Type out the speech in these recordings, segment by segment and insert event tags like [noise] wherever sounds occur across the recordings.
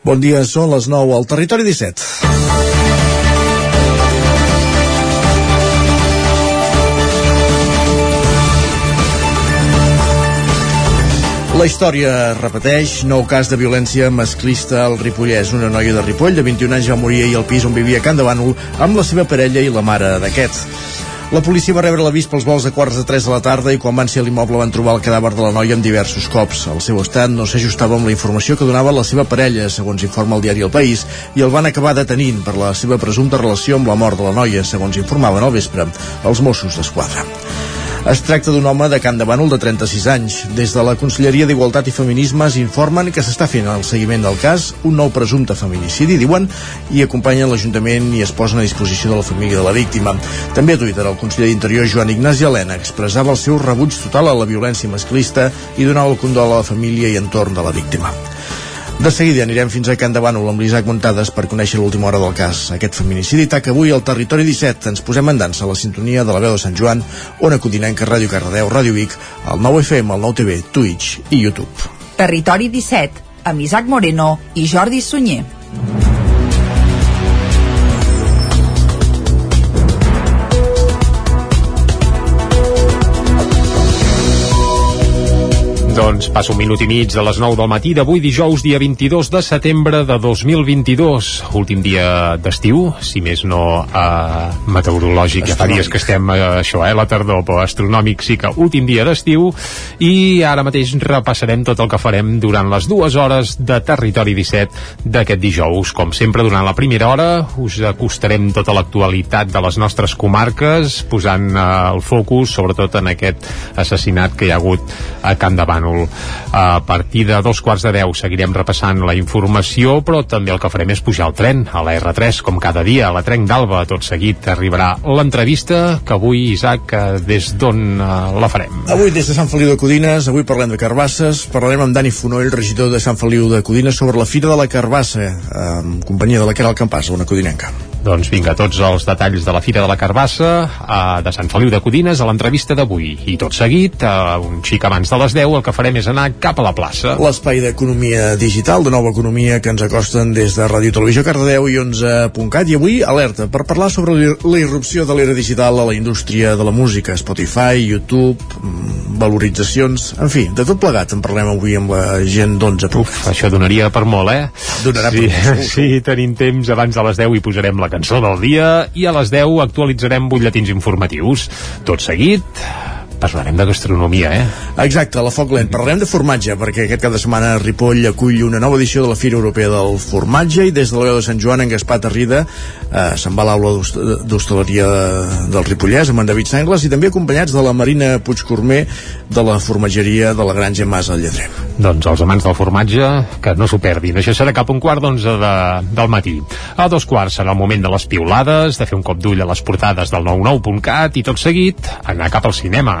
Bon dia, són les 9 al Territori 17. La història repeteix, nou cas de violència masclista al Ripollès. Una noia de Ripoll de 21 anys va morir ahir al pis on vivia Can de Bànol amb la seva parella i la mare d'aquest. La policia va rebre l'avís pels vols de quarts de 3 de la tarda i quan van ser a l'immoble van trobar el cadàver de la noia amb diversos cops. El seu estat no s'ajustava amb la informació que donava la seva parella, segons informa el diari El País, i el van acabar detenint per la seva presumpta relació amb la mort de la noia, segons informaven al vespre els Mossos d'Esquadra. Es tracta d'un home de Can de Bànol de 36 anys. Des de la Conselleria d'Igualtat i Feminismes informen que s'està fent el seguiment del cas, un nou presumpte feminicidi, diuen, i acompanyen l'Ajuntament i es posen a disposició de la família de la víctima. També a Twitter, el conseller d'Interior, Joan Ignasi Helena, expressava el seu rebuig total a la violència masclista i donava el condol a la família i entorn de la víctima. De seguida anirem fins a Can de Bànol amb l'Isaac Montades per conèixer l'última hora del cas. Aquest feminicidi taca avui al territori 17. Ens posem en dansa a la sintonia de la veu de Sant Joan, Ona Codinenca, Ràdio Cardedeu, Ràdio Vic, el 9 FM, el 9 TV, Twitch i YouTube. Territori 17, amb Isaac Moreno i Jordi Sunyer. Doncs passa un minut i mig de les 9 del matí d'avui dijous, dia 22 de setembre de 2022. Últim dia d'estiu, si més no eh, meteorològic, ja fa dies que estem eh, això, eh, la tardor, però astronòmic sí que últim dia d'estiu i ara mateix repassarem tot el que farem durant les dues hores de Territori 17 d'aquest dijous. Com sempre, durant la primera hora us acostarem tota l'actualitat de les nostres comarques, posant eh, el focus sobretot en aquest assassinat que hi ha hagut a Can de Bànol. A partir de dos quarts de deu seguirem repassant la informació, però també el que farem és pujar el tren a la R3, com cada dia, a la Trenc d'Alba. Tot seguit arribarà l'entrevista que avui, Isaac, eh, des d'on eh, la farem? Avui des de Sant Feliu de Codines, avui parlem de carbasses, parlarem amb Dani Fonoll, regidor de Sant Feliu de Codines, sobre la Fira de la Carbassa, en companyia de la Caral Campàs, una codinenca. Doncs vinga, tots els detalls de la Fira de la Carbassa eh, de Sant Feliu de Codines a l'entrevista d'avui. I tot seguit, eh, un xic abans de les 10, el que farem és anar cap a la plaça. L'espai d'economia digital, de nova economia, que ens acosten des de Ràdio Televisió Cardedeu i 11.cat. I avui, alerta, per parlar sobre la irrupció de l'era digital a la indústria de la música, Spotify, YouTube, mm, valoritzacions, en fi, de tot plegat en parlem avui amb la gent d'11. Uf, això donaria per molt, eh? Donarà sí, per molt. [laughs] Sí, tenim temps, abans de les 10 hi posarem la cançó del dia i a les 10 actualitzarem butlletins informatius. Tot seguit, parlarem de gastronomia, eh? Exacte, la Foc Lent. Parlarem de formatge, perquè aquest cap de setmana Ripoll acull una nova edició de la Fira Europea del Formatge i des de la veu de Sant Joan, en Gaspar Tarrida, eh, se'n va a l'aula d'hostaleria del Ripollès amb en David Sengles i també acompanyats de la Marina Puigcormer de la formatgeria de la Granja Mas al Lledrer. Doncs els amants del formatge, que no s'ho perdin. Això serà cap a un quart d'onze de, del matí. A dos quarts serà el moment de les piulades, de fer un cop d'ull a les portades del 99.cat i tot seguit anar cap al cinema.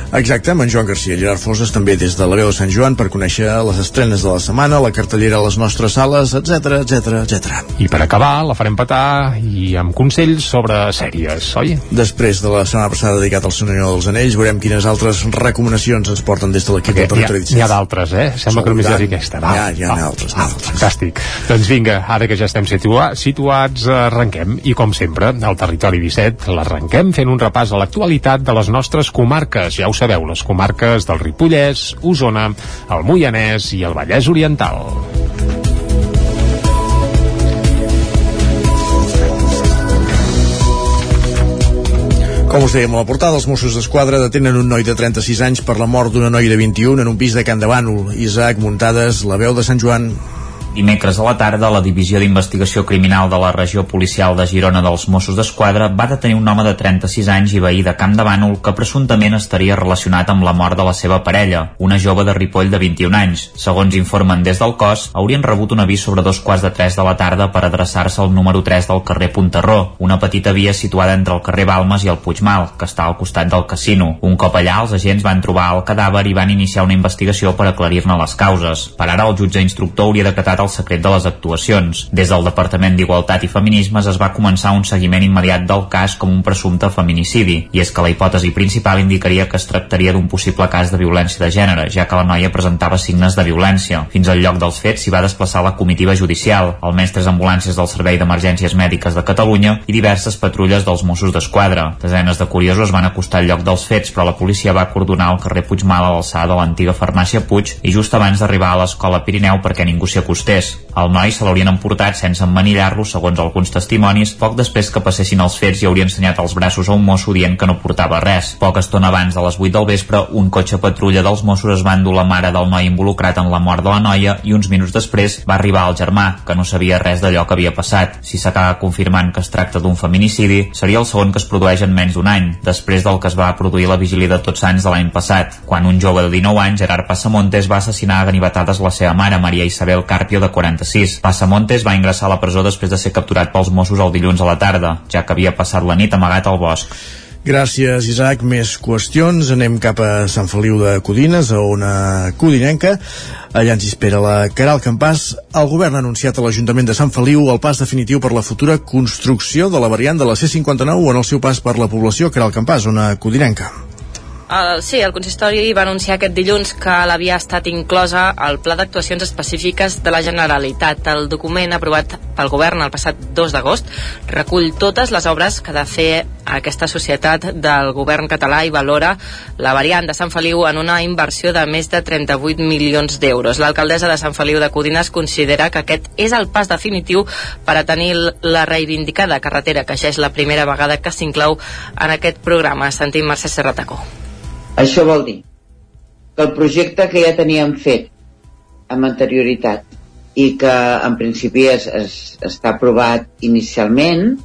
Exacte, amb en Joan Garcia Gerard Foses també des de la veu de Sant Joan per conèixer les estrenes de la setmana, la cartellera a les nostres sales, etc etc etc. I per acabar, la farem petar i amb consells sobre sèries, oi? Després de la setmana passada dedicat al Senyor dels Anells, veurem quines altres recomanacions ens porten des de l'equip del Territori N'hi ha d'altres, eh? Sembla que només hi hagi aquesta. Va, hi ha, hi ha va, altres, va, altres. Fantàstic. Doncs vinga, ara que ja estem situa situats, arrenquem. I com sempre, al Territori 17 l'arrenquem fent un repàs a l'actualitat de les nostres comarques. Ja ho sabeu, les comarques del Ripollès, Osona, el Moianès i el Vallès Oriental. Com us dèiem a la portada, els Mossos d'Esquadra detenen un noi de 36 anys per la mort d'una noia de 21 en un pis de Can de Bànol. Isaac Muntades, la veu de Sant Joan. Dimecres a la tarda, la Divisió d'Investigació Criminal de la Regió Policial de Girona dels Mossos d'Esquadra va detenir un home de 36 anys i veí de Camp de Bànol que presumptament estaria relacionat amb la mort de la seva parella, una jove de Ripoll de 21 anys. Segons informen des del cos, haurien rebut un avís sobre dos quarts de 3 de la tarda per adreçar-se al número 3 del carrer Punterró, una petita via situada entre el carrer Balmes i el Puigmal, que està al costat del casino. Un cop allà, els agents van trobar el cadàver i van iniciar una investigació per aclarir-ne les causes. Per ara, el jutge instructor hauria decretat el secret de les actuacions. Des del Departament d'Igualtat i Feminismes es va començar un seguiment immediat del cas com un presumpte feminicidi, i és que la hipòtesi principal indicaria que es tractaria d'un possible cas de violència de gènere, ja que la noia presentava signes de violència. Fins al lloc dels fets s'hi va desplaçar la comitiva judicial, almenys tres ambulàncies del Servei d'Emergències Mèdiques de Catalunya i diverses patrulles dels Mossos d'Esquadra. Desenes de curiosos van acostar al lloc dels fets, però la policia va cordonar el carrer Puigmal a l'alçada de l'antiga farmàcia Puig i just abans d'arribar a l'escola Pirineu perquè ningú s'hi acostés. El noi se l'haurien emportat sense emmanillar-lo, segons alguns testimonis, poc després que passessin els fets i hauria ensenyat els braços a un mosso dient que no portava res. Poca estona abans de les 8 del vespre, un cotxe patrulla dels Mossos es va endur la mare del noi involucrat en la mort de la noia i uns minuts després va arribar el germà, que no sabia res d'allò que havia passat. Si s'acaba confirmant que es tracta d'un feminicidi, seria el segon que es produeix en menys d'un any, després del que es va produir la vigília de Tots Sants de l'any passat, quan un jove de 19 anys, Gerard Passamontes, va assassinar a ganivetades la seva mare, Maria Isabel Carpio, de 46. Passamontes va ingressar a la presó després de ser capturat pels Mossos el dilluns a la tarda, ja que havia passat la nit amagat al bosc. Gràcies, Isaac. Més qüestions. Anem cap a Sant Feliu de Codines, a una codinenca. Allà ens espera la Caral Campàs. El govern ha anunciat a l'Ajuntament de Sant Feliu el pas definitiu per la futura construcció de la variant de la C-59 en el seu pas per la població. Caral Campàs, una codinenca. El, sí, el consistori va anunciar aquest dilluns que l'havia estat inclosa al Pla d'Actuacions Específiques de la Generalitat. El document aprovat pel govern el passat 2 d'agost recull totes les obres que ha de fer aquesta societat del govern català i valora la variant de Sant Feliu en una inversió de més de 38 milions d'euros. L'alcaldessa de Sant Feliu de Codines considera que aquest és el pas definitiu per a tenir la reivindicada carretera, que ja és la primera vegada que s'inclou en aquest programa. Sentim Mercè Serratacó. Això vol dir que el projecte que ja teníem fet amb anterioritat i que en principi es, es, està aprovat inicialment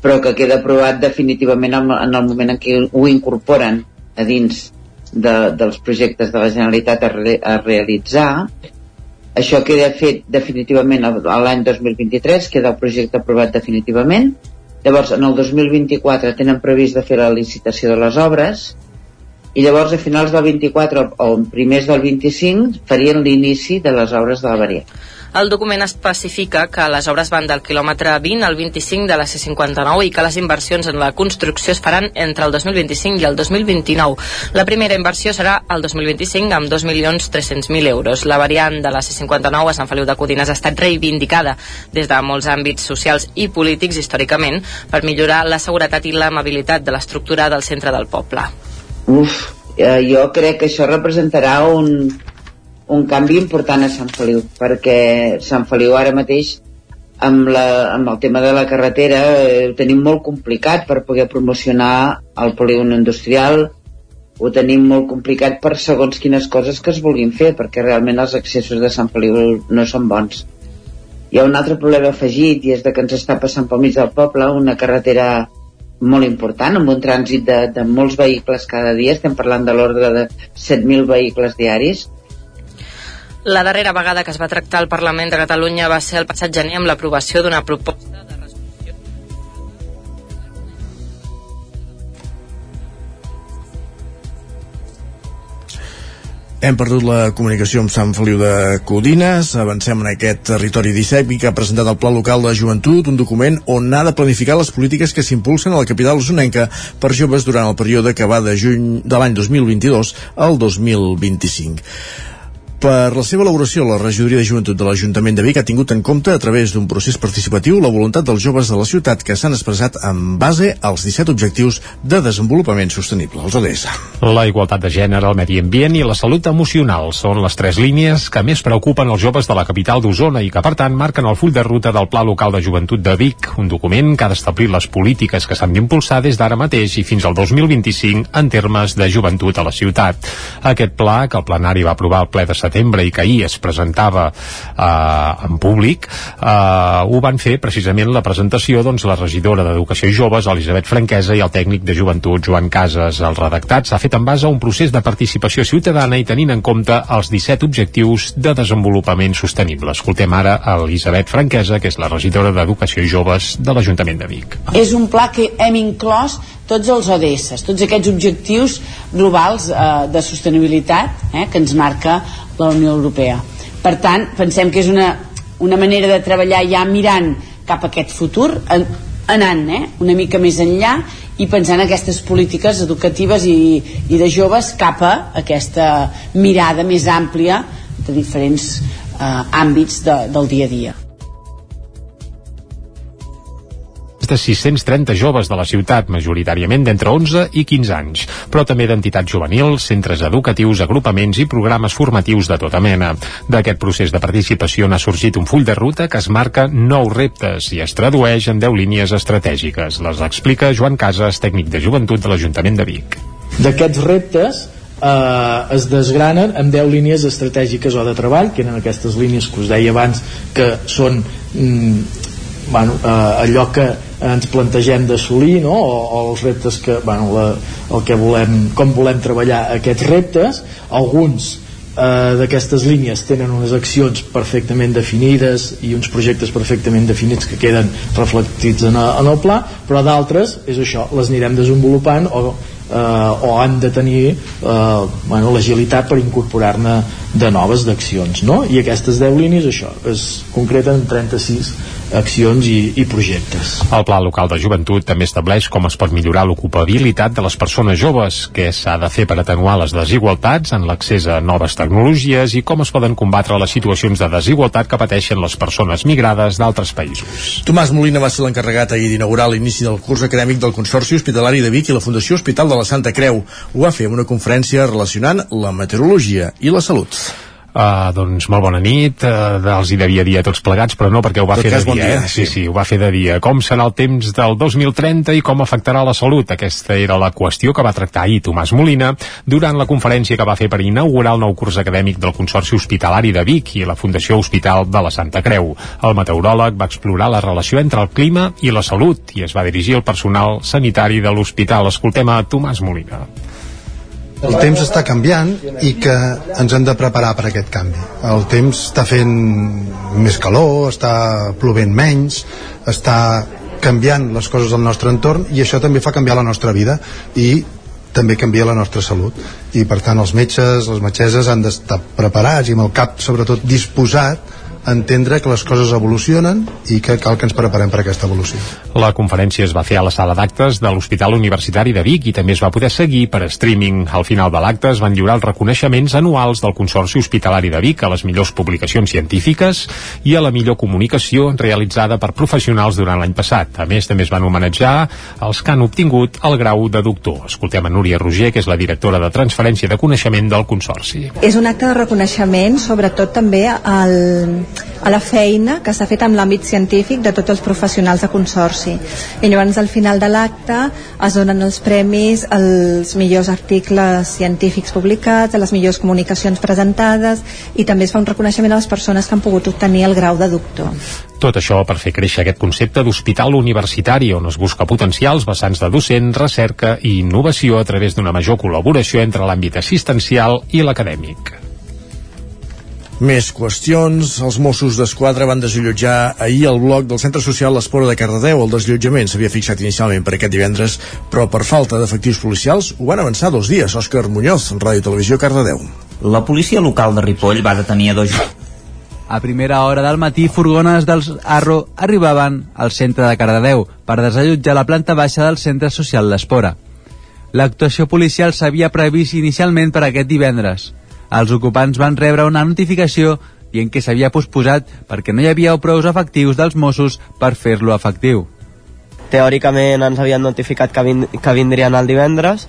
però que queda aprovat definitivament en, en el moment en què ho incorporen a dins de, dels projectes de la Generalitat a, re, a realitzar. Això queda fet definitivament l'any 2023 queda el projecte aprovat definitivament. Llavors en el 2024 tenen previst de fer la licitació de les obres i llavors a finals del 24 o primers del 25 farien l'inici de les obres de la variant. El document especifica que les obres van del quilòmetre 20 al 25 de la C-59 i que les inversions en la construcció es faran entre el 2025 i el 2029. La primera inversió serà el 2025 amb 2.300.000 euros. La variant de la C-59 a Sant Feliu de Codines ha estat reivindicada des de molts àmbits socials i polítics històricament per millorar la seguretat i l'amabilitat de l'estructura del centre del poble. Uf, eh, jo crec que això representarà un, un canvi important a Sant Feliu, perquè Sant Feliu ara mateix amb, la, amb el tema de la carretera eh, ho tenim molt complicat per poder promocionar el polígon industrial ho tenim molt complicat per segons quines coses que es vulguin fer perquè realment els accessos de Sant Feliu no són bons. Hi ha un altre problema afegit i és de que ens està passant pel mig del poble una carretera molt important, amb un trànsit de, de molts vehicles cada dia, estem parlant de l'ordre de 7.000 vehicles diaris. La darrera vegada que es va tractar al Parlament de Catalunya va ser el passat gener amb l'aprovació d'una proposta Hem perdut la comunicació amb Sant Feliu de Codines. Avancem en aquest territori 17 que ha presentat el Pla Local de Joventut, un document on ha de planificar les polítiques que s'impulsen a la capital zonenca per joves durant el període que va de juny de l'any 2022 al 2025. Per la seva elaboració, la regidoria de joventut de l'Ajuntament de Vic ha tingut en compte, a través d'un procés participatiu, la voluntat dels joves de la ciutat que s'han expressat en base als 17 objectius de desenvolupament sostenible, els ODS. La igualtat de gènere, el medi ambient i la salut emocional són les tres línies que més preocupen els joves de la capital d'Osona i que, per tant, marquen el full de ruta del Pla Local de Joventut de Vic, un document que ha d'establir les polítiques que s'han d'impulsar des d'ara mateix i fins al 2025 en termes de joventut a la ciutat. Aquest pla, que el plenari va aprovar al ple de setembre i que ahir es presentava eh, en públic, eh, ho van fer precisament la presentació doncs, la regidora d'Educació i Joves, Elisabet Franquesa, i el tècnic de Joventut, Joan Casas. El redactat s'ha fet en base a un procés de participació ciutadana i tenint en compte els 17 objectius de desenvolupament sostenible. Escoltem ara Elisabet Franquesa, que és la regidora d'Educació i Joves de l'Ajuntament de Vic. És un pla que hem inclòs tots els ODS, tots aquests objectius globals eh, de sostenibilitat eh, que ens marca la Unió Europea. Per tant, pensem que és una una manera de treballar ja mirant cap a aquest futur en, anant eh, una mica més enllà i pensant en aquestes polítiques educatives i, i de joves cap a aquesta mirada més àmplia de diferents eh, àmbits de, del dia a dia. De 630 joves de la ciutat, majoritàriament d'entre 11 i 15 anys, però també d'entitats juvenils, centres educatius, agrupaments i programes formatius de tota mena. D'aquest procés de participació n'ha sorgit un full de ruta que es marca nous reptes i es tradueix en 10 línies estratègiques. Les explica Joan Casas, tècnic de joventut de l'Ajuntament de Vic. D'aquests reptes eh, es desgranen en 10 línies estratègiques o de treball, que eren aquestes línies que us deia abans que són mm, bueno, eh, allò que ens plantegem d'assolir no? o, o els reptes que, bueno, la, el que volem, com volem treballar aquests reptes alguns eh, d'aquestes línies tenen unes accions perfectament definides i uns projectes perfectament definits que queden reflectits en, en el pla però d'altres, és això, les anirem desenvolupant o, eh, o han de tenir eh, bueno, l'agilitat per incorporar-ne de noves d'accions no? i aquestes 10 línies això es concreten en 36 accions i, i projectes. El Pla Local de Joventut també estableix com es pot millorar l'ocupabilitat de les persones joves, què s'ha de fer per atenuar les desigualtats en l'accés a noves tecnologies i com es poden combatre les situacions de desigualtat que pateixen les persones migrades d'altres països. Tomàs Molina va ser l'encarregat ahir d'inaugurar l'inici del curs acadèmic del Consorci Hospitalari de Vic i la Fundació Hospital de la Santa Creu. Ho va fer en una conferència relacionant la meteorologia i la salut. Uh, doncs molt bona nit, uh, els hi devia dir a tots plegats, però no perquè ho va Tot fer de bon dia, dia, eh? sí, sí. sí, ho va fer de dia. Com serà el temps del 2030 i com afectarà la salut? Aquesta era la qüestió que va tractar ahir Tomàs Molina durant la conferència que va fer per inaugurar el nou curs acadèmic del Consorci Hospitalari de Vic i la Fundació Hospital de la Santa Creu. El meteoròleg va explorar la relació entre el clima i la salut i es va dirigir al personal sanitari de l'hospital. Escoltem a Tomàs Molina. El temps està canviant i que ens hem de preparar per aquest canvi. El temps està fent més calor, està plovent menys, està canviant les coses del nostre entorn i això també fa canviar la nostra vida i també canvia la nostra salut i per tant els metges, les metgesses han d'estar preparats i amb el cap sobretot disposat entendre que les coses evolucionen i que cal que ens preparem per aquesta evolució. La conferència es va fer a la sala d'actes de l'Hospital Universitari de Vic i també es va poder seguir per streaming. Al final de l'acte es van lliurar els reconeixements anuals del Consorci Hospitalari de Vic a les millors publicacions científiques i a la millor comunicació realitzada per professionals durant l'any passat. A més, també es van homenatjar els que han obtingut el grau de doctor. Escoltem a Núria Roger, que és la directora de transferència de coneixement del Consorci. És un acte de reconeixement, sobretot també al, a la feina que s'ha fet amb l'àmbit científic de tots els professionals de Consorci. I llavors al final de l'acte es donen els premis als millors articles científics publicats, a les millors comunicacions presentades i també es fa un reconeixement a les persones que han pogut obtenir el grau de doctor. Tot això per fer créixer aquest concepte d'hospital universitari on es busca potenciar els vessants de docent, recerca i innovació a través d'una major col·laboració entre l'àmbit assistencial i l'acadèmic. Més qüestions. Els Mossos d'Esquadra van desallotjar ahir el bloc del Centre Social L'Espora de Cardedeu. El desallotjament s'havia fixat inicialment per aquest divendres, però per falta d'efectius policials ho van avançar dos dies. Òscar Muñoz, Ràdio Televisió, Cardedeu. La policia local de Ripoll va detenir a dos A primera hora del matí, furgones dels Arro arribaven al centre de Cardedeu per desallotjar la planta baixa del centre social L'Espora. L'actuació policial s'havia previst inicialment per aquest divendres. Els ocupants van rebre una notificació dient que s'havia posposat perquè no hi havia prous efectius dels Mossos per fer-lo efectiu. Teòricament ens havien notificat que, vin que vindrien el divendres,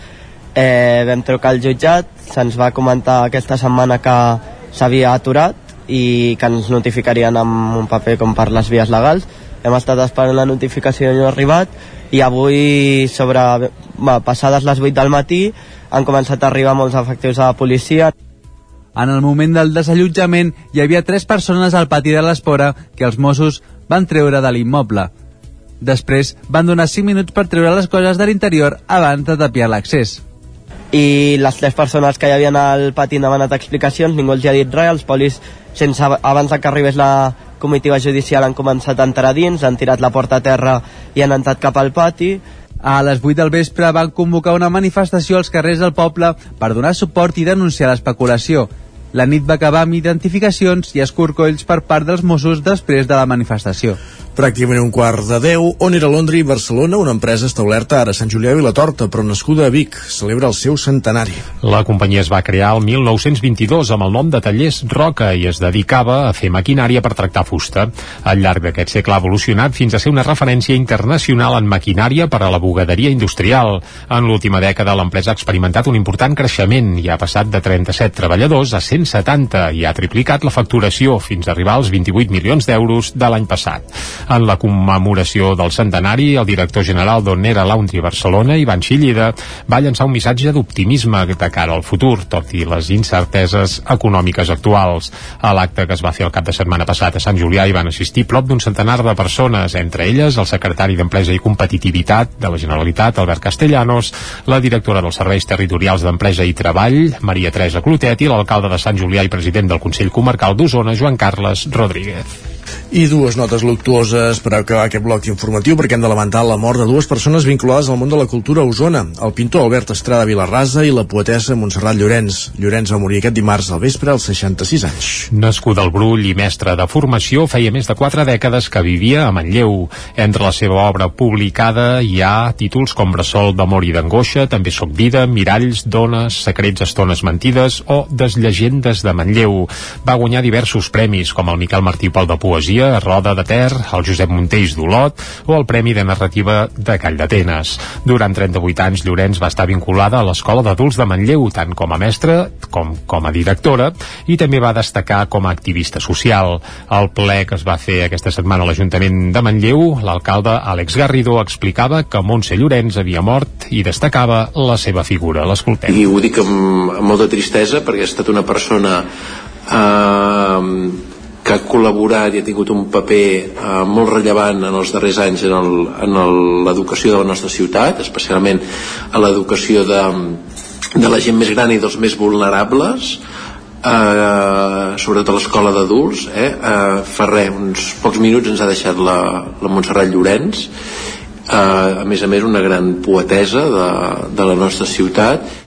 eh, vam trucar al jutjat, se'ns va comentar aquesta setmana que s'havia aturat i que ens notificarien amb un paper com per les vies legals. Hem estat esperant la notificació i no ha arribat i avui, sobre, va, passades les 8 del matí, han començat a arribar molts efectius de la policia. En el moment del desallotjament hi havia tres persones al pati de l'Espora que els Mossos van treure de l'immoble. Després van donar 5 minuts per treure les coses de l'interior abans de tapiar l'accés. I les tres persones que hi havia al pati han demanat explicacions, ningú els ha dit res, els polis, sense, abans que arribés la comitiva judicial, han començat a entrar dins, han tirat la porta a terra i han entrat cap al pati. A les 8 del vespre van convocar una manifestació als carrers del poble per donar suport i denunciar l'especulació. La nit va acabar amb identificacions i escorcolls per part dels Mossos després de la manifestació. Pràcticament un quart de deu, on era Londres i Barcelona, una empresa establerta ara a Sant Julià i Vilatorta, però nascuda a Vic, celebra el seu centenari. La companyia es va crear el 1922 amb el nom de Tallers Roca i es dedicava a fer maquinària per tractar fusta. Al llarg d'aquest segle ha evolucionat fins a ser una referència internacional en maquinària per a la bugaderia industrial. En l'última dècada l'empresa ha experimentat un important creixement i ha passat de 37 treballadors a 170 i ha triplicat la facturació fins a arribar als 28 milions d'euros de l'any passat. En la commemoració del centenari, el director general d'Onera Laundry Barcelona, Ivan Xillida, va llançar un missatge d'optimisme de cara al futur, tot i les incerteses econòmiques actuals. A l'acte que es va fer el cap de setmana passat a Sant Julià hi van assistir prop d'un centenar de persones, entre elles el secretari d'Empresa i Competitivitat de la Generalitat, Albert Castellanos, la directora dels Serveis Territorials d'Empresa i Treball, Maria Teresa Clotet, i l'alcalde de Sant Julià i president del Consell Comarcal d'Osona, Joan Carles Rodríguez. I dues notes luctuoses per acabar aquest bloc informatiu perquè hem de lamentar la mort de dues persones vinculades al món de la cultura a Osona, el pintor Albert Estrada Vilarrasa i la poetessa Montserrat Llorenç. Llorenç va morir aquest dimarts al vespre als 66 anys. Nascut al Brull i mestre de formació, feia més de quatre dècades que vivia a Manlleu. Entre la seva obra publicada hi ha títols com Bressol d'amor i d'angoixa, també Soc vida, Miralls, Dones, Secrets, Estones mentides o Desllegendes de Manlleu. Va guanyar diversos premis, com el Miquel Martí Pol de Poesia, Roda de Ter, el Josep Montells d'Olot o el Premi de Narrativa de Call d'Atenes. Durant 38 anys, Llorenç va estar vinculada a l'Escola d'Adults de Manlleu, tant com a mestra com com a directora, i també va destacar com a activista social. Al ple que es va fer aquesta setmana a l'Ajuntament de Manlleu, l'alcalde Àlex Garrido explicava que Montse Llorenç havia mort i destacava la seva figura. L'escoltem. I ho dic amb, amb molta tristesa perquè ha estat una persona eh, que ha col·laborat i ha tingut un paper eh, molt rellevant en els darrers anys en l'educació de la nostra ciutat, especialment a l'educació de, de la gent més gran i dels més vulnerables, eh, sobretot a l'escola d'adults. Eh? Eh, fa res, uns pocs minuts ens ha deixat la, la Montserrat Llorenç, eh, a més a més una gran poetesa de, de la nostra ciutat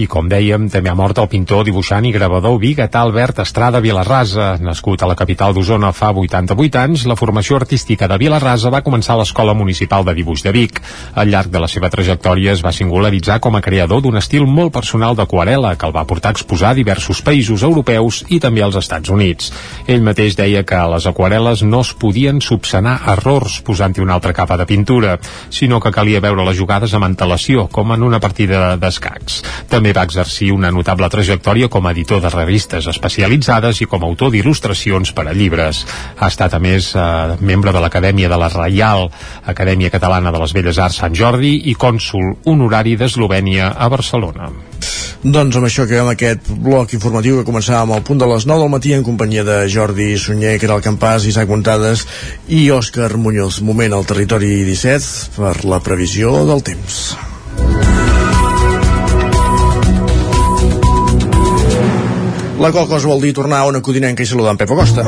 i com dèiem, també ha mort el pintor, dibuixant i gravador biguetà Albert Estrada Vilarrasa. Nascut a la capital d'Osona fa 88 anys, la formació artística de Vilarrasa va començar a l'Escola Municipal de Dibuix de Vic. Al llarg de la seva trajectòria es va singularitzar com a creador d'un estil molt personal d'aquarela que el va portar a exposar a diversos països europeus i també als Estats Units. Ell mateix deia que a les aquarel·les no es podien subsanar errors posant-hi una altra capa de pintura, sinó que calia veure les jugades amb antelació, com en una partida d'escacs. També va exercir una notable trajectòria com a editor de revistes especialitzades i com a autor d'il·lustracions per a llibres. Ha estat, a més, eh, membre de l'Acadèmia de la Reial Acadèmia Catalana de les Belles Arts Sant Jordi i cònsul honorari d'Eslovènia a Barcelona. Doncs amb això acabem aquest bloc informatiu que començàvem al punt de les 9 del matí en companyia de Jordi Sunyer, que era el Campàs, Isaac Montades i Òscar Muñoz. Moment al territori 17 per la previsió del temps. La qual cosa vol dir tornar a una codinenca i saludar en Pep Acosta.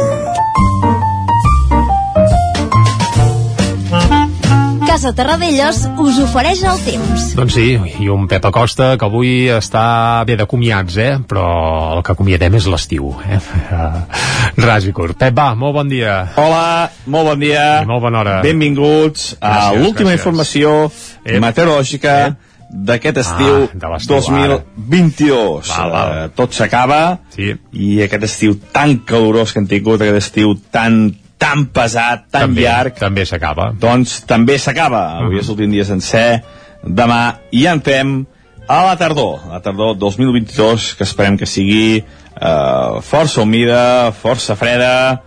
Casa Terradellos us ofereix el temps. Doncs sí, i un Pep Acosta que avui està bé de comiats, eh? Però el que acomiadem és l'estiu, eh? [laughs] Ras i curt. Pep, va, molt bon dia. Hola, molt bon dia. I molt bona hora. Benvinguts a Gràcies, l'última gràcies. informació Ep. meteorològica d'aquest estiu Ah, de l'estiu, 2022. Val, val. Eh, tot s'acaba sí. i aquest estiu tan calorós que hem tingut, aquest estiu tan tan pesat, tan també, llarg, També s'acaba. doncs també s'acaba. Avui és l'últim dia sencer, demà i ja entrem a la tardor, a la tardor 2022, que esperem que sigui eh, força humida, força freda,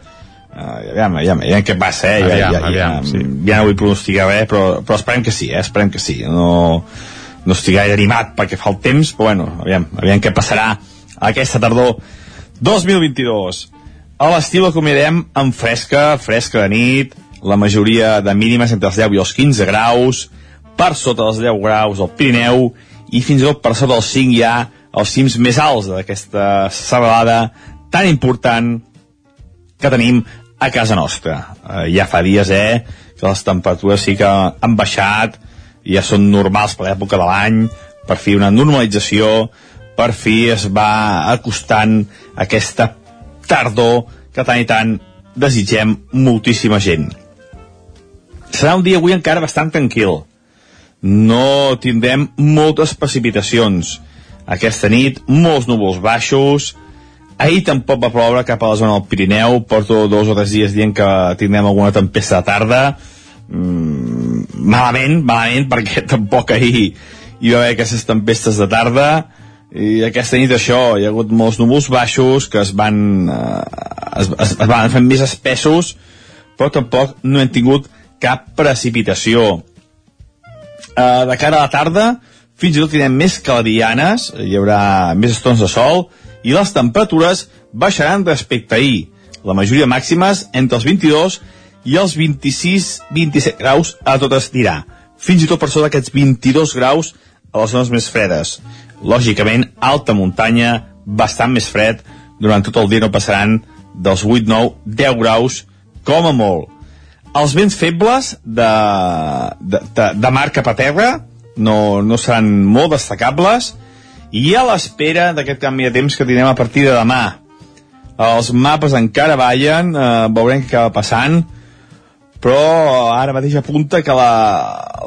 Uh, aviam, aviam, aviam què passa, eh? Aviam, ja, ja, aviam, ja, sí. ja no vull pronosticar res, però, però esperem que sí, eh? esperem que sí. No, no estic gaire animat perquè fa el temps, però bueno, aviam, aviam què passarà aquesta tardor 2022. A l'estiu l'acomiadem amb fresca, fresca de nit, la majoria de mínimes entre els 10 i els 15 graus, per sota dels 10 graus al Pirineu i fins i tot per sota dels 5 ja els cims més alts d'aquesta serralada tan important que tenim a casa nostra. Eh, ja fa dies, eh, que les temperatures sí que han baixat, ja són normals per l'època de l'any, per fi una normalització, per fi es va acostant aquesta tardor que tant i tant desitgem moltíssima gent. Serà un dia avui encara bastant tranquil. No tindrem moltes precipitacions. Aquesta nit, molts núvols baixos. Ahir tampoc va ploure cap a la zona del Pirineu. Porto dos o tres dies dient que tindrem alguna tempesta de tarda. Mm, malament, malament, perquè [laughs] tampoc ahir hi va haver aquestes tempestes de tarda i aquesta nit això, hi ha hagut molts núvols baixos que es van eh, es, es, van fent més espessos però tampoc no hem tingut cap precipitació. Eh, de cara a la tarda fins i tot tindrem més caladianes hi haurà més estons de sol i les temperatures baixaran respecte a ahir. La majoria màximes entre els 22 i els 26-27 graus a tot estirar fins i tot per sota d'aquests 22 graus a les zones més fredes. Lògicament, alta muntanya, bastant més fred, durant tot el dia no passaran dels 8, 9, 10 graus, com a molt. Els vents febles de, de, de, de mar cap a terra no, no seran molt destacables. I a l'espera d'aquest canvi de temps que tindrem a partir de demà. Els mapes encara ballen, eh, veurem què acaba passant, però ara mateix apunta que la,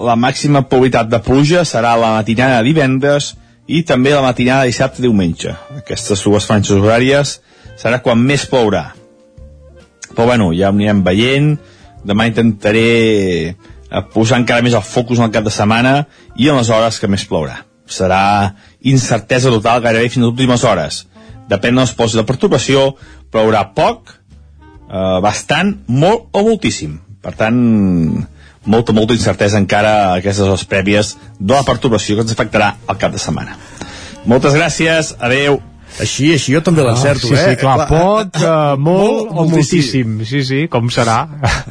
la màxima probabilitat de pluja serà la matinada de divendres i també la matinada de dissabte diumenge. Aquestes dues franges horàries serà quan més plourà. Però bueno, ja ho anirem veient, demà intentaré eh, posar encara més el focus en el cap de setmana i en les hores que més plourà. Serà incertesa total gairebé fins a les últimes hores. Depèn dels pols de perturbació, plourà poc, eh, bastant, molt o moltíssim. Per tant, molta, molta incertesa encara a aquestes hores prèvies de la perturbació que ens afectarà al cap de setmana. Moltes gràcies, adeu. Així, així jo també l'encerto, sí, eh? Sí, clar, clar pot, uh, [laughs] molt, molt o moltíssim. Sí, sí, com serà.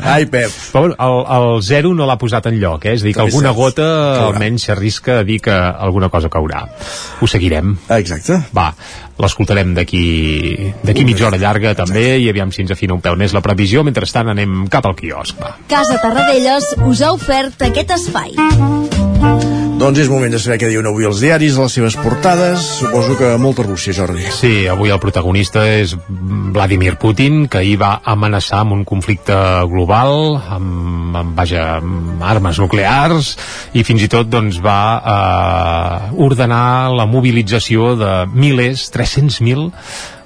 Ai, Pep. [laughs] Però el, el zero no l'ha posat en lloc, eh? És a dir, que També alguna saps. gota Caurà. almenys s'arrisca a dir que alguna cosa caurà. Ho seguirem. Exacte. Va, l'escoltarem d'aquí d'aquí mitja hora llarga també i aviam si ens afina un pèl més la previsió. Mentrestant anem cap al quiosc, va. Casa Tarradellas us ha ofert aquest espai. Doncs és moment de saber què diuen avui els diaris, les seves portades. Suposo que molta Rússia, Jordi. Sí, avui el protagonista és Vladimir Putin, que ahir va amenaçar amb un conflicte global, amb, amb, vaja, amb armes nuclears, i fins i tot doncs, va eh, ordenar la mobilització de milers, 300.000,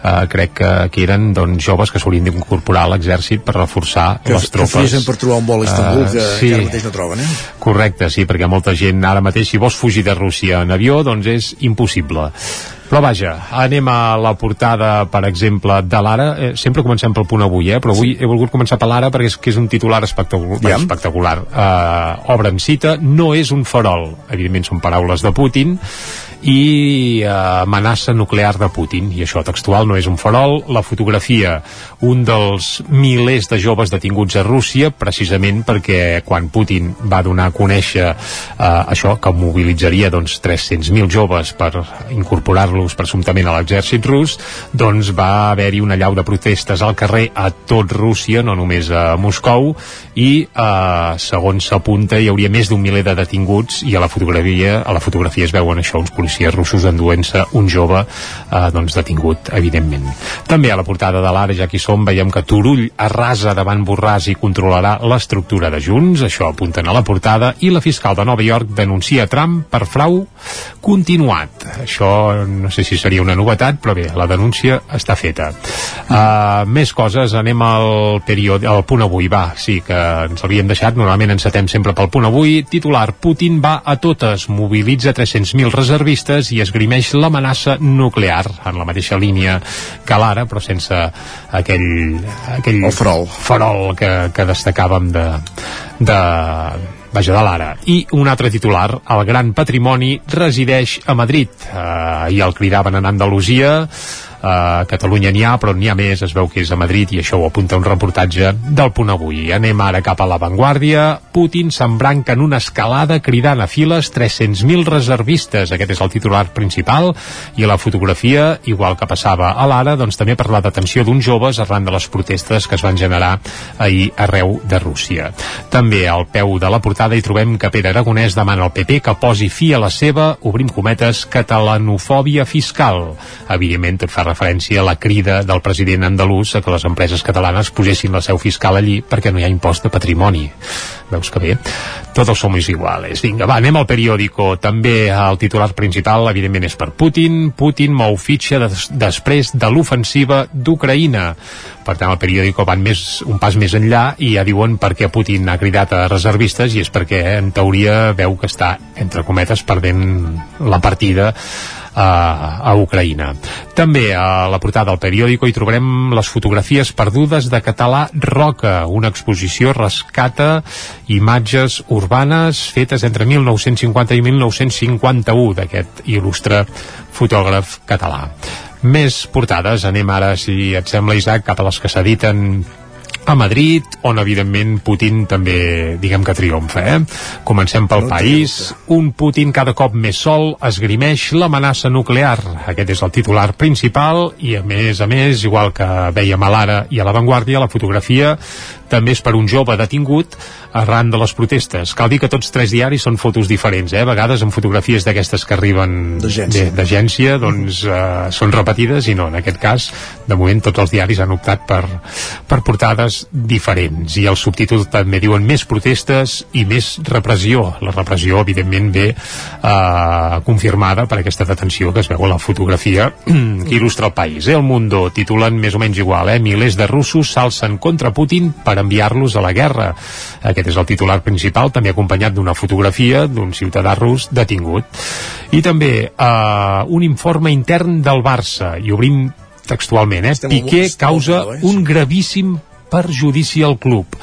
eh, crec que, que eren doncs, joves que s'haurien d'incorporar a l'exèrcit per reforçar Que, les que tropes. frisen per trobar un vol a Istanbul, Eh, que, sí. que ara mateix no troben, eh? Correcte, sí, perquè molta gent ara mateix, si vols fugir de Rússia en avió, doncs és impossible. Però vaja, anem a la portada, per exemple, de l'Ara. Eh, sempre comencem pel punt avui, eh? però avui he volgut començar per l'Ara perquè és que és un titular espectacular. Aviam. espectacular. Uh, obre en cita, no és un farol. Evidentment són paraules de Putin i uh, amenaça nuclear de Putin. I això textual no és un farol. La fotografia, un dels milers de joves detinguts a Rússia precisament perquè quan Putin va donar a conèixer uh, això que mobilitzaria doncs 300.000 joves per incorporar-los presumptament a l'exèrcit rus doncs va haver-hi una llau de protestes al carrer a tot Rússia, no només a Moscou i uh, segons s'apunta hi hauria més d'un miler de detinguts i a la fotografia, a la fotografia es veuen això uns policies russos enduent-se un jove eh, doncs detingut, evidentment. També a la portada de l'Ara, ja que som, veiem que Turull arrasa davant Borràs i controlarà l'estructura de Junts, això apunten a la portada, i la fiscal de Nova York denuncia Trump per frau continuat. Això no sé si seria una novetat, però bé, la denúncia està feta. Uh, més coses, anem al periodi, al punt avui, va, sí, que ens l'havíem deixat, normalment encetem sempre pel punt avui, titular, Putin va a totes, mobilitza 300.000 reservistes i esgrimeix l'amenaça nuclear, en la mateixa línia que l'ara, però sense aquell, aquell El farol. farol que, que destacàvem de, de, vaja, de l'ara. I un altre titular, el gran patrimoni resideix a Madrid. Eh, ahir el cridaven en Andalusia, a Catalunya n'hi ha, però n'hi ha més, es veu que és a Madrid i això ho apunta un reportatge del Punt Avui. Anem ara cap a l'avantguàrdia. Putin s'embranca en una escalada cridant a files 300.000 reservistes. Aquest és el titular principal i la fotografia, igual que passava a l'ara, doncs també per la detenció d'uns joves arran de les protestes que es van generar ahir arreu de Rússia. També al peu de la portada hi trobem que Pere Aragonès demana al PP que posi fi a la seva, obrim cometes, catalanofòbia fiscal. Evidentment, tot fa referència a la crida del president andalús a que les empreses catalanes posessin la seu fiscal allí perquè no hi ha impost de patrimoni. Veus que bé? Todos somos iguales. Vinga, va, anem al periòdico. També el titular principal, evidentment, és per Putin. Putin mou fitxa des, després de l'ofensiva d'Ucraïna. Per tant, el periòdico van més, un pas més enllà i ja diuen per què Putin ha cridat a reservistes i és perquè, en teoria, veu que està, entre cometes, perdent la partida a, a Ucraïna. També a la portada del periòdico hi trobarem les fotografies perdudes de Català Roca, una exposició rescata imatges urbanes fetes entre 1950 i 1951 d'aquest il·lustre fotògraf català. Més portades, anem ara, si et sembla, Isaac, cap a les que s'editen a Madrid, on evidentment Putin també, diguem que triomfa, eh? Comencem pel país. Un Putin cada cop més sol esgrimeix l'amenaça nuclear. Aquest és el titular principal i, a més a més, igual que veiem a l'Ara i a l'avantguàrdia, la fotografia també és per un jove detingut arran de les protestes. Cal dir que tots tres diaris són fotos diferents, eh? a vegades amb fotografies d'aquestes que arriben d'agència, doncs eh, són repetides i no, en aquest cas, de moment tots els diaris han optat per, per portades diferents i el subtítol també diuen més protestes i més repressió. La repressió, evidentment, ve eh, confirmada per aquesta detenció que es veu a la fotografia [clears throat] que il·lustra el país. Eh? El Mundo titulen més o menys igual, eh? milers de russos s'alcen contra Putin per enviar-los a la guerra. Aquest és el titular principal, també acompanyat d'una fotografia d'un ciutadà rus detingut. I també eh, un informe intern del Barça, i obrim textualment, eh? Piqué causa eh? un gravíssim perjudici al club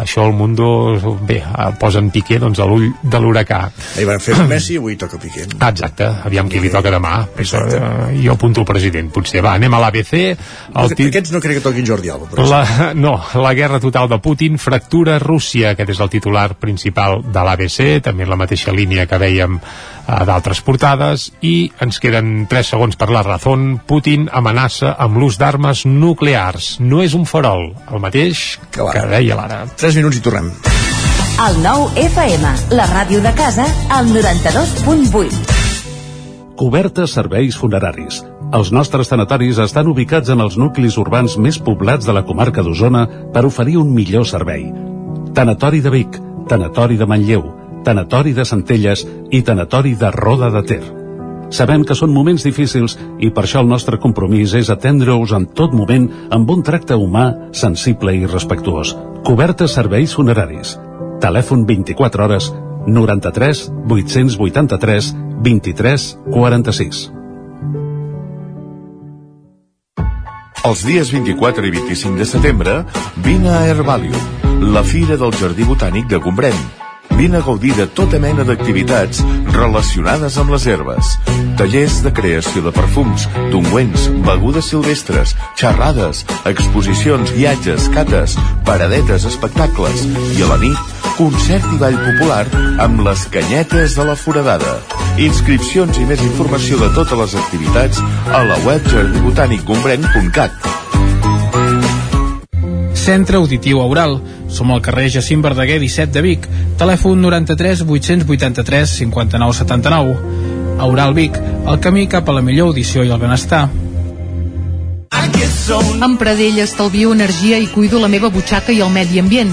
això el Mundo bé, eh, posen Piqué doncs, a l'ull de l'huracà. Ahir van fer [clears throat] Messi i avui toca Piqué. Ah, exacte, aviam qui li toca demà. Exacte. Uh, jo apunto el president, potser. Va, anem a l'ABC el tit... Aquests no crec que toquin Jordi Alba però la, [laughs] no, la guerra total de Putin fractura Rússia, aquest és el titular principal de l'ABC, també en la mateixa línia que veiem uh, d'altres portades i ens queden 3 segons per la raó Putin amenaça amb l'ús d'armes nuclears no és un farol, el mateix que, que deia l'ara 3 minuts i tornem. El nou FM, la ràdio de casa, al 92.8. Cobertes serveis funeraris. Els nostres tanatoris estan ubicats en els nuclis urbans més poblats de la comarca d'Osona per oferir un millor servei. Tanatori de Vic, Tanatori de Manlleu, Tanatori de Centelles i Tanatori de Roda de Ter. Sabem que són moments difícils i per això el nostre compromís és atendre-us en tot moment amb un tracte humà, sensible i respectuós. Cobertes serveis funeraris. Telèfon 24 hores 93 883 23 46. Els dies 24 i 25 de setembre, vine a Herbalium, la fira del Jardí Botànic de Gombrèn. Vine a gaudir de tota mena d'activitats relacionades amb les herbes. Tallers de creació de perfums, d'ungüents, begudes silvestres, xerrades, exposicions, viatges, cates, paradetes, espectacles i a la nit, concert i ball popular amb les canyetes de la foradada. Inscripcions i més informació de totes les activitats a la web jardibotànicgombrèn.cat. Centre Auditiu Aural. Som al carrer Jacint Verdaguer 17 de Vic. Telèfon 93 883 59 79. Aural Vic, el camí cap a la millor audició i el benestar. Amb Pradell estalvio energia i cuido la meva butxaca i el medi ambient.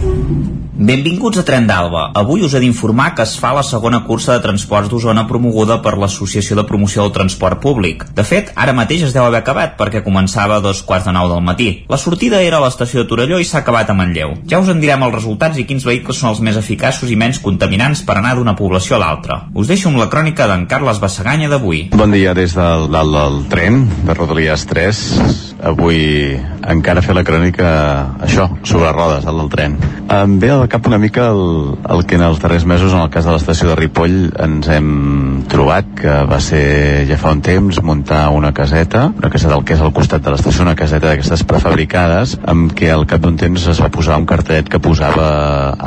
Benvinguts a Tren d'Alba. Avui us he d'informar que es fa la segona cursa de transports d'Osona promoguda per l'Associació de Promoció del Transport Públic. De fet, ara mateix es deu haver acabat perquè començava a dos quarts de nou del matí. La sortida era a l'estació de Torelló i s'ha acabat a Manlleu. Ja us en direm els resultats i quins vehicles són els més eficaços i menys contaminants per anar d'una població a l'altra. Us deixo amb la crònica d'en Carles Bassaganya d'avui. Bon dia des del, del, del tren de Rodalies 3 avui encara fer la crònica això, sobre rodes, el del tren em ve al cap una mica el, el que en els darrers mesos en el cas de l'estació de Ripoll ens hem trobat que va ser ja fa un temps muntar una caseta una caseta del que és al costat de l'estació una caseta d'aquestes prefabricades amb què al cap d'un temps es va posar un cartellet que posava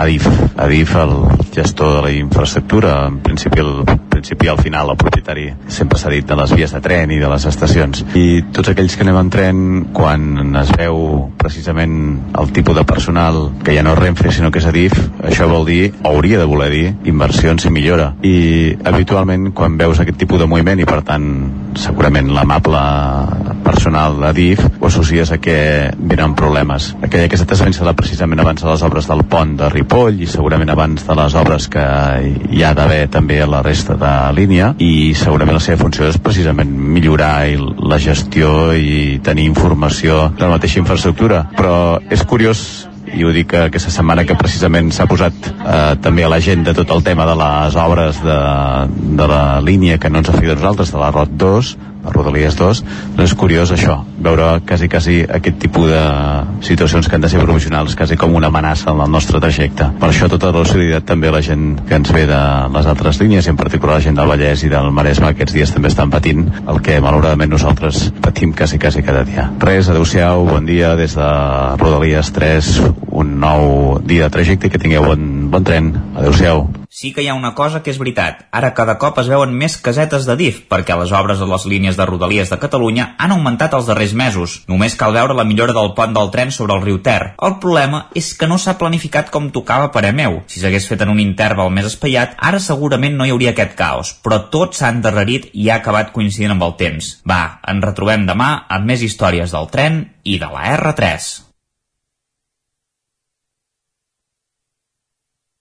Adif. Adif el gestor de la infraestructura en principi el principi al final el propietari sempre s'ha dit de les vies de tren i de les estacions. I tots aquells que anem en tren quan es veu precisament el tipus de personal que ja no és Renfe sinó que és Adif això vol dir, hauria de voler dir inversions i millora. I habitualment quan veus aquest tipus de moviment i per tant segurament l'amable personal d'Adif ho associes a que venen problemes. Aquella caseta s'ha instal·lat precisament abans de les obres del pont de Ripoll i segurament abans de les obres que hi ha d'haver també a la resta de línia i segurament la seva funció és precisament millorar la gestió i tenir informació de la mateixa infraestructura. Però és curiós i ho dic aquesta setmana que precisament s'ha posat eh, també a l'agenda tot el tema de les obres de, de la línia que no ens afecta a nosaltres, de la ROT 2 a Rodalies 2, doncs és curiós això, veure quasi, quasi aquest tipus de situacions que han de ser promocionals, quasi com una amenaça en el nostre trajecte. Per això tota la solidaritat també la gent que ens ve de les altres línies, i en particular la gent del Vallès i del Maresme, aquests dies també estan patint el que malauradament nosaltres patim quasi, quasi cada dia. Res, adeu-siau, bon dia des de Rodalies 3, un nou dia de trajecte i que tingueu bon, bon tren. Adeu-siau. Sí que hi ha una cosa que és veritat. Ara cada cop es veuen més casetes de DIF, perquè les obres a les línies de Rodalies de Catalunya han augmentat els darrers mesos. Només cal veure la millora del pont del tren sobre el riu Ter. El problema és que no s'ha planificat com tocava per meu. Si s'hagués fet en un interval més espaiat, ara segurament no hi hauria aquest caos, però tot s'ha endarrerit i ha acabat coincidint amb el temps. Va, ens retrobem demà amb més històries del tren i de la R3.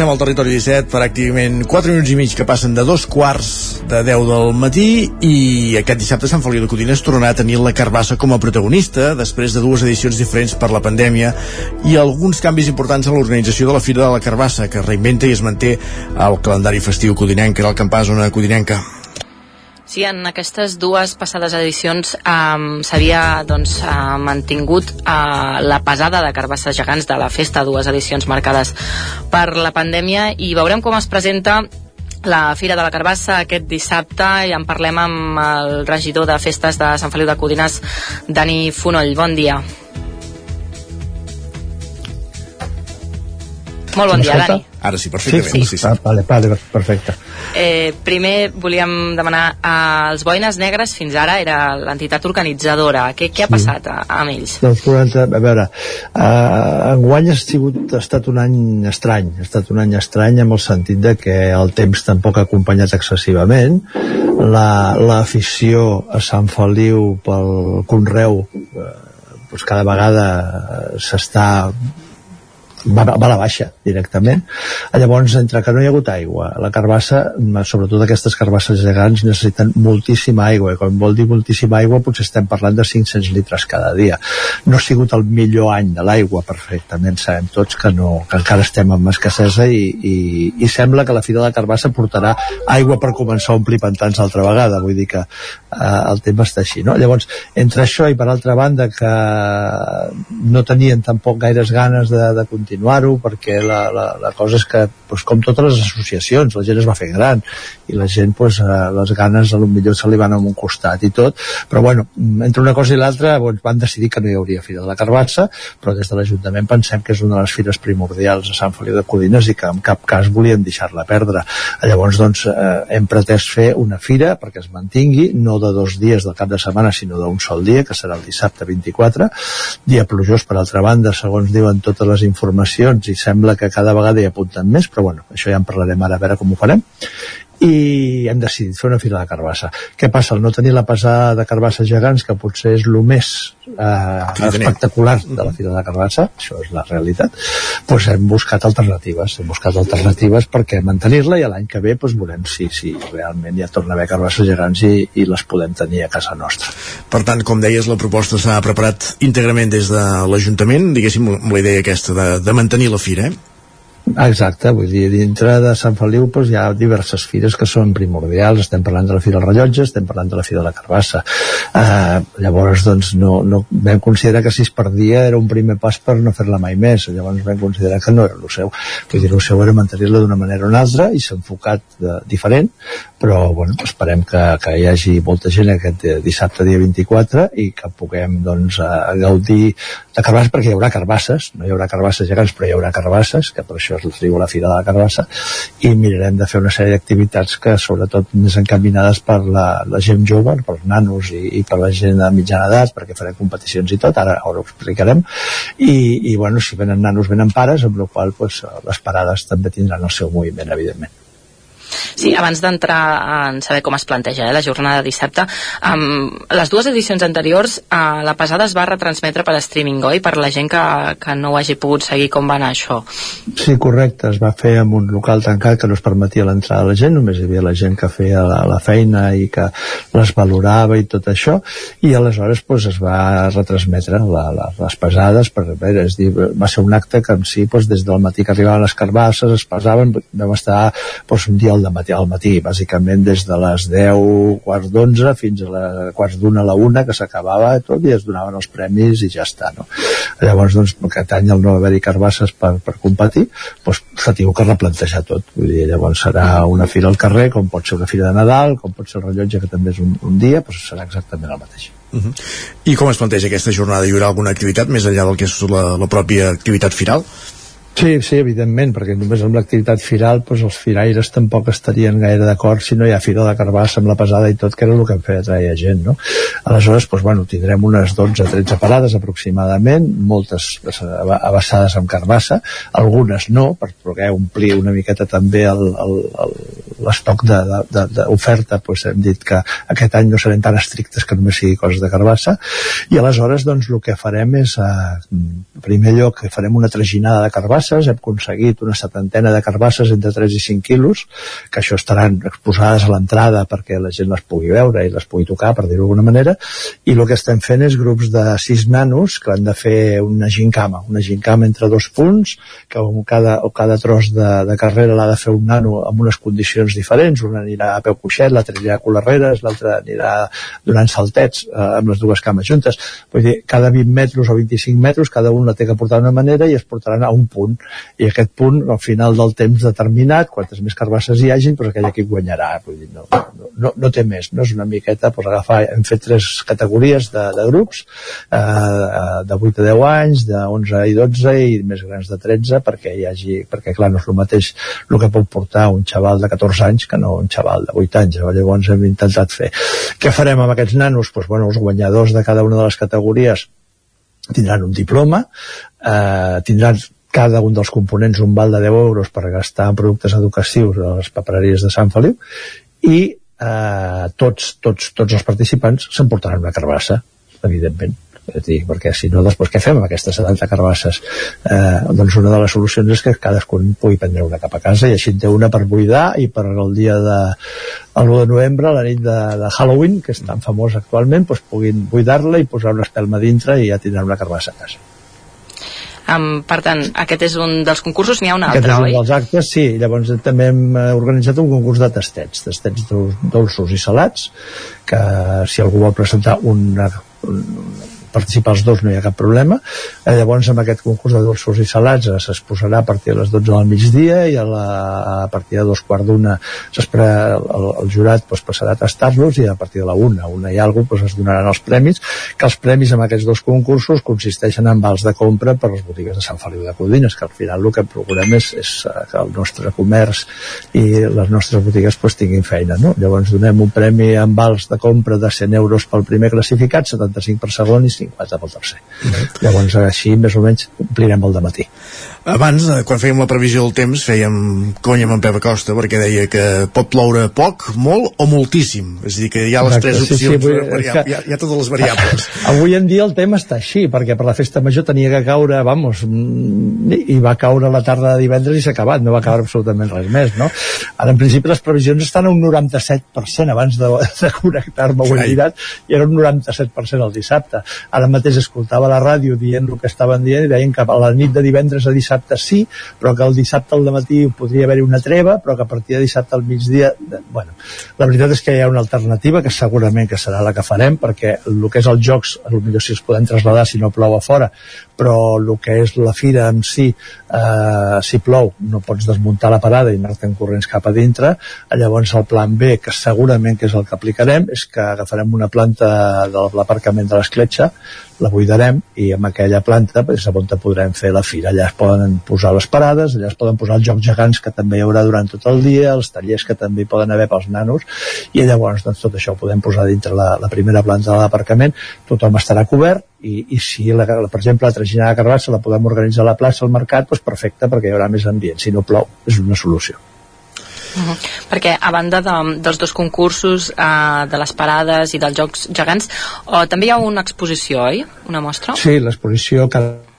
Avancem al territori 17, pràcticament 4 minuts i mig que passen de dos quarts de 10 del matí i aquest dissabte Sant Feliu de Codines tornarà a tenir la Carbassa com a protagonista després de dues edicions diferents per la pandèmia i alguns canvis importants en l'organització de la Fira de la Carbassa que reinventa i es manté el calendari festiu codinenc, que era el campàs una codinenca. Sí, en aquestes dues passades edicions um, s'havia doncs, uh, mantingut uh, la pesada de carbasses gegants de la festa, dues edicions marcades per la pandèmia, i veurem com es presenta la Fira de la Carbassa aquest dissabte i en parlem amb el regidor de festes de Sant Feliu de Codines, Dani Fonoll. Bon dia. Molt bon dia, Dani. Ara sí, perfectament. Sí, sí. sí. Ah, vale, vale, perfecte. Eh, primer volíem demanar als Boines Negres, fins ara era l'entitat organitzadora. Què, què ha Sí. passat a, amb ells? Doncs 40, a veure, uh, enguany ha, sigut, ha estat un any estrany, ha estat un any estrany en el sentit de que el temps tampoc ha acompanyat excessivament, La- l'afició la, a Sant Feliu pel Conreu eh, doncs cada vegada eh, s'està va, va a la baixa directament. Llavors entre que no hi ha hagut aigua la carbassa, sobretot aquestes carbasses gegants necessiten moltíssima aigua i quan vol dir moltíssima aigua potser estem parlant de 500 litres cada dia. No ha sigut el millor any de l'aigua perfectament sabem tots que, no, que encara estem amb escassesa i, i, i sembla que la Fira de la Carbassa portarà aigua per començar a omplir pantans altra vegada. Vull dir que eh, el tema està així no? llavors entre això i per altra banda que no tenien tampoc gaires ganes de, de continuar-ho perquè la, la, la cosa és que doncs, com totes les associacions la gent es va fer gran i la gent doncs, eh, les ganes a lo millor se li van a un costat i tot. Però bueno, entre una cosa i l'altra doncs, van decidir que no hi hauria Fira de la Carbassa però des de l'Ajuntament pensem que és una de les fires primordials a Sant Feliu de Codines i que en cap cas volien deixar-la perdre. Llavors doncs eh, hem pretès fer una fira perquè es mantingui no de dos dies del cap de setmana sinó d'un sol dia que serà el dissabte 24 dia plujós per altra banda segons diuen totes les informacions i sembla que cada vegada hi apunten més però bueno, això ja en parlarem ara a veure com ho farem i hem decidit fer una fila de carbassa. Què passa? Al no tenir la pesada de carbassa gegants, que potser és el més eh, espectacular de la fila de carbassa, això és la realitat, doncs hem buscat alternatives, hem buscat alternatives perquè mantenir-la i l'any que ve doncs veurem si, si realment ja torna a haver carbasses gegants i, i les podem tenir a casa nostra. Per tant, com deies, la proposta s'ha preparat íntegrament des de l'Ajuntament, diguéssim, amb la idea aquesta de, de mantenir la fira, eh? Exacte, vull dir, dintre de Sant Feliu doncs, hi ha diverses fires que són primordials, estem parlant de la Fira del Rellotge, estem parlant de la Fira de la Carbassa. Eh, llavors, doncs, no, no, vam considerar que si es perdia era un primer pas per no fer-la mai més, llavors vam considerar que no era el seu. Vull dir, el seu era mantenir-la d'una manera o una altra i s'ha enfocat de, diferent, però bueno, esperem que, que hi hagi molta gent aquest eh, dissabte dia 24 i que puguem doncs, eh, gaudir de carbasses, perquè hi haurà carbasses, no hi haurà carbasses gegants, però hi haurà carbasses, que per això es diu la Fira de la Carbassa, i mirarem de fer una sèrie d'activitats que sobretot més encaminades per la, la gent jove, per nanos i, i per la gent de mitjana edat, perquè farem competicions i tot, ara, ara ho explicarem, i, i bueno, si venen nanos venen pares, amb la qual pues, les parades també tindran el seu moviment, evidentment. Sí, abans d'entrar en saber com es planteja eh, la jornada de dissabte, um, les dues edicions anteriors uh, la pesada es va retransmetre per streaming, oi? Per la gent que, que no ho hagi pogut seguir com va anar això. Sí, correcte, es va fer en un local tancat que no es permetia l'entrada de la gent, només hi havia la gent que feia la, la feina i que les valorava i tot això, i aleshores pues, es va retransmetre la, la, les pesades, per, veure, és dir, va ser un acte que en si pues, des del matí que arribaven les carbasses es pesaven, vam estar pues, un dia al matí, al matí, bàsicament des de les 10, quarts d'11 fins a les quarts d'una a la una que s'acabava tot i es donaven els premis i ja està, no? Llavors, doncs, aquest any el no haver-hi carbasses per, per competir, doncs s'ha tingut que replantejar tot. Vull dir, llavors serà una fira al carrer, com pot ser una fira de Nadal, com pot ser el rellotge, que també és un, un dia, doncs serà exactament el mateix. Uh -huh. I com es planteja aquesta jornada? Hi haurà alguna activitat més enllà del que és la, la pròpia activitat firal? Sí, sí, evidentment, perquè només amb l'activitat firal doncs els firaires tampoc estarien gaire d'acord si no hi ha fira de carbassa amb la pesada i tot, que era el que feia atrair gent, no? Aleshores, doncs, bueno, tindrem unes 12-13 parades aproximadament, moltes abassades amb carbassa, algunes no, per poder omplir una miqueta també l'estoc d'oferta, doncs hem dit que aquest any no serem tan estrictes que només sigui coses de carbassa, i aleshores, doncs, el que farem és, eh, en primer lloc, farem una traginada de carbassa, carbasses, hem aconseguit una setantena de carbasses entre 3 i 5 quilos, que això estaran exposades a l'entrada perquè la gent les pugui veure i les pugui tocar, per dir-ho d'alguna manera, i el que estem fent és grups de 6 nanos que han de fer una gincama, una gincama entre dos punts, que cada, o cada tros de, de carrera l'ha de fer un nano amb unes condicions diferents, un anirà a peu coixet, l'altre anirà a colarreres, l'altre anirà donant saltets eh, amb les dues cames juntes. Vull dir, cada 20 metres o 25 metres cada un la té que portar d'una manera i es portaran a un punt. I aquest punt, al final del temps determinat, quantes més carbasses hi hagin, doncs aquell equip guanyarà. Vull dir, no, no, no té més, no és una miqueta, doncs agafar, hem fet tres categories de, de grups, eh, de 8 a 10 anys, de 11 i 12 i més grans de 13, perquè hi hagi, perquè clar, no és el mateix el que pot portar un xaval de 14 anys que no un xaval de 8 anys. Llavors hem intentat fer. Què farem amb aquests nanos? Doncs, bueno, els guanyadors de cada una de les categories tindran un diploma, eh, tindran cada un dels components un val de 10 euros per gastar en productes educatius a les papereries de Sant Feliu i eh, tots, tots, tots els participants s'emportaran una carbassa, evidentment. Dir, perquè si no després què fem amb aquestes 70 carbasses eh, doncs una de les solucions és que cadascun pugui prendre una cap a casa i així té una per buidar i per el dia de el 1 de novembre, la nit de, de Halloween que és tan famós actualment doncs puguin buidar-la i posar una espelma dintre i ja tindran una carbassa a casa Um, per tant, aquest és un dels concursos, n'hi ha un altre, oi? Aquest és un dels actes, sí. Llavors també hem eh, organitzat un concurs de tastets, tastets dolços i salats, que si algú vol presentar una, un, participar els dos no hi ha cap problema eh, llavors amb aquest concurs de dolços i salats eh, s'exposarà a partir de les 12 del migdia i a, la, a partir de dos quarts d'una el, el jurat doncs, passarà a tastar-los i a partir de la una, una i alguna cosa doncs, es donaran els premis que els premis amb aquests dos concursos consisteixen en vals de compra per les botigues de Sant Feliu de Codines que al final el que procurem és, és eh, que el nostre comerç i les nostres botigues doncs, tinguin feina no? llavors donem un premi en vals de compra de 100 euros pel primer classificat 75 per segon i 50 pel tercer. Llavors així més o menys omplirem el de matí. Abans, eh, quan fèiem la previsió del temps, fèiem conya amb en Pep Acosta perquè deia que pot ploure poc, molt o moltíssim. És a dir, que hi ha les Exacte, tres opcions, sí, sí, vull, que... hi, ha, hi ha totes les variables. [laughs] Avui en dia el tema està així, perquè per la festa major tenia que caure, vamos, mm, i va caure la tarda de divendres i s'ha acabat, no va caure absolutament res més, no? Ara, en principi, les previsions estan a un 97% abans de, [laughs] de connectar-me, ho he mirat, i era un 97% el dissabte. Ara mateix escoltava la ràdio dient el que estaven dient i deien que a la nit de divendres a dissabte sí, però que el dissabte al matí podria haver-hi una treva, però que a partir de dissabte al migdia... Bueno, la veritat és que hi ha una alternativa que segurament que serà la que farem, perquè el que és els jocs, potser si els podem traslladar si no plou a fora, però el que és la fira en si, eh, si plou, no pots desmuntar la parada i anar-te'n corrents cap a dintre, llavors el plan B, que segurament que és el que aplicarem, és que agafarem una planta de l'aparcament de l'escletxa, la buidarem i amb aquella planta és on podrem fer la fira. Allà es poden posar les parades, allà es poden posar els jocs gegants que també hi haurà durant tot el dia, els tallers que també poden haver pels nanos, i llavors doncs, tot això ho podem posar dintre la, la primera planta de l'aparcament, tothom estarà cobert, i, i si, la, per exemple, la traginada de Carbassa la podem organitzar a la plaça, al mercat, doncs perfecte, perquè hi haurà més ambient. Si no plou, és una solució. Uh -huh. perquè a banda de, dels dos concursos uh, de les parades i dels jocs gegants uh, també hi ha una exposició, oi? Una mostra? Sí, l'exposició cada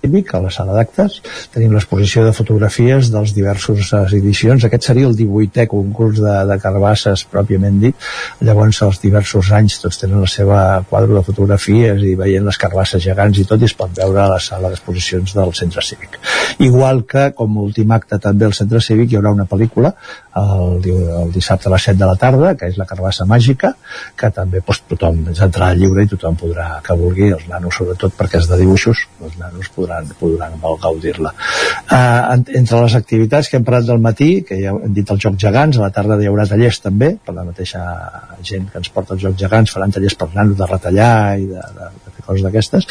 cívic, a la sala d'actes. Tenim l'exposició de fotografies dels diversos edicions. Aquest seria el 18è concurs de, de carbasses, pròpiament dit. Llavors, els diversos anys tots tenen la seva quadre de fotografies i veient les carbasses gegants i tot, i es pot veure a la sala d'exposicions del centre cívic. Igual que, com a últim acte també al centre cívic, hi haurà una pel·lícula el, el dissabte a les 7 de la tarda, que és la carbassa màgica, que també doncs, tothom és entrada lliure i tothom podrà, que vulgui, els nanos sobretot perquè és de dibuixos, els nanos podran podran, podran gaudir-la. Uh, entre les activitats que hem parlat del matí, que ja hem dit els Jocs Gegants, a la tarda hi haurà tallers també, per la mateixa gent que ens porta els Jocs Gegants, faran tallers per nanos de retallar i de, de, de fer coses d'aquestes,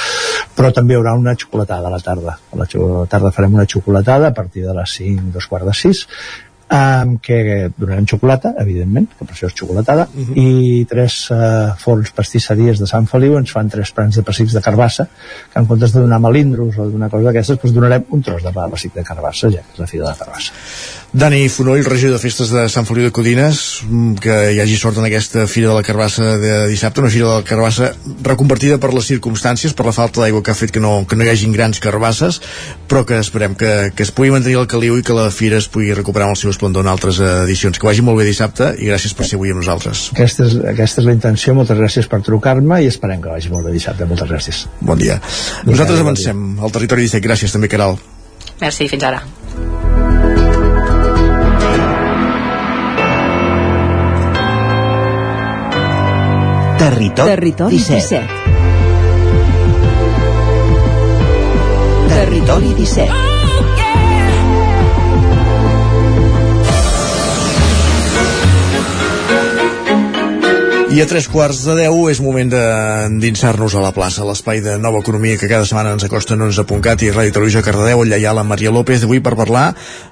però també hi haurà una xocolatada a la tarda. A la tarda farem una xocolatada a partir de les 5, dos quarts de 6, amb què donarem xocolata, evidentment, que per això és xocolatada, uh Mhm. -huh. i tres uh, forns pastisseries de Sant Feliu ens fan tres prans de pessics de carbassa, que en comptes de donar melindros o d'una cosa d'aquestes, doncs donarem un tros de pa pessic de carbassa, ja que és la fira de la carbassa. Dani Fonoll, regidor de festes de Sant Feliu de Codines, mm, que hi hagi sort en aquesta Fira de la Carbassa de dissabte, una Fira de la Carbassa reconvertida per les circumstàncies, per la falta d'aigua que ha fet que no, que no hi hagin grans carbasses, però que esperem que, que es pugui mantenir el caliu i que la Fira es pugui recuperar amb el seu esplendor en altres edicions. Que vagi molt bé dissabte i gràcies per ser avui amb nosaltres. Aquesta és, aquesta és la intenció, moltes gràcies per trucar-me i esperem que vagi molt bé dissabte, moltes gràcies. Bon dia. Nosaltres avancem al territori 17. Gràcies també, Caral. Merci, fins ara. Territori, Territori 17. 17. Territori 17. I a tres quarts de deu és moment d'endinsar-nos a la plaça, l'espai de nova economia que cada setmana ens acosta en 11.cat i Ràdio Televisió Cardedeu, allà hi ha la Maria López d'avui per parlar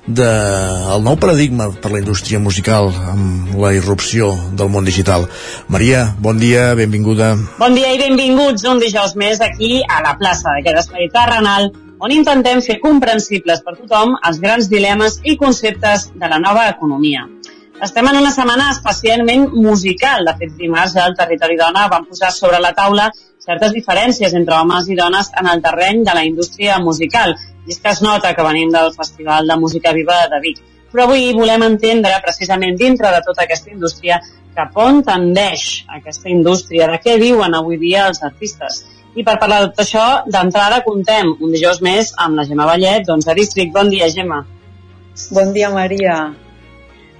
del de nou paradigma per la indústria musical amb la irrupció del món digital. Maria, bon dia, benvinguda. Bon dia i benvinguts un dijous més aquí a la plaça d'aquest espai terrenal on intentem fer comprensibles per tothom els grans dilemes i conceptes de la nova economia. Estem en una setmana especialment musical. De fet, dimarts al Territori Dona van posar sobre la taula certes diferències entre homes i dones en el terreny de la indústria musical. I és que es nota que venim del Festival de Música Viva de Vic. Però avui volem entendre, precisament dintre de tota aquesta indústria, cap on tendeix aquesta indústria, de què viuen avui dia els artistes. I per parlar de tot això, d'entrada contem un dijous més amb la Gemma Vallet, doncs a District. Bon dia, Gemma. Bon dia, Maria.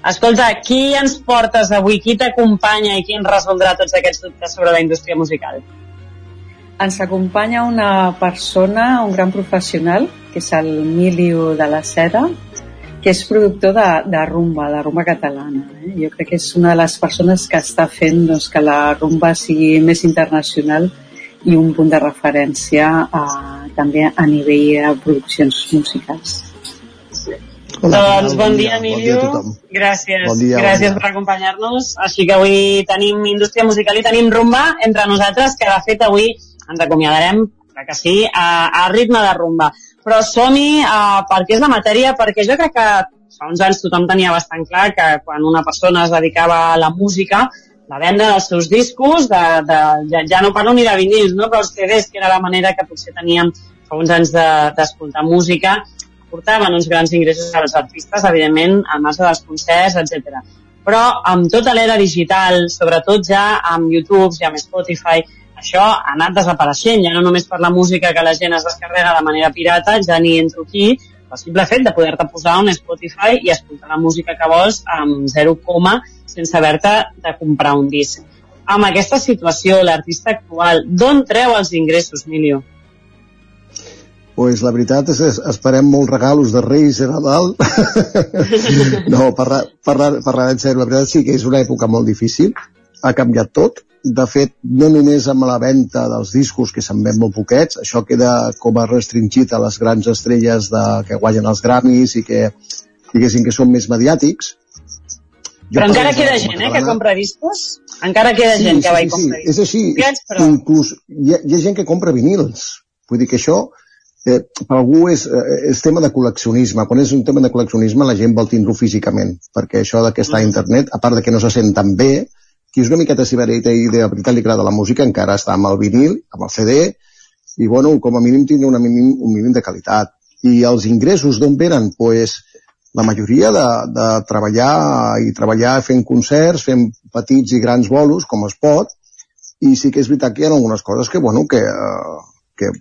Escolta, qui ens portes avui? Qui t'acompanya i qui ens resoldrà tots aquests dubtes sobre la indústria musical? Ens acompanya una persona, un gran professional, que és el Miliu de la Seda, que és productor de, de rumba, de rumba catalana. Eh? Jo crec que és una de les persones que està fent doncs, que la rumba sigui més internacional i un punt de referència eh, també a nivell de produccions musicals. Hola, doncs bon, bon dia, Emilio. Bon dia gràcies, bon dia, gràcies bon dia. per acompanyar-nos. Així que avui tenim indústria musical i tenim rumba entre nosaltres, que de fet avui ens acomiadarem, que sí, a, a ritme de rumba. Però som-hi uh, perquè és la matèria, perquè jo crec que fa uns anys tothom tenia bastant clar que quan una persona es dedicava a la música, la venda dels seus discos, de, de, ja, ja no parlo ni de vinils, no? però els CDs, que era la manera que potser teníem fa uns anys d'escoltar de, música, portaven uns grans ingressos als artistes, evidentment, al marge dels concerts, etc. Però amb tota l'era digital, sobretot ja amb YouTube i amb Spotify, això ha anat desapareixent, ja no només per la música que la gent es descarrega de manera pirata, ja ni entro aquí, el simple fet de poder-te posar un Spotify i escoltar la música que vols amb 0, sense haver-te de comprar un disc. Amb aquesta situació, l'artista actual, d'on treu els ingressos, Milio? Pues la veritat és que esperem molts regalos de Reis i Nadal. [laughs] no, parlar, parlar, parlar en sèrio, la veritat sí que és una època molt difícil, ha canviat tot. De fet, no només amb la venda dels discos, que se'n ven molt poquets, això queda com a restringit a les grans estrelles de, que guanyen els Grammys i que, diguéssim, que són més mediàtics. Jo però encara queda gent, eh, que compra discos? Encara queda sí, gent que sí, va sí, i compra sí. És així, Poquets, però... inclús hi ha, hi ha gent que compra vinils. Vull dir que això eh, per algú és, eh, és tema de col·leccionisme. Quan és un tema de col·leccionisme la gent vol tindre-ho físicament, perquè això de que està a internet, a part de que no se sent tan bé, qui és una miqueta ciberita i de veritat li agrada la música encara està amb el vinil, amb el CD, i bueno, com a mínim tindre una mínim, un mínim de qualitat. I els ingressos d'on venen? Pues, la majoria de, de treballar i treballar fent concerts, fent petits i grans bolos, com es pot, i sí que és veritat que hi ha algunes coses que, bueno, que, eh, que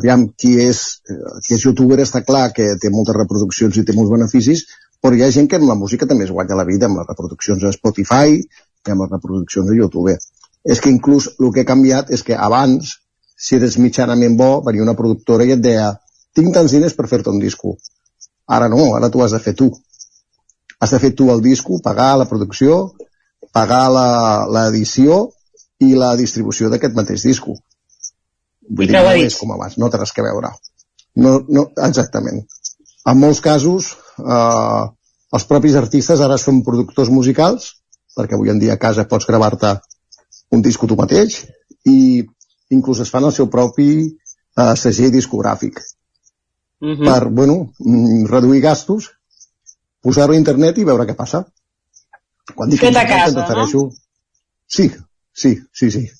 aviam, qui és, eh, qui és youtuber està clar que té moltes reproduccions i té molts beneficis, però hi ha gent que amb la música també es guanya la vida, amb les reproduccions a Spotify i amb les reproduccions a YouTube. És que inclús el que ha canviat és que abans, si eres mitjanament bo, venia una productora i et deia tinc tants diners per fer-te un disco. Ara no, ara tu has de fer tu. Has de fer tu el disco, pagar la producció, pagar l'edició i la distribució d'aquest mateix disco. Vull dir, no és com abans, no té res que veure. No, no, exactament. En molts casos, eh, els propis artistes ara són productors musicals, perquè avui en dia a casa pots gravar-te un disco tu mateix, i inclús es fan el seu propi eh, segell discogràfic. Mhm. -huh. Per, bueno, mm, reduir gastos, posar-ho a internet i veure què passa. Quan dic Fet a casa, refereixo... Sí, sí, sí, sí.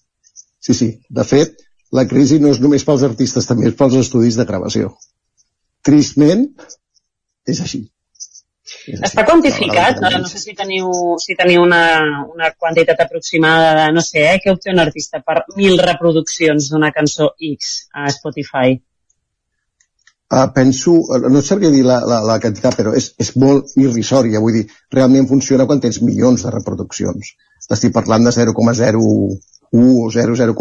Sí, sí. De fet, la crisi no és només pels artistes, també és pels estudis de gravació. Tristment, és així. Està quantificat? No, no sé si teniu, si teniu una, una quantitat aproximada de, no sé, eh, què obté un artista per mil reproduccions d'una cançó X a Spotify. Uh, penso, eh, no et sabria dir la, la, la quantitat, però és, és molt irrisòria, vull dir, realment funciona quan tens milions de reproduccions. Estic parlant de 0,01 o 0,0,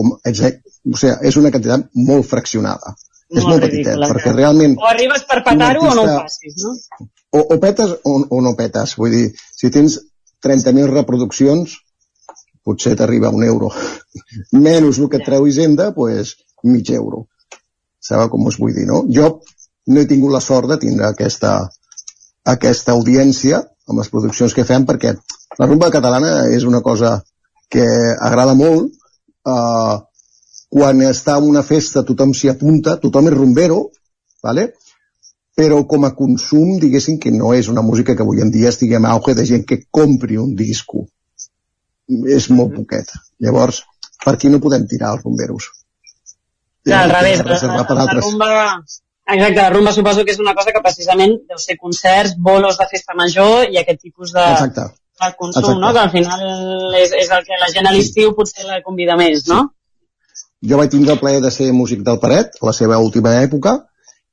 o sigui, és una quantitat molt fraccionada. és molt petitet, ridícula, perquè realment O arribes per petar-ho un o no ho artista- facis, no? o, o petes o, o no petes. Vull dir, si tens 30.000 reproduccions, potser t'arriba un euro. [laughs] Menys el que et treu Hisenda, pues, mig euro. Sabeu com us vull dir, no? Jo no he tingut la sort de tindre aquesta, aquesta audiència amb les produccions que fem perquè la rumba catalana és una cosa que agrada molt eh, quan està en una festa tothom s'hi apunta, tothom és rumbero vale? però com a consum diguéssim que no és una música que avui en dia estigui en auge de gent que compri un disco és molt poquet. Llavors per aquí no podem tirar els rumberos. Ja, al revés. reservar per La, la altres. rumba... Exacte, la rumba suposo que és una cosa que precisament deu ser concerts, bolos de festa major i aquest tipus de, exacte de consum, Exacte. no? Que al final és, és el que la gent a l'estiu potser la convida més, no? jo vaig tindre el plaer de ser músic del Paret, la seva última època,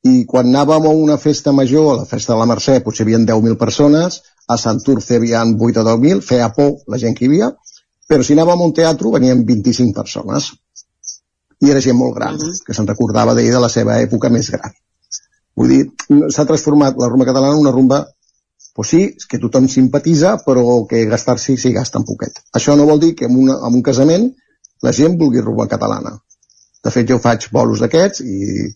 i quan anàvem a una festa major, a la festa de la Mercè, potser hi havia 10.000 persones, a Santurce hi havia 8 o 10.000, feia por la gent que hi havia, però si anàvem a un teatre venien 25 persones. I era gent molt gran, que se'n recordava d'ell de la seva època més gran. Vull dir, s'ha transformat la rumba catalana en una rumba pues sí, és que tothom simpatitza, però que gastar-s'hi s'hi gasta un poquet. Això no vol dir que en, una, en un casament la gent vulgui rumba catalana. De fet, jo faig bolos d'aquests i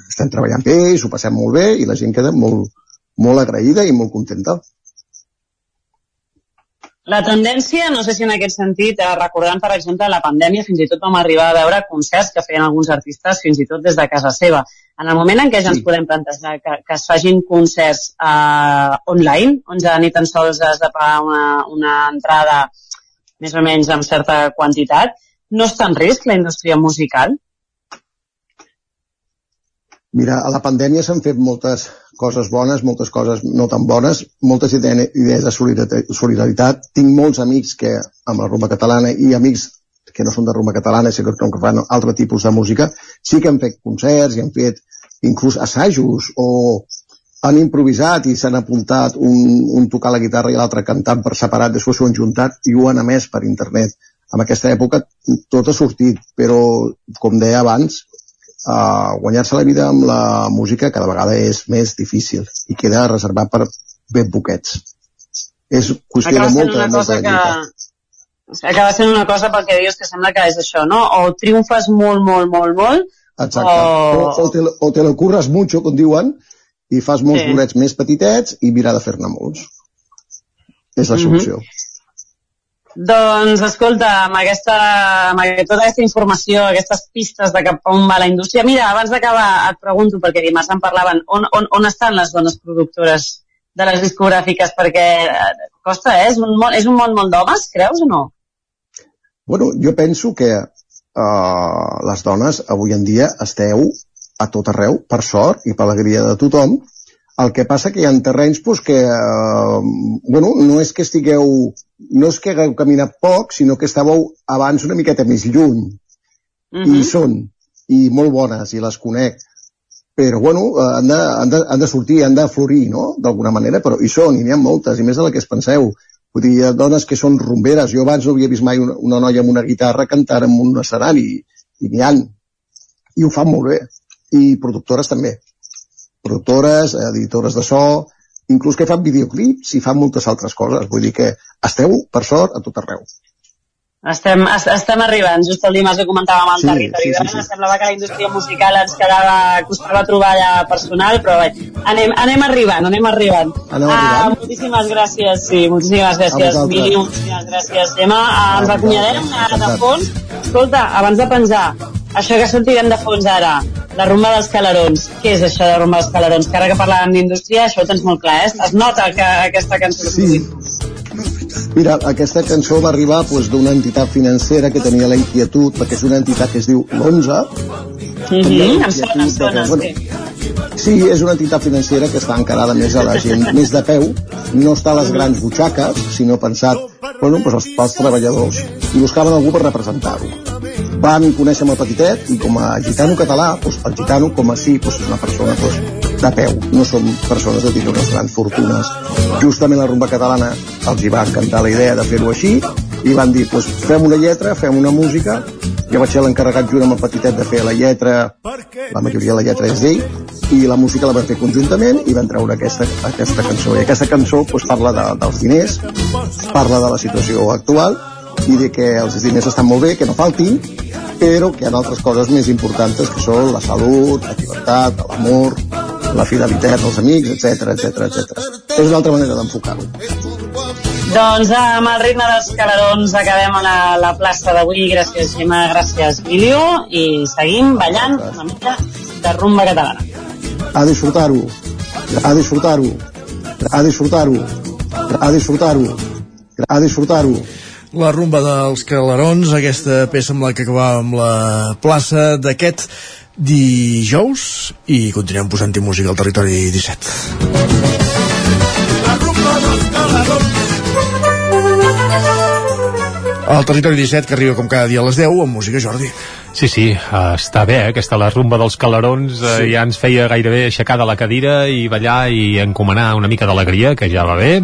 estem treballant bé, i s'ho passem molt bé i la gent queda molt, molt agraïda i molt contenta. La tendència, no sé si en aquest sentit, eh, recordant, per exemple, la pandèmia, fins i tot vam arribar a veure concerts que feien alguns artistes fins i tot des de casa seva. En el moment en què ja ens podem plantejar que, que es facin concerts eh, online, on ja ni tan sols has de pagar una, una entrada més o menys amb certa quantitat, no està en risc la indústria musical? Mira, a la pandèmia s'han fet moltes coses bones, moltes coses no tan bones, moltes ide- idees de solidaritat. Tinc molts amics que amb la rumba catalana i amics que no són de rumba catalana, sinó que fan altre tipus de música, sí que han fet concerts i han fet inclús assajos o han improvisat i s'han apuntat un, un tocar la guitarra i l'altre cantant per separat, després s'ho han juntat i ho han emès per internet. En aquesta època tot ha sortit, però com deia abans, uh, guanyar-se la vida amb la música cada vegada és més difícil i queda reservat per ben poquets. És qüestió Acaba de molta, molta lluita. Acaba sent una cosa pel que dius que sembla que és això, no? O triomfes molt, molt, molt, molt, Exacte. o- O, te, o te lo curres mucho, com diuen, i fas molts Sí. bolets més petitets i mirar de fer-ne molts. És la Mhm. solució. Doncs, escolta, amb, aquesta, amb tota aquesta informació, aquestes pistes de cap a on va la indústria... Mira, abans d'acabar et pregunto, perquè dimarts en parlaven, on, on, on estan les dones productores de les discogràfiques? Perquè eh, costa, eh? És un, món, és un món molt d'homes, creus o no? Bueno, jo penso que uh, les dones avui en dia esteu a tot arreu, per sort i per alegria de tothom. El que passa que hi ha terrenys pues, que, uh, bueno, no és que estigueu, no és que hagueu caminat poc, sinó que estàveu abans una miqueta més lluny. Mhm. I hi són, i molt bones, i les conec. Però, bueno, eh, han de, han de, han de sortir, han de florir, no?, d'alguna manera, però hi són, i n'hi ha moltes, i més de la que es penseu. Vull dir, hi ha dones que són rumberes. Jo abans no havia vist mai una, una noia amb una guitarra cantar en un escenari, i n'hi han. I ho fan molt bé. I productores també. Productores, editores de so, inclús que fan videoclips i fan moltes altres coses. Vull dir que esteu, per sort, a tot arreu. Estem, es, estem arribant, just el dimarts ho comentàvem al Sí, territori. sí, sí, Sí. Semblava que la indústria musical ens quedava, costava trobar allà personal, però bé, anem, anem arribant, anem arribant. Arribant. Ah, moltíssimes gràcies, sí, moltíssimes gràcies. Mili, moltíssimes gràcies, Gemma. Ah, ens A acomiadarem vosaltres, ara de encantat. fons. Escolta, abans de penjar, això que sentirem de fons ara, la rumba dels calarons. Què és això de rumba dels calarons? Que ara que parlàvem d'indústria, això ho tens molt clar, eh? Es nota que aquesta cançó Sí. Mira, aquesta cançó va arribar doncs, d'una entitat financera que tenia la inquietud, perquè és una entitat que es diu l'ONZA. Mhm, em sona, em sona, sí. Sí, és una entitat financera que està encarada més a la gent més de peu, no està a les grans butxaques, sinó pensat bueno, doncs als, pels treballadors, i buscaven algú per representar-ho. Van conèixer amb el petitet i com a gitano català, doncs, el gitano com a sí, doncs, és una persona doncs, de peu, no són persones de tindre unes grans fortunes. Justament la rumba catalana els hi va encantar la idea de fer-ho així i van dir, doncs, fem una lletra, fem una música, jo vaig ser l'encarregat junt amb el petitet de fer la lletra, la majoria de la lletra és d'ell, i la música la van fer conjuntament i van treure aquesta, aquesta cançó. I aquesta cançó doncs, parla de, dels diners, parla de la situació actual i de que els diners estan molt bé, que no faltin, però que hi ha altres coses més importants que són la salut, la llibertat, l'amor, la fidelitat als amics, etc etc etc. És una altra manera d'enfocar-ho. Doncs amb el ritme dels calarons acabem a la, la plaça d'avui. Gràcies, Gemma, gràcies, Emilio. I seguim ballant una mica de rumba catalana. A disfrutar-ho, a disfrutar-ho, a disfrutar-ho, a disfrutar-ho, a disfrutar-ho. La rumba dels Calarons, aquesta peça amb la que acabàvem la plaça d'aquest dijous i continuem posant-hi música al territori 17. Al territori 17, que arriba com cada dia a les 10, amb música Jordi. Sí, sí, està bé, eh? aquesta la rumba dels calarons uh, Sí. ja ens feia gairebé aixecar de la cadira i ballar i encomanar una mica d'alegria, que ja va bé.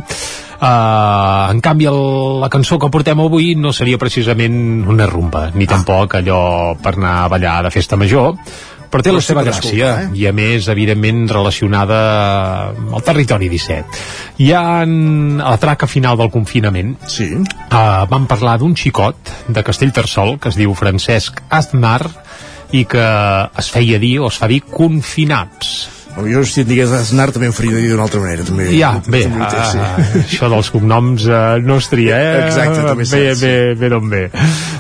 Uh, en canvi, el, la cançó que portem avui no seria precisament una rumba, ni tampoc allò per anar a ballar de festa major, però té la seva gràcia eh? i a més evidentment relacionada amb el territori 17 hi ha en, a la traca final del confinament sí. uh, vam parlar d'un xicot de Castellterçol que es diu Francesc Aznar i que es feia dir o es fa dir confinats Jo, si et digués Aznar, també em faria dir d'una altra manera. També, ja, bé, també té, sí. uh, això dels cognoms uh, no es tria, eh? Exacte, també bé, sí. bé, bé d'on ve.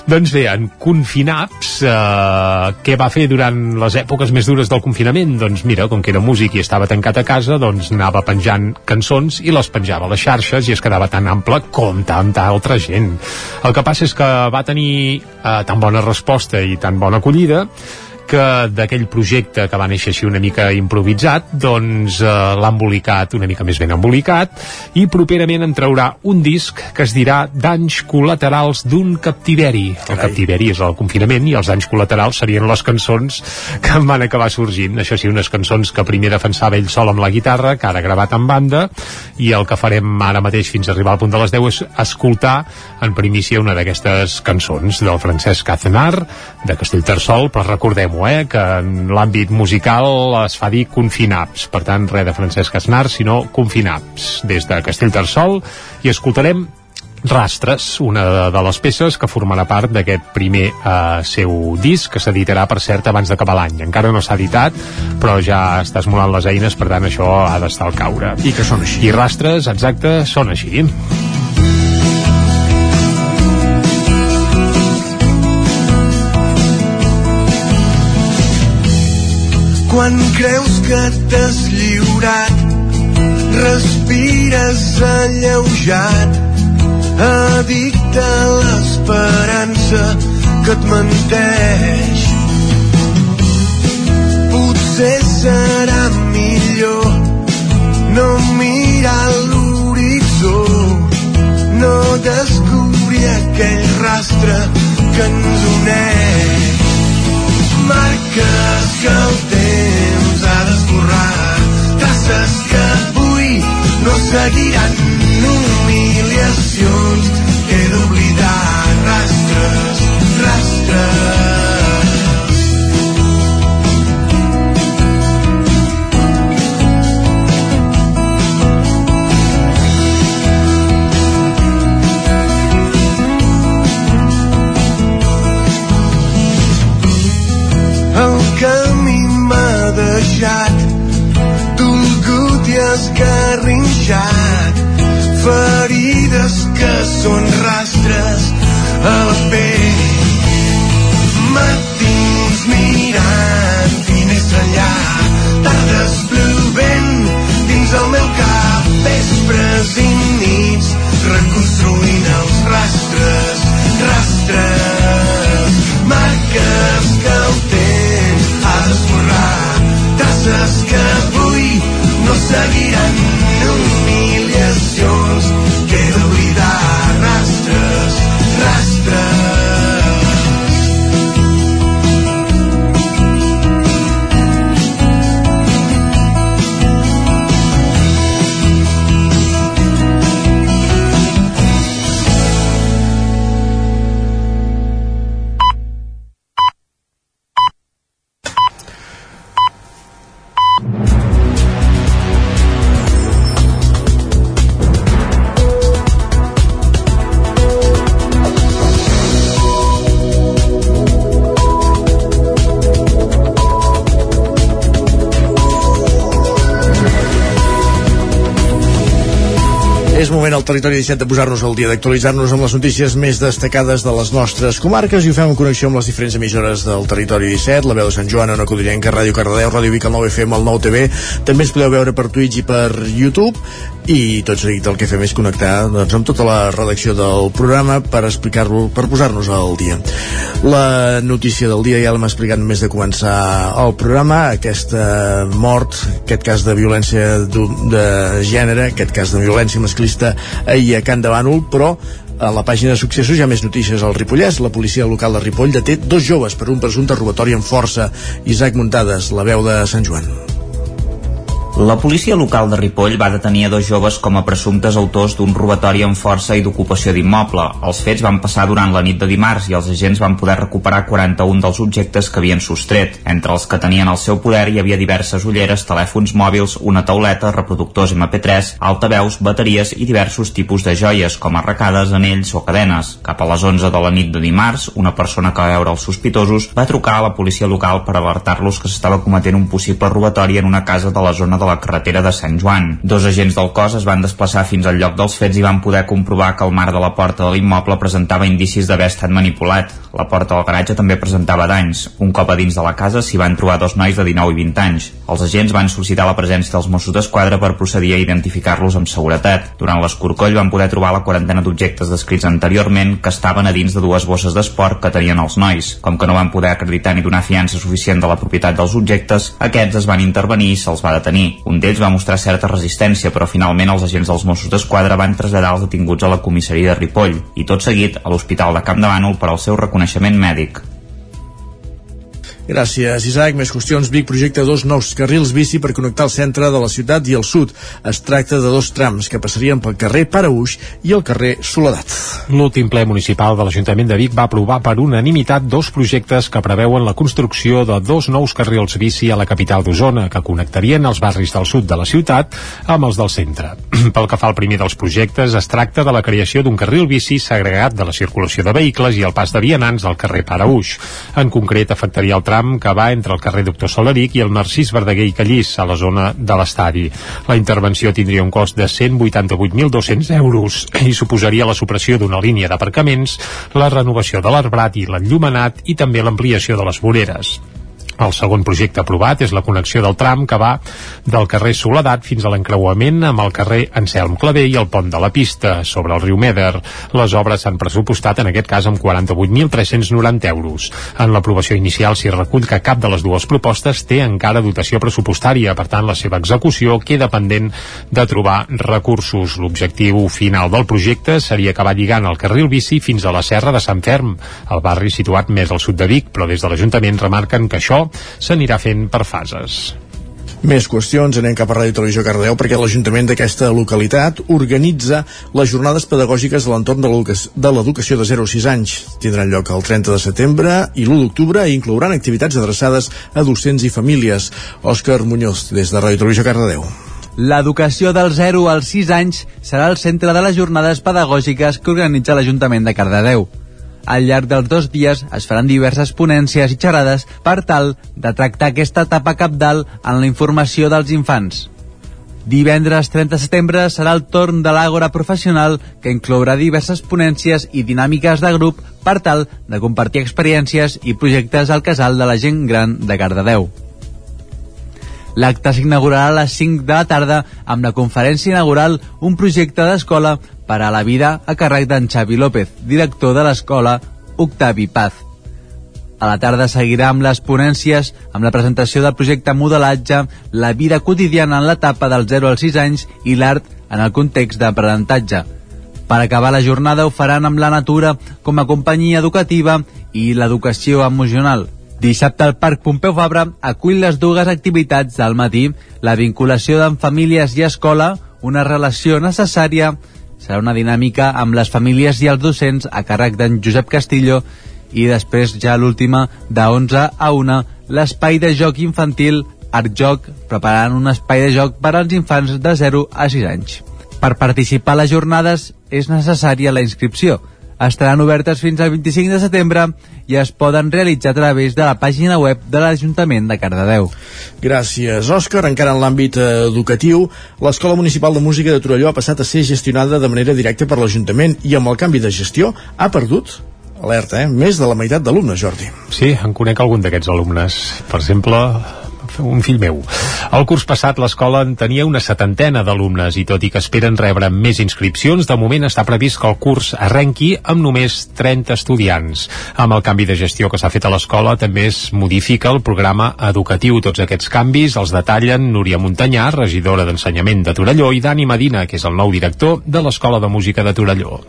Doncs bé, en Confinaps, uh, què va fer durant les èpoques més dures del confinament? Doncs mira, com que era músic i estava tancat a casa, doncs anava penjant cançons i les penjava a les xarxes i es quedava tan ample com tanta altra gent. El que passa és que va tenir uh, tan bona resposta i tan bona acollida que d'aquell projecte que va néixer així una mica improvisat, doncs eh, l'ha embolicat una mica més ben embolicat i properament en traurà un disc que es dirà Danys col·laterals d'un captiveri. El captiveri és el confinament i els danys col·laterals serien les cançons que en van acabar sorgint. Això sí, unes cançons que primer defensava ell sol amb la guitarra, que ara gravat en banda, i el que farem ara mateix fins a arribar al punt de les 10 és escoltar en primícia una d'aquestes cançons del Francesc Aznar, de Castellterçol, però recordem-ho, eh, que en l'àmbit musical es fa dir confinaps, per tant, res de Francesc Aznar, sinó confinaps, des de Castellterçol, i escoltarem Rastres, una de, de les peces que formarà part d'aquest primer eh, seu disc, que s'editarà, per cert, abans d'acabar l'any. Encara no s'ha editat, però ja està esmolant les eines, per tant, això ha d'estar al caure. I que són així. I Rastres, exacte, són així. Quan creus que t'has lliurat, respires alleujat, addicte a l'esperança que et menteix. Potser serà millor no mirar l'horitzó, no descobrir aquell rastre que ens uneix marques que el temps ha d'esborrar. Traces que avui no seguiran humiliacions he d'oblidar. Rastres, rastres esgarrinxat ferides que són rastres a la pell. Matins mirant finestra enllà tardes plovent dins el meu cap vespres i nits reconstruint els rastres rastres. Marques que el temps ha d'esborrar traces que territori 17 de posar-nos al dia, d'actualitzar-nos amb les notícies més destacades de les nostres comarques i ho fem en connexió amb les diferents emissores del territori 17, la veu de Sant Joan, Ona Codillenca, Ràdio Cardedeu, Ràdio Vic, el 9 FM, el 9 TV. També ens podeu veure per Twitch i per YouTube i tot seguit el que fem és connectar doncs, amb tota la redacció del programa per explicar-lo, per posar-nos al dia. La notícia del dia ja l'hem explicat només de començar el programa, aquesta mort, aquest cas de violència de gènere, aquest cas de violència masclista ahir a Can de Bànol, però a la pàgina de successos hi ha més notícies al Ripollès. La policia local de Ripoll deté dos joves per un presumpte robatori amb força. Isaac Muntades, la veu de Sant Joan. La policia local de Ripoll va detenir a dos joves com a presumptes autors d'un robatori amb força i d'ocupació d'immoble. Els fets van passar durant la nit de dimarts i els agents van poder recuperar 41 dels objectes que havien sostret. Entre els que tenien al seu poder hi havia diverses ulleres, telèfons mòbils, una tauleta, reproductors MP3, altaveus, bateries i diversos tipus de joies, com arracades, anells o cadenes. Cap a les 11 de la nit de dimarts, una persona que va veure els sospitosos va trucar a la policia local per alertar-los que s'estava cometent un possible robatori en una casa de la zona de la carretera de Sant Joan. Dos agents del cos es van desplaçar fins al lloc dels fets i van poder comprovar que el marc de la porta de l'immoble presentava indicis d'haver estat manipulat. La porta del garatge també presentava danys. Un cop a dins de la casa s'hi van trobar dos nois de 19 i 20 anys. Els agents van sol·licitar la presència dels Mossos d'Esquadra per procedir a identificar-los amb seguretat. Durant l'escorcoll van poder trobar la quarantena d'objectes descrits anteriorment que estaven a dins de dues bosses d'esport que tenien els nois. Com que no van poder acreditar ni donar fiança suficient de la propietat dels objectes, aquests es van intervenir i se'ls va detenir. Un d'ells va mostrar certa resistència, però finalment els agents dels Mossos d'Esquadra van traslladar els detinguts a la comissaria de Ripoll i tot seguit a l'Hospital de Camp de Bànol per al seu reconeixement mèdic. Gràcies, Isaac. Més qüestions. Vic projecta dos nous carrils bici per connectar el centre de la ciutat i el sud. Es tracta de dos trams que passarien pel carrer Paraúix i el carrer Soledat. L'últim ple municipal de l'Ajuntament de Vic va aprovar per unanimitat dos projectes que preveuen la construcció de dos nous carrils bici a la capital d'Osona, que connectarien els barris del sud de la ciutat amb els del centre. [clears throat] Pel que fa al primer dels projectes, es tracta de la creació d'un carril bici segregat de la circulació de vehicles i el pas de vianants al carrer Paraúix. En concret, afectaria el tram que va entre el carrer Doctor Solaric i el Narcís Verdaguer i Callís, a la zona de l'estadi. La intervenció tindria un cost de 188.200 euros i suposaria la supressió d'una línia d'aparcaments, la renovació de l'arbrat i l'enllumenat i també l'ampliació de les voreres. El segon projecte aprovat és la connexió del tram que va del carrer Soledat fins a l'encreuament amb el carrer Anselm Clavé i el pont de la pista sobre el riu Meder. Les obres s'han pressupostat en aquest cas amb 48.390 euros. En l'aprovació inicial s'hi recull que cap de les dues propostes té encara dotació pressupostària, per tant la seva execució queda pendent de trobar recursos. L'objectiu final del projecte seria acabar lligant el carril bici fins a la serra de Sant Ferm, el barri situat més al sud de Vic, però des de l'Ajuntament remarquen que això s'anirà fent per fases. Més qüestions, anem cap a Ràdio Televisió Cardeu perquè l'Ajuntament d'aquesta localitat organitza les jornades pedagògiques a l'entorn de l'educa- de l'educació de 0 a 6 anys. Tindran lloc el 30 de setembre i l'1 d'octubre i inclouran activitats adreçades a docents i famílies. Òscar Muñoz, des de Ràdio Televisió Cardeu. L'educació del 0 als 6 anys serà el centre de les jornades pedagògiques que organitza l'Ajuntament de Cardedeu. Al llarg dels dos dies es faran diverses ponències i xerrades per tal de tractar aquesta etapa capdalt en la informació dels infants. Divendres 30 de setembre serà el torn de l'Àgora Professional, que inclourà diverses ponències i dinàmiques de grup per tal de compartir experiències i projectes al casal de la gent gran de Cardedeu. L'acte s'inaugurarà a les 5 de la tarda amb la conferència inaugural Un projecte d'escola per a la vida a càrrec d'en Xavi López, director de l'escola Octavi Paz. A la tarda seguirà amb les ponències, amb la presentació del projecte Modelatge, la vida quotidiana en l'etapa del 0 als 6 anys i l'art en el context d'aprenentatge. Per acabar la jornada ho faran amb la natura com a companyia educativa i l'educació emocional. Dissabte el Parc Pompeu Fabra acull les dues activitats del matí, la vinculació amb famílies i escola, una relació necessària, serà una dinàmica amb les famílies i els docents a càrrec d'en Josep Castillo i després ja l'última de 11 a 1 l'espai de joc infantil Artjoc preparant un espai de joc per als infants de 0 a 6 anys. Per participar a les jornades és necessària la inscripció. Estaran obertes fins al 25 de setembre i es poden realitzar a través de la pàgina web de l'Ajuntament de Cardedeu. Gràcies, Òscar. Encara en l'àmbit educatiu, l'Escola Municipal de Música de Torelló ha passat a ser gestionada de manera directa per l'Ajuntament i amb el canvi de gestió ha perdut alerta, eh? Més de la meitat d'alumnes, Jordi. Sí, en conec algun d'aquests alumnes. Per exemple, un fill meu. El curs passat l'escola en tenia una setantena d'alumnes i tot i que esperen rebre més inscripcions, de moment està previst que el curs arrenqui amb només 30 estudiants. Amb el canvi de gestió que s'ha fet a l'escola també es modifica el programa educatiu. Tots aquests canvis els detallen Núria Montanyà, regidora d'Ensenyament de Torelló, i Dani Medina, que és el nou director de l'Escola de Música de Torelló.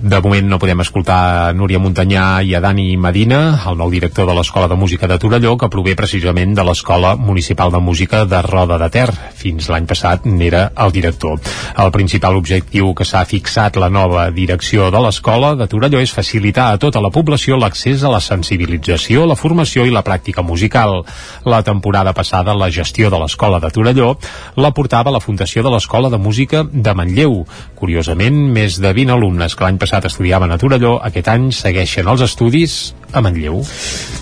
De moment no podem escoltar Núria Montanyà i a Dani Medina, el nou director de l'Escola de Música de Torelló, que prové precisament de l'Escola Municipal de Música de Roda de Ter. Fins l'any passat n'era el director. El principal objectiu que s'ha fixat la nova direcció de l'Escola de Torelló és facilitar a tota la població l'accés a la sensibilització, la formació i la pràctica musical. La temporada passada la gestió de l'Escola de Torelló la portava la Fundació de l'Escola de Música de Manlleu. Curiosament, més de 20 alumnes que l'any passat estudiaven a Torelló, aquest any segueixen els estudis a Manlleu.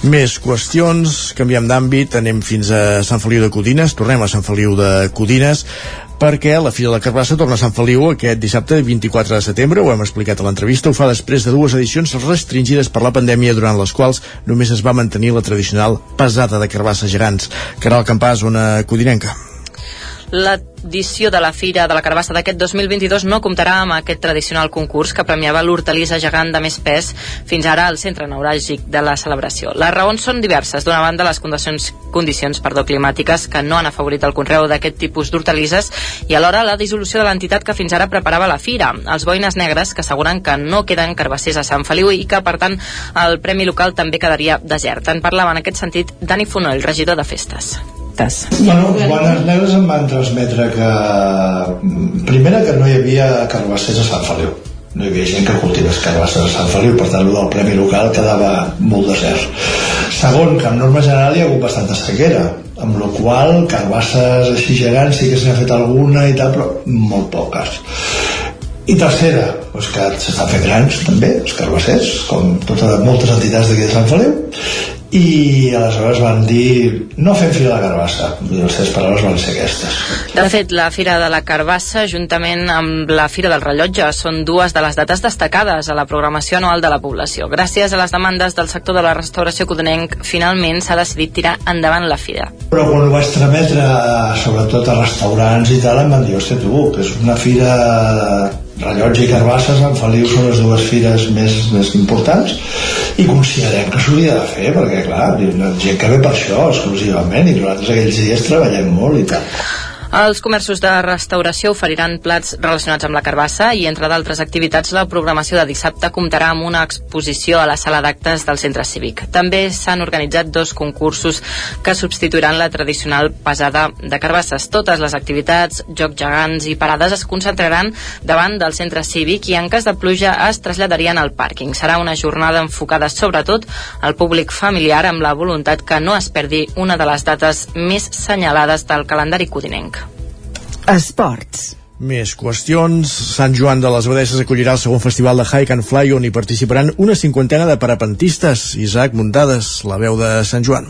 Més qüestions, canviem d'àmbit, anem fins a Sant Feliu de Codines, tornem a Sant Feliu de Codines, perquè la Fira de la Carbassa torna a Sant Feliu aquest dissabte 24 de setembre, ho hem explicat a l'entrevista, ho fa després de dues edicions restringides per la pandèmia durant les quals només es va mantenir la tradicional pesada de carbassa gegants. Caral Campàs, una codinenca l'edició de la Fira de la Carbassa d'aquest 2022 no comptarà amb aquest tradicional concurs que premiava l'hortalissa gegant de més pes fins ara al centre neuràgic de la celebració. Les raons són diverses. D'una banda, les condicions, condicions perdó, climàtiques que no han afavorit el conreu d'aquest tipus d'hortalisses i alhora la dissolució de l'entitat que fins ara preparava la Fira. Els boines negres que asseguren que no queden carbassers a Sant Feliu i que, per tant, el Premi Local també quedaria desert. En parlava en aquest sentit Dani Fonoll, regidor de Festes festes. Bueno, Bones Negres em van transmetre que primera que no hi havia carbassers a Sant Feliu. No hi havia gent que cultivés carbasses a Sant Feliu per tant el Premi Local quedava molt desert. Segon que en norma general hi ha hagut bastanta sequera amb la qual carbasses així gegants sí que s'ha fet alguna i tal però molt poques. I tercera, doncs que s'estan fent grans també, els carbassers com totes moltes entitats d'aquí de Sant Feliu i aleshores van dir no fem Fira de la Carbassa i les seves paraules van ser aquestes De fet, la Fira de la Carbassa juntament amb la Fira del Rellotge són dues de les dates destacades a la programació anual de la població. Gràcies a les demandes del sector de la restauració codonenc finalment s'ha decidit tirar endavant la Fira. Però quan ho vaig trametre sobretot a restaurants i tal em van dir, hòstia tu, que és una fira Rellotge i Carbassa, Sant Feliu són les dues fires més, més importants i considerem que s'hauria de fer perquè clar, hi ha gent que ve per això exclusivament i nosaltres aquells dies treballem molt i tal els comerços de restauració oferiran plats relacionats amb la carbassa i, entre d'altres activitats, la programació de dissabte comptarà amb una exposició a la sala d'actes del centre cívic. També s'han organitzat dos concursos que substituiran la tradicional pesada de carbasses. Totes les activitats, jocs gegants i parades es concentraran davant del centre cívic i en cas de pluja es traslladarien al pàrquing. Serà una jornada enfocada sobretot al públic familiar amb la voluntat que no es perdi una de les dates més senyalades del calendari codinenc. Esports. Més qüestions. Sant Joan de les Abadesses acollirà el segon festival de Hike and Fly on hi participaran una cinquantena de parapentistes. Isaac Muntades, la veu de Sant Joan.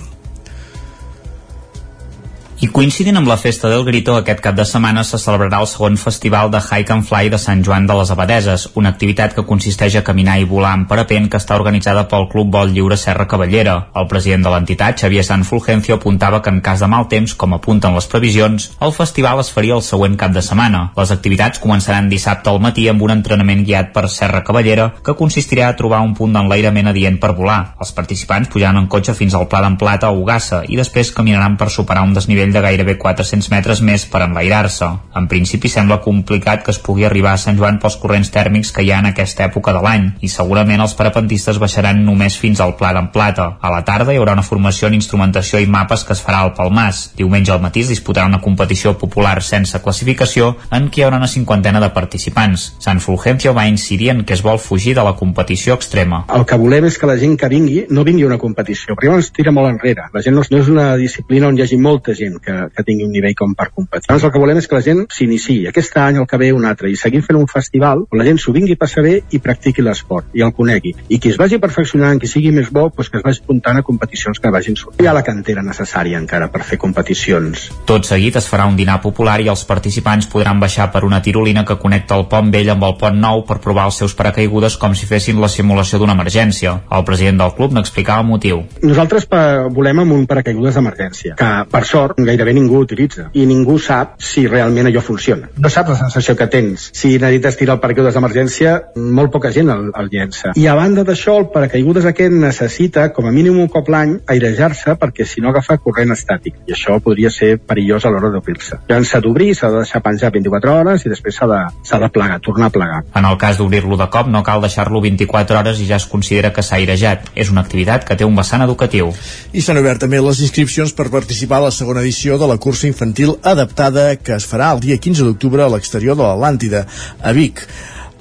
I coincidint amb la festa del Grito, aquest cap de setmana se celebrarà el segon festival de Hike and Fly de Sant Joan de les Abadeses, una activitat que consisteix a caminar i volar en parapent que està organitzada pel Club Vol Lliure Serra Cavallera. El president de l'entitat, Xavier San Fulgencio, apuntava que en cas de mal temps, com apunten les previsions, el festival es faria el següent cap de setmana. Les activitats començaran dissabte al matí amb un entrenament guiat per Serra Cavallera que consistirà a trobar un punt d'enlairament adient per volar. Els participants pujaran en cotxe fins al Pla d'en Plata o Ugassa i després caminaran per superar un desnivell nivell de gairebé 400 metres més per enlairar-se. En principi sembla complicat que es pugui arribar a Sant Joan pels corrents tèrmics que hi ha en aquesta època de l'any i segurament els parapentistes baixaran només fins al Pla d'en Plata. A la tarda hi haurà una formació en instrumentació i mapes que es farà al Palmàs. Diumenge al matí es disputarà una competició popular sense classificació en què hi haurà una cinquantena de participants. Sant Fulgencio va incidir en que es vol fugir de la competició extrema. El que volem és que la gent que vingui no vingui a una competició, perquè llavors tira molt enrere. La gent no, no és una disciplina on hi hagi molta gent que, que tingui un nivell com per competir. Llavors el que volem és que la gent s'iniciï aquest any, el que ve un altre, i seguim fent un festival on la gent s'ho vingui a passar bé i practiqui l'esport i el conegui. I qui es vagi perfeccionant, qui sigui més bo, doncs que es vagi apuntant a competicions que vagin sortint. Hi ha la cantera necessària encara per fer competicions. Tot seguit es farà un dinar popular i els participants podran baixar per una tirolina que connecta el pont vell amb el pont nou per provar els seus paracaigudes com si fessin la simulació d'una emergència. El president del club n'explicava el motiu. Nosaltres volem amb un paracaigudes d'emergència, que per sort gairebé ningú ningú utilitza i ningú sap si realment allò funciona. No saps la sensació que tens. Si necessites tirar el paracaigudes d'emergència, molt poca gent el, el llença. I a banda d'això, el paracaigudes aquest necessita, com a mínim un cop l'any, airejar-se perquè si no agafa corrent estàtic. I això podria ser perillós a l'hora d'obrir-se. Llavors s'ha d'obrir, s'ha de deixar penjar 24 hores i després s'ha de, de plegar, tornar a plegar. En el cas d'obrir-lo de cop no cal deixar-lo 24 hores i ja es considera que s'ha airejat. És una activitat que té un vessant educatiu. I s'han obert també les inscripcions per participar a la segona edició de la cursa infantil adaptada que es farà el dia 15 d'octubre a l'exterior de l'Atlàntida, a Vic.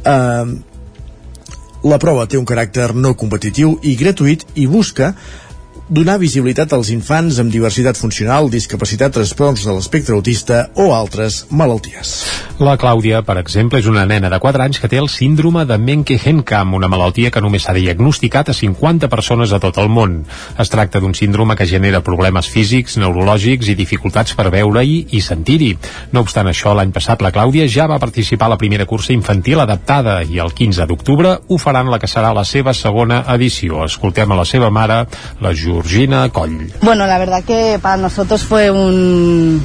Uh, la prova té un caràcter no competitiu i gratuït i busca donar visibilitat als infants amb diversitat funcional, discapacitat, trastorns de l'espectre autista o altres malalties. La Clàudia, per exemple, és una nena de 4 anys que té el síndrome de Menke-Henkam, una malaltia que només s'ha diagnosticat a 50 persones a tot el món. Es tracta d'un síndrome que genera problemes físics, neurològics i dificultats per veure-hi i sentir-hi. No obstant això, l'any passat la Clàudia ja va participar a la primera cursa infantil adaptada i el 15 d'octubre ho faran la que serà la seva segona edició. Escoltem a la seva mare, la Ju Bueno, la verdad que para nosotros fue un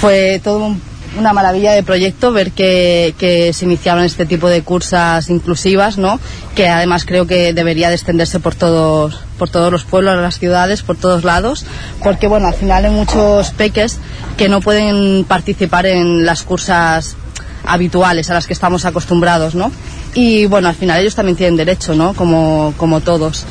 fue todo un, una maravilla de proyecto ver que, que, se iniciaron este tipo de cursas inclusivas, ¿no? Que además creo que debería de extenderse por todos por todos los pueblos, las ciudades, por todos lados, porque bueno, al final hay muchos peques que no pueden participar en las cursas habituales a las que estamos acostumbrados, ¿no? Y bueno, al final ellos también tienen derecho, ¿no? Como, como todos.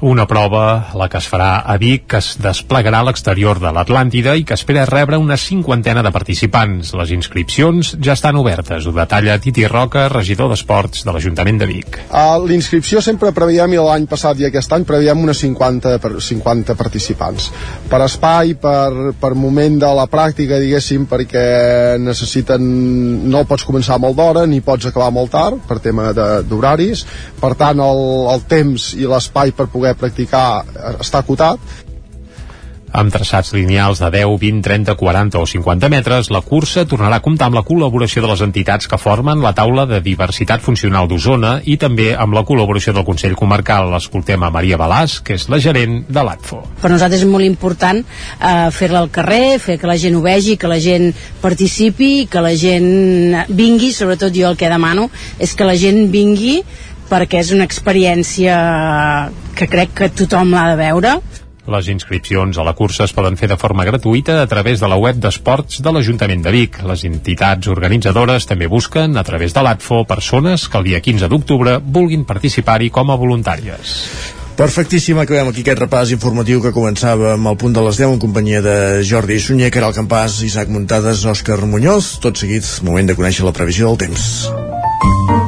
Una prova, la que es farà a Vic, que es desplegarà a l'exterior de l'Atlàntida i que espera rebre una cinquantena de participants. Les inscripcions ja estan obertes. Ho detalla Titi Roca, regidor d'Esports de l'Ajuntament de Vic. Uh, L'inscripció sempre preveiem, i l'any passat i aquest any preveiem unes 50, per, 50 participants. Per espai, per, per moment de la pràctica, diguéssim, perquè necessiten... no pots començar molt d'hora ni pots acabar molt tard, per tema d'horaris. Per tant, el, el temps i l'espai per poder poder practicar està acotat amb traçats lineals de 10, 20, 30, 40 o 50 metres, la cursa tornarà a comptar amb la col·laboració de les entitats que formen la taula de diversitat funcional d'Osona i també amb la col·laboració del Consell Comarcal. Escoltem a Maria Balàs, que és la gerent de l'ATFO. Per nosaltres és molt important eh, fer-la al carrer, fer que la gent ho vegi, que la gent participi, que la gent vingui, sobretot jo el que demano és que la gent vingui perquè és una experiència que crec que tothom l'ha de veure. Les inscripcions a la cursa es poden fer de forma gratuïta a través de la web d'esports de l'Ajuntament de Vic. Les entitats organitzadores també busquen, a través de l'ATFO, persones que el dia 15 d'octubre vulguin participar-hi com a voluntàries. Perfectíssim, acabem aquí aquest repàs informatiu que començava amb el punt de les 10 en companyia de Jordi Sunyer, Caral Campàs, Isaac Muntades, Òscar Muñoz. Tot seguit, moment de conèixer la previsió del temps.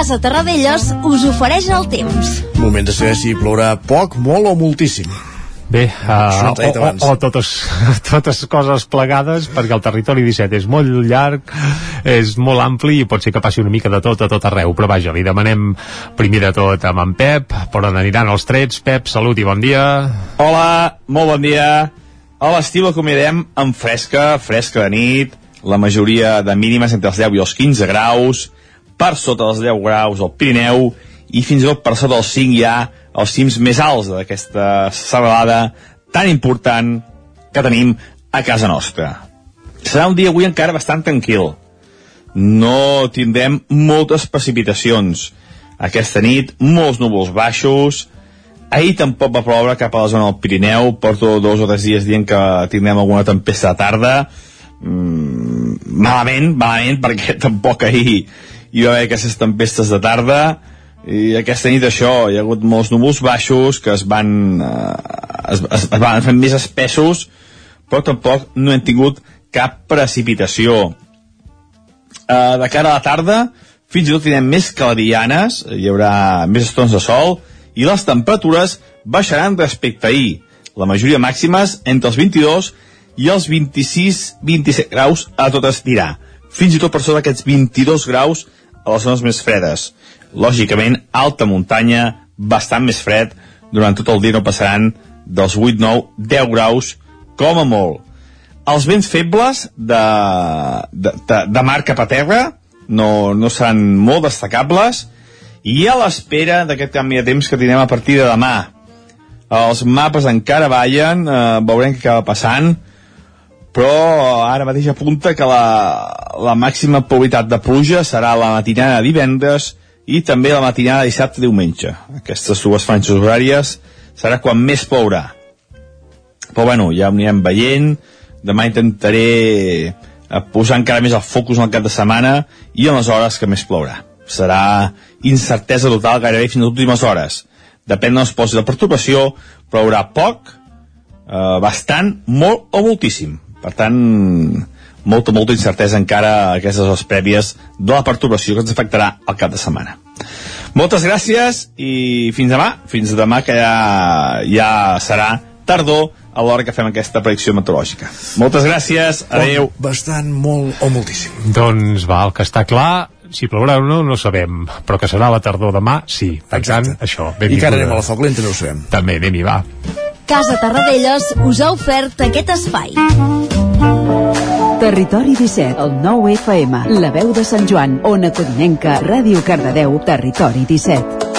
Casa Terradellos us ofereix el temps. Moment de saber si plourà poc, molt o moltíssim. Bé, uh, o, o, o totes, [laughs] totes coses plegades, perquè el territori 17 és molt llarg és molt ampli i pot ser que passi una mica de tot a tot arreu, però vaja, li demanem primer de tot amb en Pep, per on aniran els trets. Pep, salut i bon dia. Hola, molt bon dia. A l'estiu acomiadem amb fresca, fresca de nit, la majoria de mínimes entre els 10 i els 15 graus, per sota dels 10 graus al Pirineu i fins i tot per sota dels 5 ja els cims més alts d'aquesta serralada tan important que tenim a casa nostra. Serà un dia avui encara bastant tranquil. No tindrem moltes precipitacions. Aquesta nit, molts núvols baixos, Ahir tampoc va ploure cap a la zona del Pirineu, porto dos o tres dies dient que tindrem alguna tempesta de tarda. Mm, malament, malament, perquè [laughs] tampoc ahir hi va haver aquestes tempestes de tarda i aquesta nit això, hi ha hagut molts núvols baixos que es van eh, es, es, es van fer més espessos però tampoc no hem tingut cap precipitació eh, de cara a la tarda fins i tot tindrem més clarianes hi haurà més estons de sol i les temperatures baixaran respecte a ahir. La majoria màximes entre els 22 i els 26-27 graus a tot estirar. Fins i tot per sobre d'aquests 22 graus a les zones més fredes. Lògicament, alta muntanya, bastant més fred, durant tot el dia no passaran dels 8, 9, 10 graus, com a molt. Els vents febles de, de, de, de mar cap a terra no, no seran molt destacables, i a l'espera d'aquest canvi de temps que tindrem a partir de demà. Els mapes encara ballen, eh, veurem què acaba passant, però ara mateix apunta que la, la màxima probabilitat de pluja serà la matinada de divendres i també la matinada de dissabte i diumenge. Aquestes dues franges horàries serà quan més plourà. Però bueno, ja ho anirem veient, demà intentaré eh, posar encara més el focus en el cap de setmana i en les hores que més plourà serà incertesa total gairebé fins a les últimes hores. Depèn de posi de perturbació, haurà poc, eh, bastant, molt o moltíssim. Per tant, molta, molta incertesa encara a aquestes hores prèvies de la perturbació que ens afectarà al cap de setmana. Moltes gràcies i fins demà, fins demà que ja, ja serà tardor a l'hora que fem aquesta predicció meteorològica. Moltes gràcies, adeu. Bastant, molt o moltíssim. Doncs va, el que està clar si plourà o no, no sabem, però que serà la tardor demà, sí. Per Exacte. tant, això, I que ara anem a la foc lenta no ho sabem. També, anem-hi, va. Casa Tarradellas us ha ofert aquest espai. Territori 17, el 9 FM, la veu de Sant Joan, Ona Codinenca, Ràdio Cardedeu, Territori 17.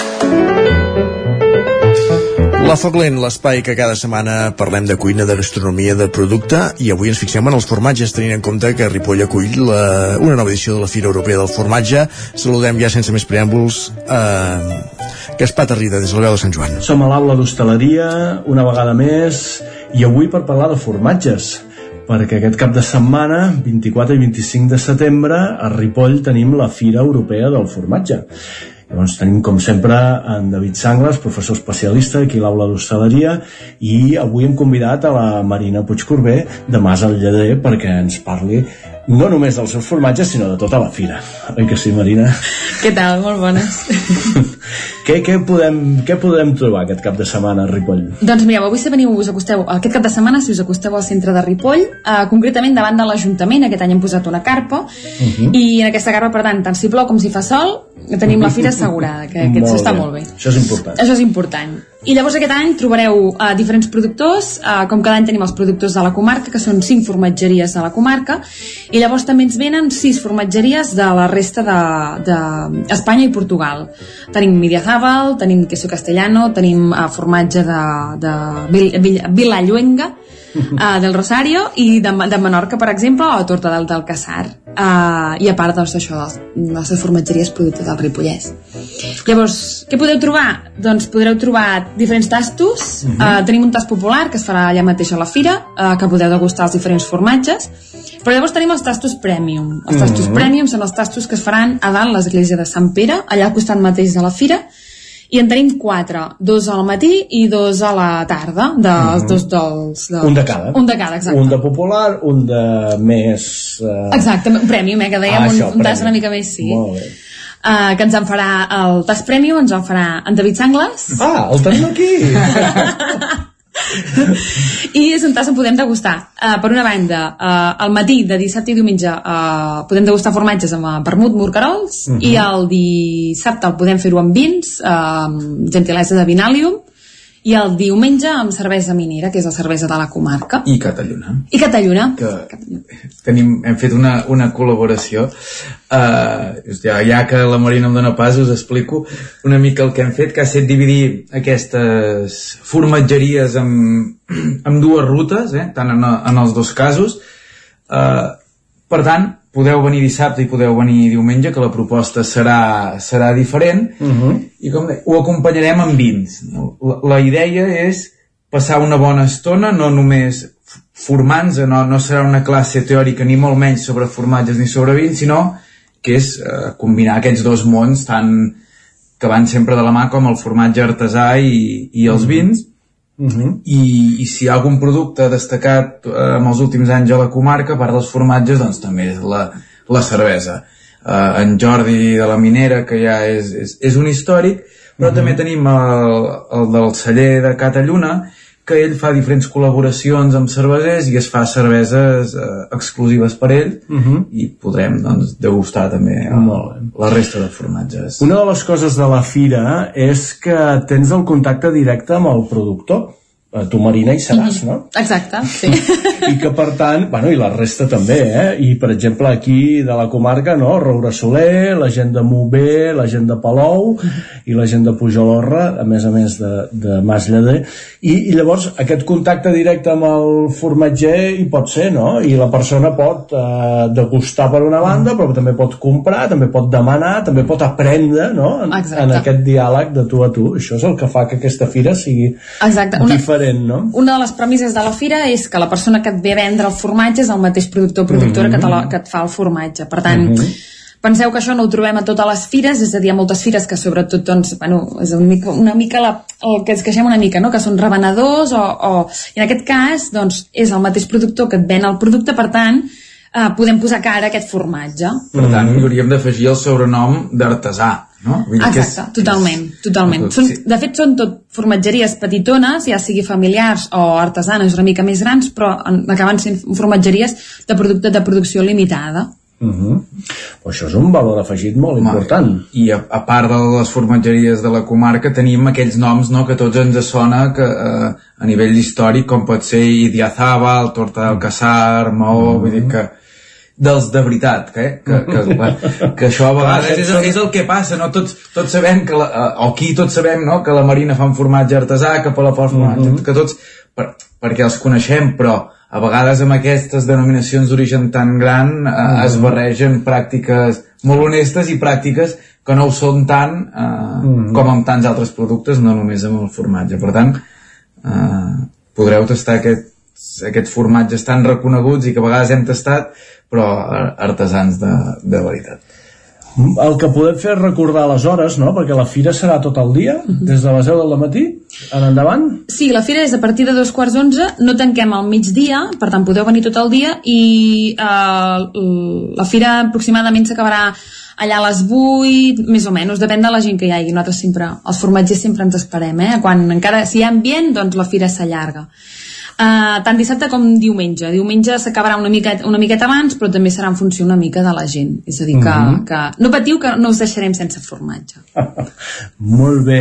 La Foc Lent, l'espai que cada setmana parlem de cuina, de gastronomia, de producte i avui ens fixem en els formatges tenint en compte que Ripoll acull la, una nova edició de la Fira Europea del Formatge saludem ja sense més preàmbuls eh, Gaspat Arrida des de la veu de Sant Joan Som a l'aula d'hostaleria una vegada més i avui per parlar de formatges perquè aquest cap de setmana, 24 i 25 de setembre, a Ripoll tenim la Fira Europea del Formatge. Llavors tenim, com sempre, en David Sangles, professor especialista aquí a l'aula d'hostaleria, i avui hem convidat a la Marina Puigcorbé de Mas al Lleder perquè ens parli no només dels seus formatges, sinó de tota la fira. Oi que sí, Marina? Què tal? Molt bones. [laughs] què, què, podem, què podem trobar aquest cap de setmana a Ripoll? Doncs mireu, avui si veniu, us acosteu, aquest cap de setmana, si us acosteu al centre de Ripoll, eh, concretament davant de l'Ajuntament, aquest any hem posat una carpa, uh -huh. i en aquesta carpa, per tant, tant si plou com si fa sol, tenim la fira [laughs] assegurada, que, que molt està bé. molt bé. Això és important. Això és important. I llavors aquest any trobareu uh, diferents productors, uh, com cada any tenim els productors de la comarca, que són cinc formatgeries de la comarca, i llavors també ens venen sis formatgeries de la resta d'Espanya de, de i Portugal. Tenim Midiazabal, tenim queso castellano, tenim uh, formatge de, de Vil, Vilalluenga, uh, del Rosario i de, de Menorca, per exemple, o torta del, del Caçar. Uh, I a part, doncs, això, les formatgeries productes del Ripollès. Llavors, què podeu trobar? Doncs podreu trobar diferents tastos. Uh -huh. uh, tenim un tast popular que es farà allà mateix a la fira, uh, que podeu degustar els diferents formatges. Però llavors tenim els tastos premium. Els tastos uh -huh. premium són els tastos que es faran a dalt l'església de Sant Pere, allà al costat mateix de la fira, i en tenim quatre, dos al matí i dos a la tarda, dels mm. dos dels, dels... Un de cada. Un de cada, exacte. Un de popular, un de més... Uh... Exacte, un premi, eh, que dèiem, ah, això, un, un tas una mica més, sí. Molt bé uh, que ens en farà el tas premium, ens en farà en David Sangles. Ah, el tenim aquí! [laughs] I és on on podem degustar. Uh, per una banda, uh, al matí de dissabte i diumenge uh, podem degustar formatges amb uh, vermut, morcarols, uh Mhm. -huh. i el dissabte el podem fer-ho amb vins, uh, amb gentilesa de vinàlium, i el diumenge amb cervesa minera, que és la cervesa de la comarca. I Catalluna. I Catalluna. Que tenim, hem fet una, una col·laboració. Uh, ja, ja que la Marina em dóna pas, us explico una mica el que hem fet, que ha estat dividir aquestes formatgeries en, en dues rutes, eh, tant en, en els dos casos. Uh, per tant, podeu venir dissabte i podeu venir diumenge, que la proposta serà, serà diferent, Uh -huh. i com de, ho acompanyarem amb vins. no? La, la idea és passar una bona estona, no només f- formant-se, no, no serà una classe teòrica ni molt menys sobre formatges ni sobre vins, sinó que és eh, combinar aquests dos mons tan que van sempre de la mà com el formatge artesà i, i els vins Uh -huh. i, i si hi ha algun producte destacat eh, en els últims anys a la comarca, a part dels formatges, doncs també és la, la cervesa. Eh, en Jordi de la Minera, que ja és, és, és un històric, però Mhm. també tenim el, el del celler de Catalluna, que ell fa diferents col·laboracions amb cervesers i es fa cerveses eh, exclusives per ell Uh -huh. i podrem doncs, degustar també eh, la resta de formatges. Una de les coses de la fira és que tens el contacte directe amb el productor. Eh, Tu, Marina, hi seràs, no? Exacte, sí. [laughs] I que, per tant, bueno, i la resta també, eh? I, per exemple, aquí de la comarca, no? Roure Soler, la gent de Mover, la gent de Palou i la gent de Pujolorra, a més a més de, de Mas Lleder. I, I llavors, aquest contacte directe amb el formatger hi pot ser, no? I la persona pot eh, degustar per una banda, però també pot comprar, també pot demanar, també pot aprendre, no? En, Exacte. en aquest diàleg de tu a tu. Això és el que fa que aquesta fira sigui Exacte. Una, diferent, no? una de les premisses de la fira és que la persona que et ve a vendre el formatge és el mateix productor o productora Mhm. que, te la, que et fa el formatge. Per tant, Mhm. penseu que això no ho trobem a totes les fires, és a dir, a moltes fires que sobretot, doncs, bueno, és una mica, una mica la, el que ens queixem una mica, no? que són revenedors o, o... I en aquest cas, doncs, és el mateix productor que et ven el producte, per tant, eh, podem posar cara a aquest formatge. Per tant, hi hauríem d'afegir el sobrenom d'artesà, no? Vull dir que és- Exacte, totalment, totalment. Són, de fet, són tot formatgeries petitones, ja sigui familiars o artesanes una mica més grans, però en- acaben sent formatgeries de producte de producció limitada. Uh -huh. Això és un valor afegit molt important. I a, a part de les formatgeries de la comarca tenim aquells noms no, que tots ens sona que, eh, a nivell històric com pot ser Idiazaba, Torta del Casar, Maó, vull dir que dels de veritat, que, que, [laughs] que, que, que això a vegades és, és el que passa, no? Tots, tots sabem que, la, eh, o aquí tots sabem, no?, que la Marina fa un formatge artesà, que Palafox fa un formatge, que tots, per, perquè els coneixem, però a vegades amb aquestes denominacions d'origen tan gran eh, es barregen pràctiques molt honestes i pràctiques que no ho són tant eh, com amb tants altres productes, no només amb el formatge. Per tant, eh, podreu tastar aquests, aquests formatges tan reconeguts i que a vegades hem tastat, però ar- artesans de, de veritat. El que podem fer és recordar les hores, no? Perquè la fira serà tot el dia, des de les 10 del matí en endavant. Sí, la fira és a partir de dos quarts d'onze, no tanquem al migdia, per tant podeu venir tot el dia i eh, la fira aproximadament s'acabarà allà a les 8, més o menys, depèn de la gent que hi hagi. Nosaltres sempre, els formatgers sempre ens esperem, eh? Quan encara, si hi ha ambient, doncs la fira s'allarga. Uh, tant dissabte com diumenge. Diumenge s'acabarà una, miqueta, una miqueta abans, però també serà en funció una mica de la gent. És a dir, que, Mhm. que no patiu que no us deixarem sense formatge. [laughs] Molt bé.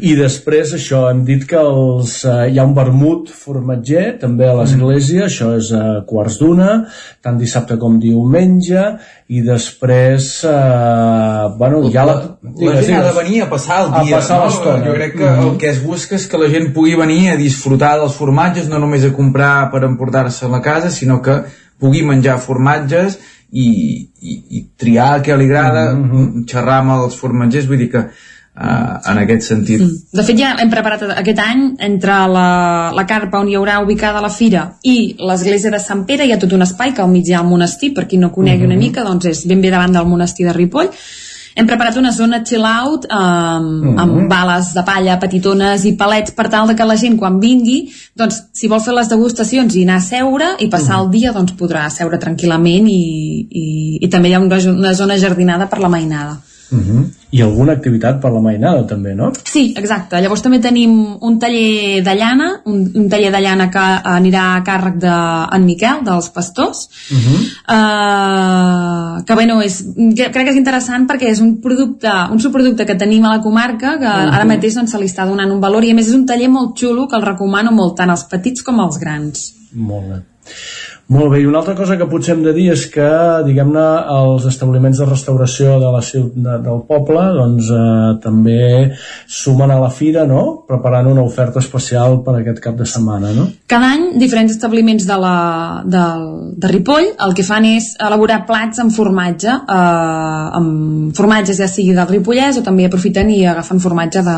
I després, això, hem dit que els, eh, hi ha un vermut formatger, també a l'església, això és a quarts d'una, tant dissabte com diumenge, i després, eh, bueno, hi ha la... La gent ha de venir a passar el A dia. passar no? l'estona. Jo crec que Mhm. el que es busca és que la gent pugui venir a disfrutar dels formatges, no només a comprar per emportar-se a la casa, sinó que pugui menjar formatges i, i, i triar el que li agrada, Mhm. xerrar amb els formatgers, vull dir que en aquest sentit De fet, ja hem preparat aquest any, entre la, la carpa on hi haurà ubicada la fira i l'església de Sant Pere, hi ha tot un espai que al mig hi ha el monestir, per qui no conegui una Mhm. mica, doncs és ben bé davant del monestir de Ripoll. Hem preparat una zona chill out amb, Mhm. amb bales de palla petitones i palets per tal de que la gent quan vingui doncs si vol fer les degustacions i anar a seure i passar Mhm. el dia doncs podrà seure tranquil·lament i, i, i també hi ha una, una zona jardinada per la mainada Uh -huh. I alguna activitat per la mainada també, no? Sí, exacte. Llavors també tenim un taller de llana, un, un taller de llana que anirà a càrrec de en Miquel, dels pastors, Uh -huh. uh, que bueno, és, que, crec que és interessant perquè és un producte, un subproducte que tenim a la comarca que Mhm. ara mateix doncs, se li està donant un valor i a més és un taller molt xulo que el recomano molt tant als petits com als grans. Molt bé. Molt bé, i una altra cosa que potser hem de dir és que, diguem-ne, els establiments de restauració de la ciutat de, del poble doncs eh, també sumen a la fira, no?, preparant una oferta especial per aquest cap de setmana, no? Cada any, diferents establiments de, la, de, de Ripoll el que fan és elaborar plats amb formatge, eh, amb formatges ja sigui del Ripollès o també aprofiten i agafen formatge de,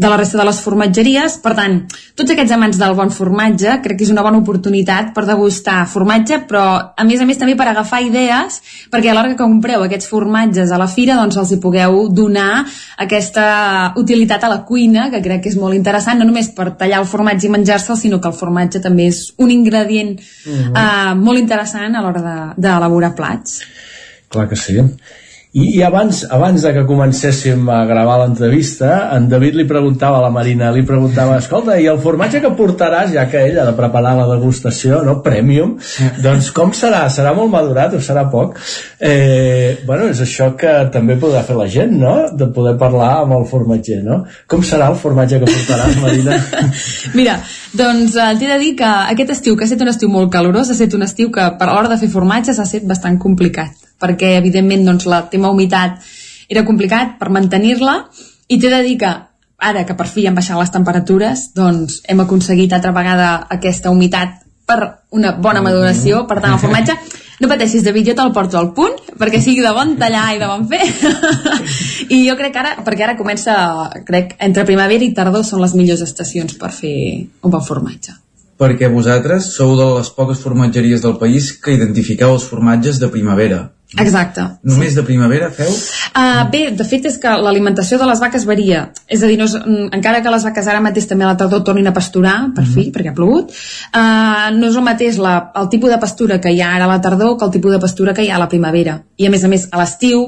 de la resta de les formatgeries. Per tant, tots aquests amants del bon formatge crec que és una bona oportunitat per degustar formatge, però a més a més també per agafar idees, perquè a l'hora que compreu aquests formatges a la fira doncs els hi pugueu donar aquesta utilitat a la cuina, que crec que és molt interessant, no només per tallar el formatge i menjar-se'l, sinó que el formatge també és un ingredient Mhm. eh, molt interessant a l'hora de- d'elaborar plats. Clar que sí. I, i abans, abans de que comencéssim a gravar l'entrevista, en David li preguntava a la Marina, li preguntava, escolta, i el formatge que portaràs, ja que ell ha de preparar la degustació, no?, premium, doncs com serà? Serà molt madurat o serà poc? Eh, bueno, és això que també podrà fer la gent, no?, de poder parlar amb el formatger, no? Com serà el formatge que portaràs, Marina? [laughs] Mira, doncs eh, t'he de dir que aquest estiu, que ha estat un estiu molt calorós, ha estat un estiu que per l'hora de fer formatges ha estat bastant complicat, perquè evidentment doncs, la tema humitat era complicat per mantenir-la. I t'he de dir que ara que per fi han baixat les temperatures, doncs hem aconseguit altra vegada aquesta humitat per una bona maduració, per tant el formatge. No pateixis, David, jo te'l porto al punt perquè sigui de bon tallar i de bon fer. [laughs] I jo crec que ara, perquè ara comença crec, entre primavera i tardor són les millors estacions per fer un bon formatge. Perquè vosaltres sou de les poques formatgeries del país que identifiqueu els formatges de primavera. Exacte. Només de primavera feu? Uh, bé, de fet és que l'alimentació de les vaques varia. És a dir, no és, mm, encara que les vaques ara mateix també a la tardor tornin a pasturar, per fi, perquè ha plogut, uh, no és el mateix la, el tipus de pastura que hi ha ara a la tardor que el tipus de pastura que hi ha a la primavera. I a més a més, a l'estiu,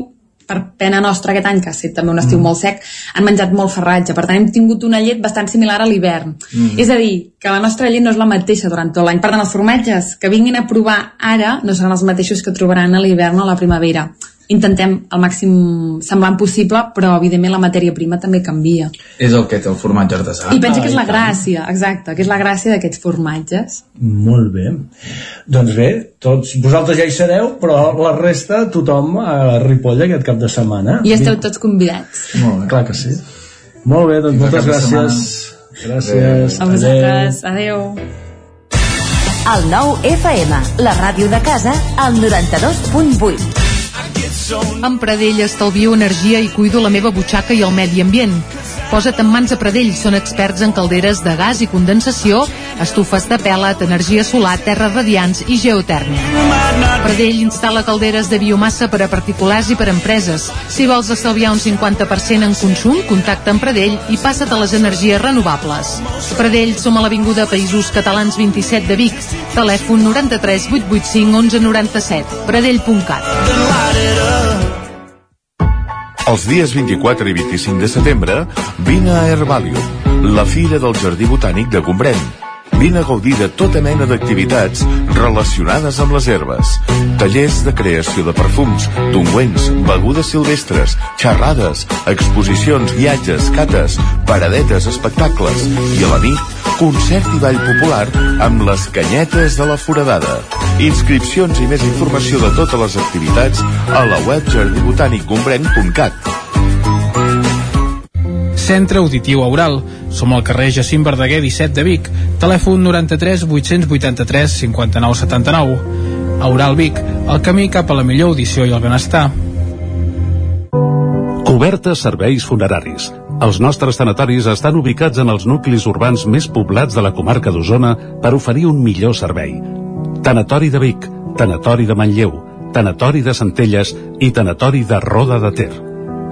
per pena nostra aquest any, que ha estat també un estiu Mm. molt sec, han menjat molt ferratge. Per tant, hem tingut una llet bastant similar a l'hivern. Mm. És a dir, que la nostra llet no és la mateixa durant tot l'any. Per tant, els formatges que vinguin a provar ara no seran els mateixos que trobaran a l'hivern o a la primavera. Intentem el màxim semblant possible, però evidentment la matèria prima també canvia. És el que té el formatge artesà. I pensa que és la gràcia, exacte, que és la gràcia d'aquests formatges. Molt bé. Doncs bé, tots vosaltres ja hi sereu, però la resta, tothom a Ripoll aquest cap de setmana. I esteu tots convidats. Molt bé. Clar que sí. Molt bé, doncs Fins moltes gràcies. Gràcies. A vosaltres, adeu. El nou FM, la ràdio de casa, al 92.8. Amb Pradell estalvio energia i cuido la meva butxaca i el medi ambient. Posa't en mans a Pradell, són experts en calderes de gas i condensació, estufes de pelat, energia solar, terres radiants i geotèrmia. Pradell instal·la calderes de biomassa per a particulars i per a empreses. Si vols estalviar un 50% en consum, contacta amb Pradell i passa't a les energies renovables. Pradell som a l'Avinguda Països Catalans 27 de Vic. Telèfon 93 885 1197. Pradell.cat. Els dies 24 i 25 de setembre, vine a Herbalium, la fira del Jardí Botànic de Gombrèn. Vine a gaudir de tota mena d'activitats relacionades amb les herbes. Tallers de creació de perfums, d'ungüents, begudes silvestres, xerrades, exposicions, viatges, cates, paradetes, espectacles i a la nit, concert i ball popular amb les canyetes de la foradada. Inscripcions i més informació de totes les activitats a la web jardibotànicgombrèn.cat. Centre Auditiu Aural. Som al carrer Jacint Verdaguer 17 de Vic. Telèfon 93 883 59 79. Aural Vic, el camí cap a la millor audició i el benestar. Cobertes serveis funeraris. Els nostres tanatoris estan ubicats en els nuclis urbans més poblats de la comarca d'Osona per oferir un millor servei. Tanatori de Vic, Tanatori de Manlleu, Tanatori de Centelles i Tanatori de Roda de Ter.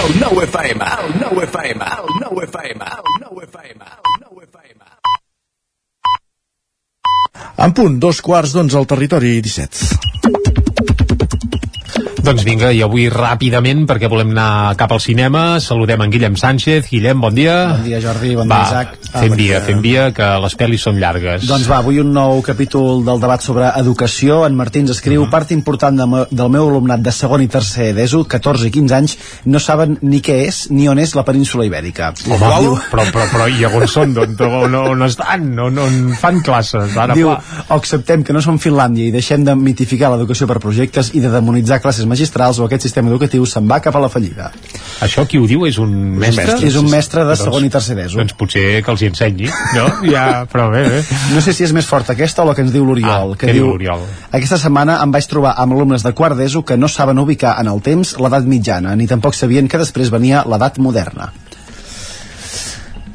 El nou FM, el nou FM, el nou FM, el nou FM, el nou FM. En punt, dos quarts d'onze al territori 17. Doncs vinga, i avui ràpidament, perquè volem anar cap al cinema, saludem en Guillem Sánchez. Guillem, bon dia. Bon dia, Jordi, bon va, dia, Isaac. Ah, Fem bon via, dia. fem via, que les pel·lis són llargues. Doncs va, avui un nou capítol del debat sobre educació. En Martí ens escriu, Mhm. part important de del meu alumnat de segon i tercer d'ESO, 14 i 15 anys, no saben ni què és ni on és la península ibèrica. Home, però, però, però, i on són? On, on, on estan? On, on fan classes? Ara, Diu, o acceptem que no som Finlàndia i deixem de mitificar l'educació per projectes i de demonitzar classes magistrals o aquest sistema educatiu se'n va cap a la fallida. Això qui ho diu és un mestre? És un mestre de segon i tercer d'ESO. Doncs potser que els hi ensenyi, no? Ja, però bé, bé. No sé si és més forta aquesta o la que ens diu l'Oriol. Ah, que què diu l'Oriol? Aquesta setmana em vaig trobar amb alumnes de quart d'ESO que no saben ubicar en el temps l'edat mitjana, ni tampoc sabien que després venia l'edat moderna.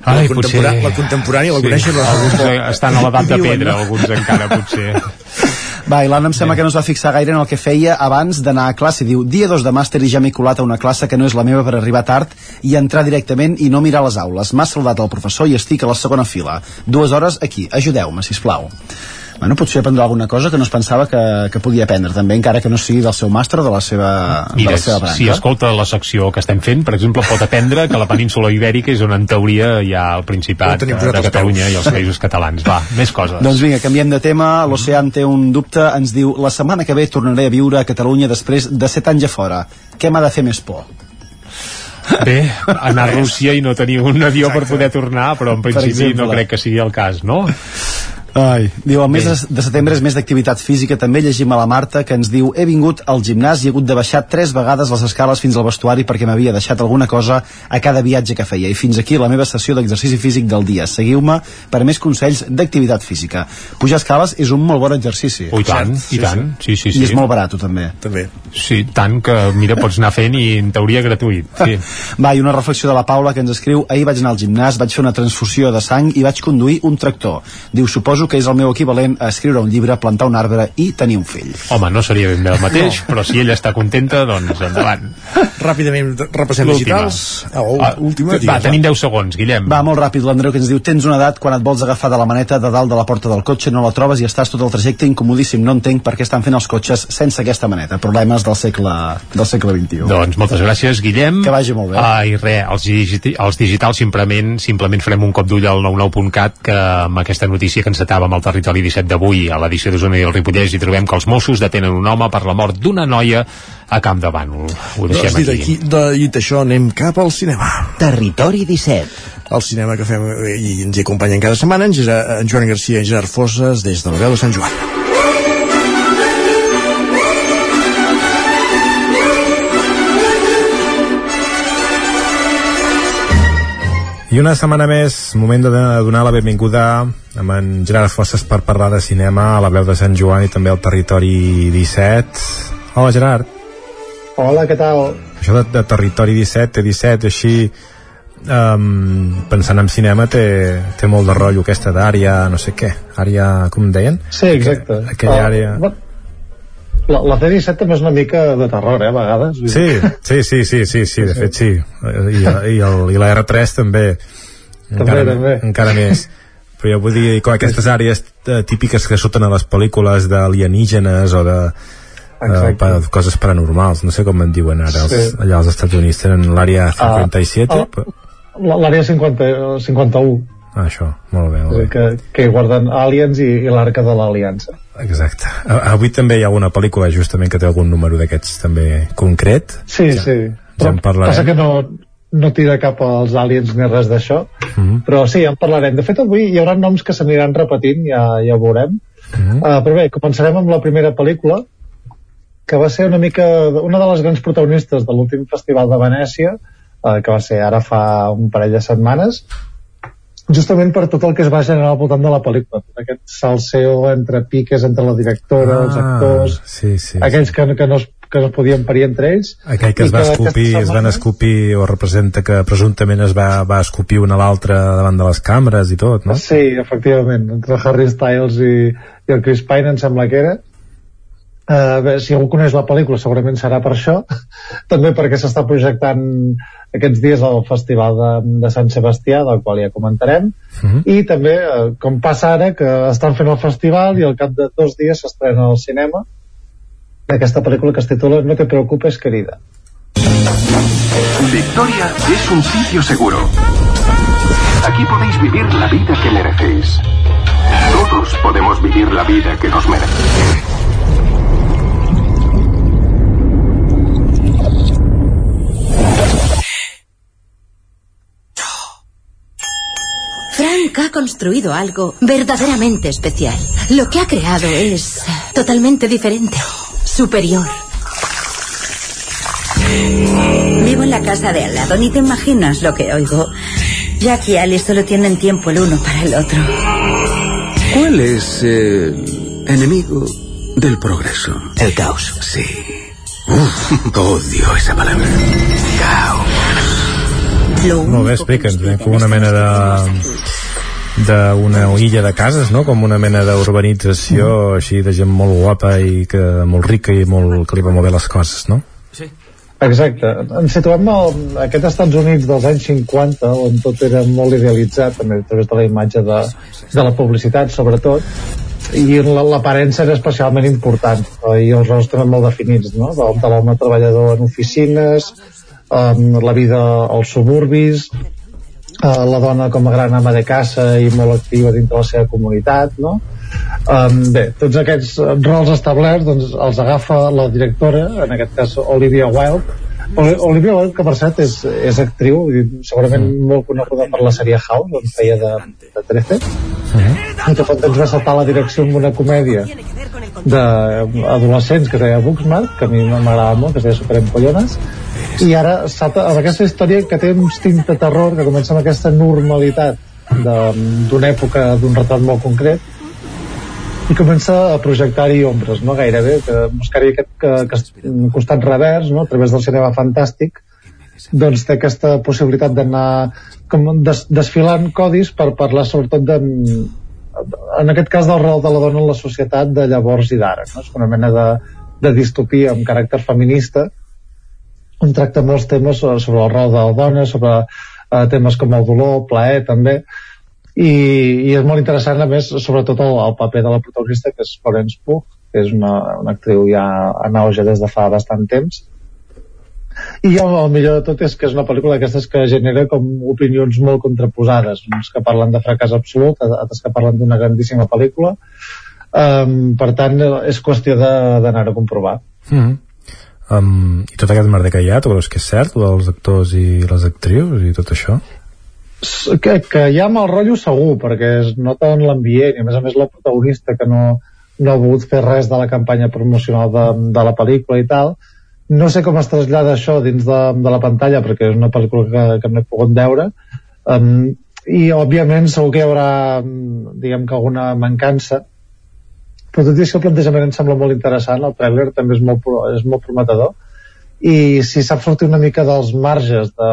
la, contempora la contemporània la coneixes? La... Alguns eh, estan a l'edat de pedra, no? alguns encara, potser. [laughs] Va, i l'Anna em sembla que no es va fixar gaire en el que feia abans d'anar a classe. Diu, dia 2 de màster i ja m'he colat a una classe que no és la meva per arribar tard i entrar directament i no mirar les aules. M'ha saludat el professor i estic a la segona fila. Dues hores aquí. Ajudeu-me, si plau. Bueno, potser aprendrà alguna cosa que no es pensava que, que podia aprendre, també, encara que no sigui del seu màster o de la seva, de Mira, la seva branca. si escolta la secció que estem fent, per exemple, pot aprendre que la península ibèrica és on en teoria hi ha el Principat de als Catalunya i els països catalans. Va, més coses. Doncs vinga, canviem de tema. L'Ocean té un dubte. Ens diu, la setmana que ve tornaré a viure a Catalunya després de 7 anys a fora. Què m'ha de fer més por? Bé, anar a Rússia i no tenir un avió per poder tornar, però en Per principi exemple. no crec que sigui el cas, no? Ai, diu, el mes de, de setembre és més d'activitat física. També llegim a la Marta que ens diu he vingut al gimnàs i he hagut de baixar tres vegades les escales fins al vestuari perquè m'havia deixat alguna cosa a cada viatge que feia. I fins aquí la meva sessió d'exercici físic del dia. Seguiu-me per més consells d'activitat física. Pujar escales és un molt bon exercici. Oh, i tant, i tant. Sí, sí, sí. I és molt barat, també. També. Sí, tant que, mira, pots anar fent i en teoria gratuït. Sí. [laughs] Va, i una reflexió de la Paula que ens escriu ahir vaig anar al gimnàs, vaig fer una transfusió de sang i vaig conduir un tractor. Diu, suposo que és el meu equivalent a escriure un llibre, plantar un arbre i tenir un fill. Home, no seria ben bé el mateix, no. però si ella està contenta, doncs endavant. Ràpidament repassem L'última. digitals. Oh, Ah, última, va, digues, tenim 10 segons, Guillem. Va, molt ràpid, l'Andreu que ens diu tens una edat quan et vols agafar de la maneta de dalt de la porta del cotxe, no la trobes i estàs tot el trajecte incomodíssim. No entenc per què estan fent els cotxes sense aquesta maneta. Problemes del segle, del segle XXI. Doncs moltes gràcies, Guillem. Que vagi molt bé. Ah, I res, els, digiti els digitals simplement, simplement farem un cop d'ull al 99.cat que amb aquesta notícia que encetàvem al territori 17 d'avui a l'edició d'Osona i el Ripollès i trobem que els Mossos detenen un home per la mort d'una noia a Camp de Bànol. Ho deixem Doncs aquí. de, dit això, anem cap al cinema. Territori 17. El cinema que fem eh, i ens hi acompanyen cada setmana en, Gerard, en Joan Garcia i en Gerard Fosses des de la veu de Sant Joan. I una setmana més, moment de donar la benvinguda amb en Gerard Fosses per parlar de cinema a la veu de Sant Joan i també al territori 17. Hola Gerard. Hola, què tal? Això de, de territori 17, té 17, així um, pensant en cinema té, té molt de rotllo aquesta d'àrea, no sé què, àrea, com en deien? Sí, exacte. Aquella Ah, àrea... bueno, La, la C-17 també és una mica de terror, eh, a vegades. Sí, sí, sí, sí, sí, sí, de fet sí. I, i, el, i la R3 també. També, encara, també. encara més. Però jo vull dir, com aquestes àrees eh, típiques que surten a les pel·lícules d'alienígenes o de uh, per coses paranormals, no sé com en diuen ara els, Sí. allà als Estats Units tenen l'àrea 57 Ah, però- L- L'àrea 50, 51, ah, això, molt bé, molt bé. que, que guarden aliens i, i l'arca de l'aliança. Exacte, avui també hi ha alguna pel·lícula justament que té algun número d'aquests també concret Sí, ja, sí. ja en parlarem Passa que no, no tira cap als aliens ni res d'això, Mhm. però sí, en parlarem. De fet, avui hi haurà noms que s'aniran repetint, ja, ja ho veurem. Mhm. Uh, però bé, començarem amb la primera pel·lícula, que va ser una mica una de les grans protagonistes de l'últim Festival de Venècia, uh, que va ser ara fa un parell de setmanes, justament per tot el que es va generar al voltant de la pel·lícula. Tot aquest salseo entre piques entre la directora, els actors, sí, sí, aquells que, que, no es, que no es podien parir entre ells. aquell que es va aquesta escopir, es van setmana- escopir o representa que presumptament es va, va escopir un a l'altre davant de les càmeres i tot, no? Sí, efectivament, entre Harry Styles i, i el Chris Pine em sembla que era. Uh, bé, si algú coneix la pel·lícula segurament serà per això [laughs] també perquè s'està projectant aquests dies al Festival de, de Sant Sebastià del qual ja comentarem Mhm. i també, uh, com passa ara que estan fent el festival i al cap de dos dies s'estrena al cinema aquesta pel·lícula que es titula No te preocupes querida Victoria es un sitio seguro. Aquí podéis vivir la vida que merecéis. Todos podemos vivir la vida que nos merecemos. Frank ha construido algo verdaderamente especial. Lo que ha creado es totalmente diferente, superior. Vivo en la casa de al lado, ni te imaginas lo que oigo. Jack y Alice solo tienen tiempo el uno para el otro. ¿Cuál es el enemigo del progreso? El caos. Sí. Uf, odio esa palabra. Caos. Molt bé, explica'ns, eh? com una mena de d'una illa de cases, no? Com una mena d'urbanització així de gent molt guapa i que molt rica i molt, que li va molt bé les coses, no? Exacte. Ens situem a aquest Estats Units dels anys 50, on tot era molt idealitzat, també a través de la imatge de, de la publicitat, sobretot, i la- l'aparença era especialment important, eh, i els rols també molt definits, no? De, de l'home treballador en oficines, la vida als suburbis, uh, la dona com a gran ama de casa i molt activa dintre la seva comunitat, no? Um, bé, tots aquests eh, rols establerts doncs, els agafa la directora, en aquest cas Olivia Wilde. Oli- Olivia Wilde, que per cert és, és actriu, i segurament molt coneguda per la sèrie House, on feia de, de 13, i que temps va saltar a la direcció amb una comèdia d'adolescents que es deia Booksmart, que a mi m'agradava molt, que es deia Superempollones, i ara amb aquesta història que té un tint de terror, que comença amb aquesta normalitat d'una època, d'un retrat molt concret, i comença a projectar-hi ombres, no? gairebé, que buscar-hi aquest que, que, costat revers, no? a través del cinema fantàstic, doncs té aquesta possibilitat d'anar des, desfilant codis per parlar sobretot de, en aquest cas del rol de la dona en la societat de llavors i d'ara no? és una mena de, de distopia amb caràcter feminista on tracta molts temes sobre el rol de la dona sobre eh, temes com el dolor, el plaer també. I, i és molt interessant a més sobretot el, el paper de la protagonista que és Florence Pugh que és una, una actriu ja en auge des de fa bastant temps. I el, el millor de tot és que és una pel·lícula d'aquestes que genera com opinions molt contraposades. Uns que parlen de fracàs absolut altres que parlen d'una grandíssima pel·lícula. Um, per tant és qüestió d'anar a comprovar Mm -hmm. Um, I tot aquest merder que hi ha, tu creus que és cert, el dels actors i les actrius i tot això? Que, que hi ha mal rotllo segur perquè es nota en l'ambient i a més a més la protagonista que no, no ha volgut fer res de la campanya promocional de, de la pel·lícula i tal. No sé com es trasllada això dins de, de la pantalla perquè és una pel·lícula que, que no he pogut veure. Um, i òbviament segur que hi haurà mm, diguem que alguna mancança però tot i això el plantejament em sembla molt interessant el trailer també és molt, és molt prometedor i si sap sortir una mica dels marges de,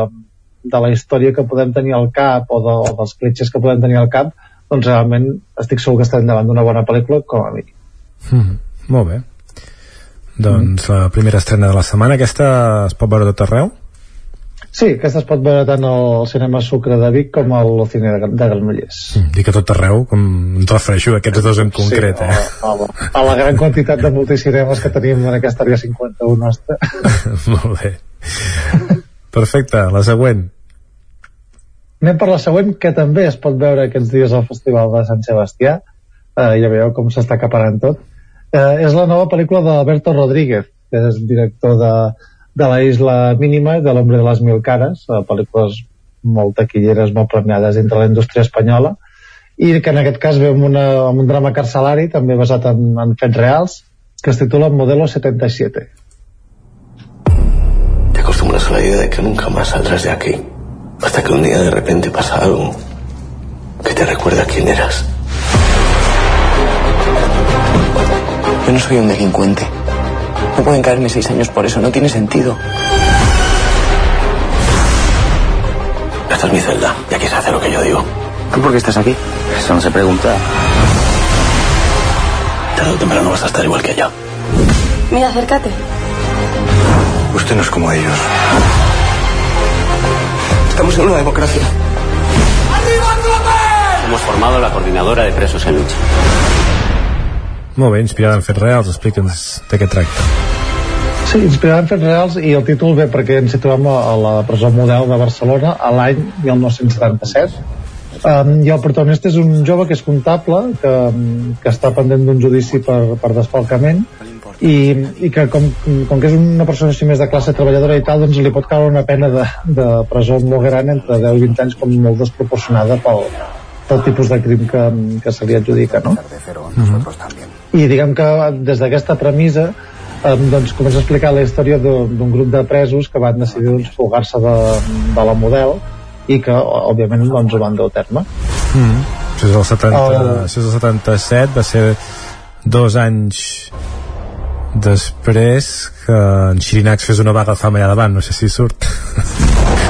de la història que podem tenir al cap o, de, o dels clitxes que podem tenir al cap doncs realment estic segur que estarem davant d'una bona pel·lícula com a mínim Mm, molt bé. Doncs la primera estrena de la setmana, aquesta es pot veure tot arreu? Sí, aquesta es pot veure tant al cinema Sucre de Vic com al cine de, de Granollers. Mm, dic a tot arreu, com em refereixo a aquests dos en concret, sí, eh? A, a, a la gran quantitat de multicinemes que tenim en aquesta àrea 51 nostra. [laughs] Molt bé. Perfecte, la següent. Anem per la següent, que també es pot veure aquests dies al Festival de Sant Sebastià. Uh, ja veieu com s'està acaparant tot. Uh, és la nova pel·lícula d'Alberto Rodríguez, que és director de, de la Isla Mínima i de l'Hombre de les Mil Cares, uh, pel·lícules molt taquilleres, molt premiades entre la indústria espanyola, i que en aquest cas ve amb, una, amb un drama carcelari, també basat en, en fets reals, que es titula Modelo 77. Te acostumbras a la idea de que nunca más saldrás de aquí. Hasta que un día de repente pasa algo que te recuerda quién eras. Yo no soy un delincuente. No pueden caerme seis años por eso, no tiene sentido. Esta es mi celda y aquí se hace lo que yo digo. ¿Tú por qué estás aquí? Eso no se pregunta. Tarde o temprano vas a estar igual que yo. Mira, acércate. Usted no es como ellos. Estamos en una democracia. Hemos formado la coordinadora de presos en lucha. Molt bé, inspirada en fets reals, explica'ns de què tracta. Sí, inspirada en fets reals i el títol ve perquè ens situem a la presó model de Barcelona a l'any 1977 um, i el protagonista és un jove que és comptable que, que està pendent d'un judici per, per desfalcament i, i que com, com que és una persona així més de classe treballadora i tal doncs li pot caure una pena de, de presó molt gran entre 10 i 20 anys com molt desproporcionada pel, pel tipus de crim que, que se li adjudica no? Mm -hmm. I diguem que des d'aquesta premissa eh, doncs comença a explicar la història d'un grup de presos que van decidir doncs, fugar-se de, de la model i que òbviament doncs, ho van dur a terme. Mm. -hmm. això, és el 70, El- això és el 77 va ser dos anys després que en Xirinacs fes una vaga al fama allà davant, no sé si surt.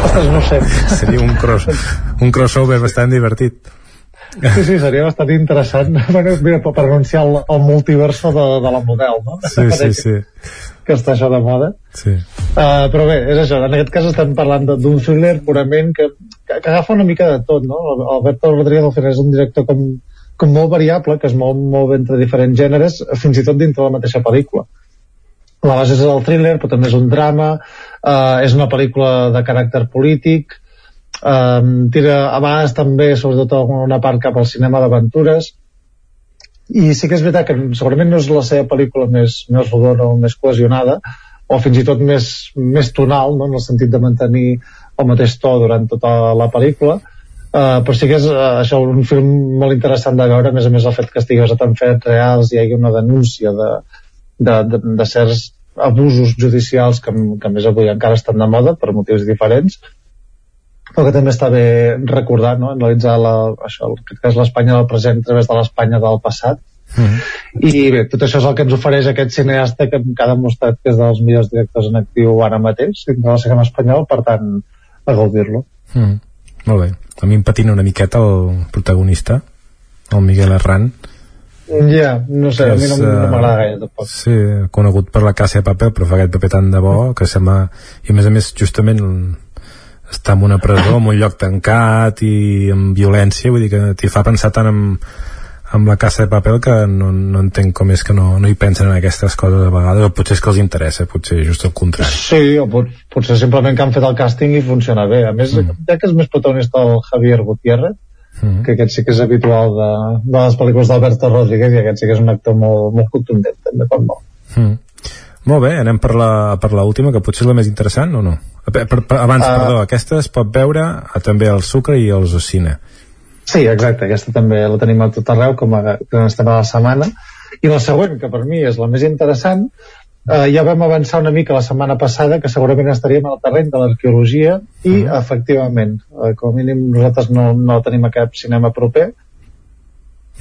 Ostres, no sé. [laughs] Seria un, cross, un crossover bastant divertit Sí, sí, seria bastant interessant [laughs] bueno, mira, per per anunciar el, el multiverso de, de la model no? sí, sí, sí, que està això de moda sí. Uh, però bé, és això, en aquest cas estem parlant d'un thriller purament que, que, que agafa una mica de tot, no? Alberto Rodríguez al final és un director com, com molt variable, que es mou molt entre diferents gèneres, fins i tot dintre la mateixa pel·lícula. La base és el thriller, però també és un drama, uh, és una pel·lícula de caràcter polític, um, tira a vegades també, sobretot una part cap al cinema d'aventures, i sí que és veritat que segurament no és la seva pel·lícula més, més rodona o més cohesionada o fins i tot més, més tonal no? en el sentit de mantenir el mateix to durant tota la pel·lícula. Uh, però sí que és uh, això un film molt interessant de veure. A més a més el fet que estigui basat en fets reals i hi hagi una denúncia de, de, de, de certs abusos judicials que, que a més avui encara estan de moda per motius diferents però que també està bé recordar, no? analitzar la, això, en aquest cas l'Espanya del present a través de l'Espanya del passat Mm -hmm. i bé, tot això és el que ens ofereix aquest cineasta que, que ha demostrat que és dels millors directors en actiu ara mateix dintre del cinema espanyol, per tant a gaudir-lo Mm. Molt bé. A mi em patina una miqueta el protagonista, el Miguel Herrán. ja, no sé, a mi no, no eh, m'agrada gaire tampoc Sí, conegut per la Casa de Paper, però fa aquest paper tan de bo que sembla... I a més a més, justament està en una presó, en un lloc tancat i amb violència, vull dir que t'hi fa pensar tant en, amb la Casa de Paper que no, no entenc com és que no, no hi pensen en aquestes coses a vegades, o potser és que els interessa, potser just el contrari. Sí, o pot, potser simplement que han fet el càsting i funciona bé. A més, mm. ja que és més protagonista el Javier Gutiérrez, Mm. que aquest sí que és habitual de, de les pel·lícules d'Alberto Rodríguez i aquest sí que és un actor molt, molt contundent també per molt. Mm. Molt bé, anem per la, per la última, que potser és la més interessant, o no? Per, per, per, abans, Ah. perdó, aquesta es pot veure a, també al Sucre i als Ocine. Sí, exacte, aquesta també la tenim a tot arreu com a gran estrena de la setmana. I la següent, que per mi és la més interessant, eh, ja vam avançar una mica la setmana passada que segurament estaríem al terreny de l'arqueologia i, efectivament, eh, com a mínim nosaltres no, no tenim a cap cinema proper,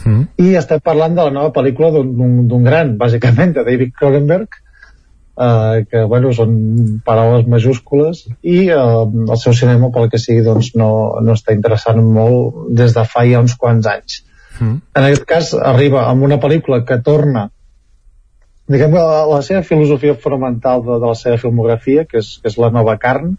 Mm. i estem parlant de la nova pel·lícula d'un gran, bàsicament, de David Cronenberg, eh, que, bueno, són paraules majúscules, i eh, el seu cinema, pel que sigui, doncs, no, no està interessant molt des de fa ja uns quants anys. Mm. En aquest cas, arriba amb una pel·lícula que torna diguem que la, la seva filosofia fonamental de, de la seva filmografia, que és, que és la nova carn,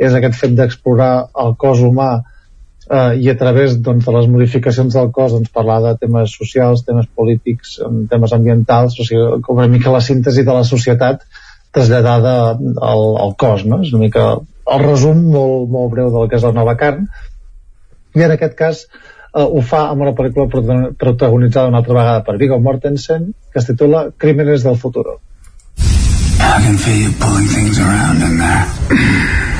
és aquest fet d'explorar el cos humà eh, i a través doncs, de les modificacions del cos doncs, parlar de temes socials, temes polítics, temes ambientals, o sigui, com una mica la síntesi de la societat traslladada al, al cos, no? És una mica el resum molt, molt breu del que és la nova carn i en aquest cas eh, ho fa amb una pel·lícula protagonitzada una altra vegada per Viggo Mortensen que es titula Crímenes del futuro I can feel you pulling things around in there.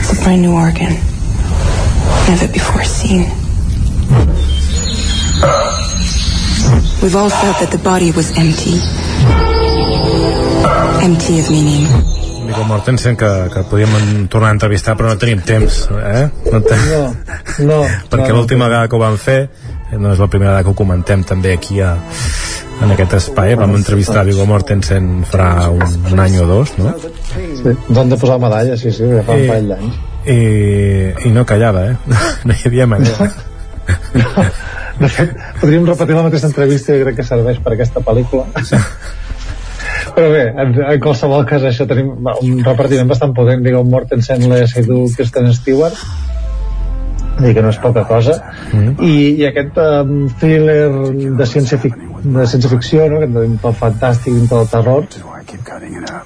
It's a brand new organ. Never before seen. We've all felt that the body was empty. Empty of meaning. Viggo Mortensen que, que podíem tornar a entrevistar però no tenim temps eh? no, te... no, no perquè no, l'última vegada que ho vam fer no és la primera vegada que ho comentem també aquí a, en aquest espai vam entrevistar Viggo Mortensen farà un, un any o dos no? sí, ens han de posar medalla sí, sí, ja fa un parell d'anys i, i no callava eh? [laughs] no hi havia manera no, de fet, podríem repetir la mateixa entrevista i crec que serveix per aquesta pel·lícula però bé, en, en qualsevol cas això tenim un repartiment bastant potent. Viggo Mortensen, Lea Seydoux, Kristen Stewart. Dir que no és poca cosa. Mm. I, i aquest um, thriller de ciència, fic de ciència ficció no? dintre el fantàstic, dintre el terror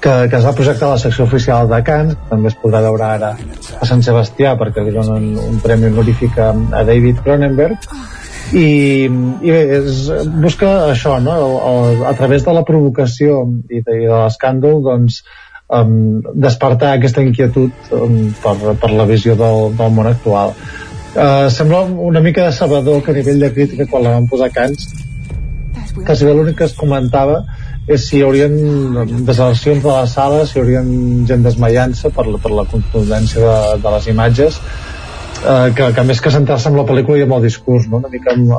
que, que es va projectar a la secció oficial de Cannes. També es podrà veure ara a Sant Sebastià perquè li donen un premi honorífic a, a David Cronenberg i, i bé, és, busca això no? el, el, a través de la provocació i de, de l'escàndol doncs, um, despertar aquesta inquietud um, per, per la visió del, del món actual uh, sembla una mica decebedor que a nivell de crítica quan la van posar a Cants quasi l'únic que es comentava és si hi haurien desercions de la sala, si hi haurien gent desmaiant-se per, per la contundència de, de les imatges eh, que, que més que centrar-se en la pel·lícula i amb el discurs no? una mica amb,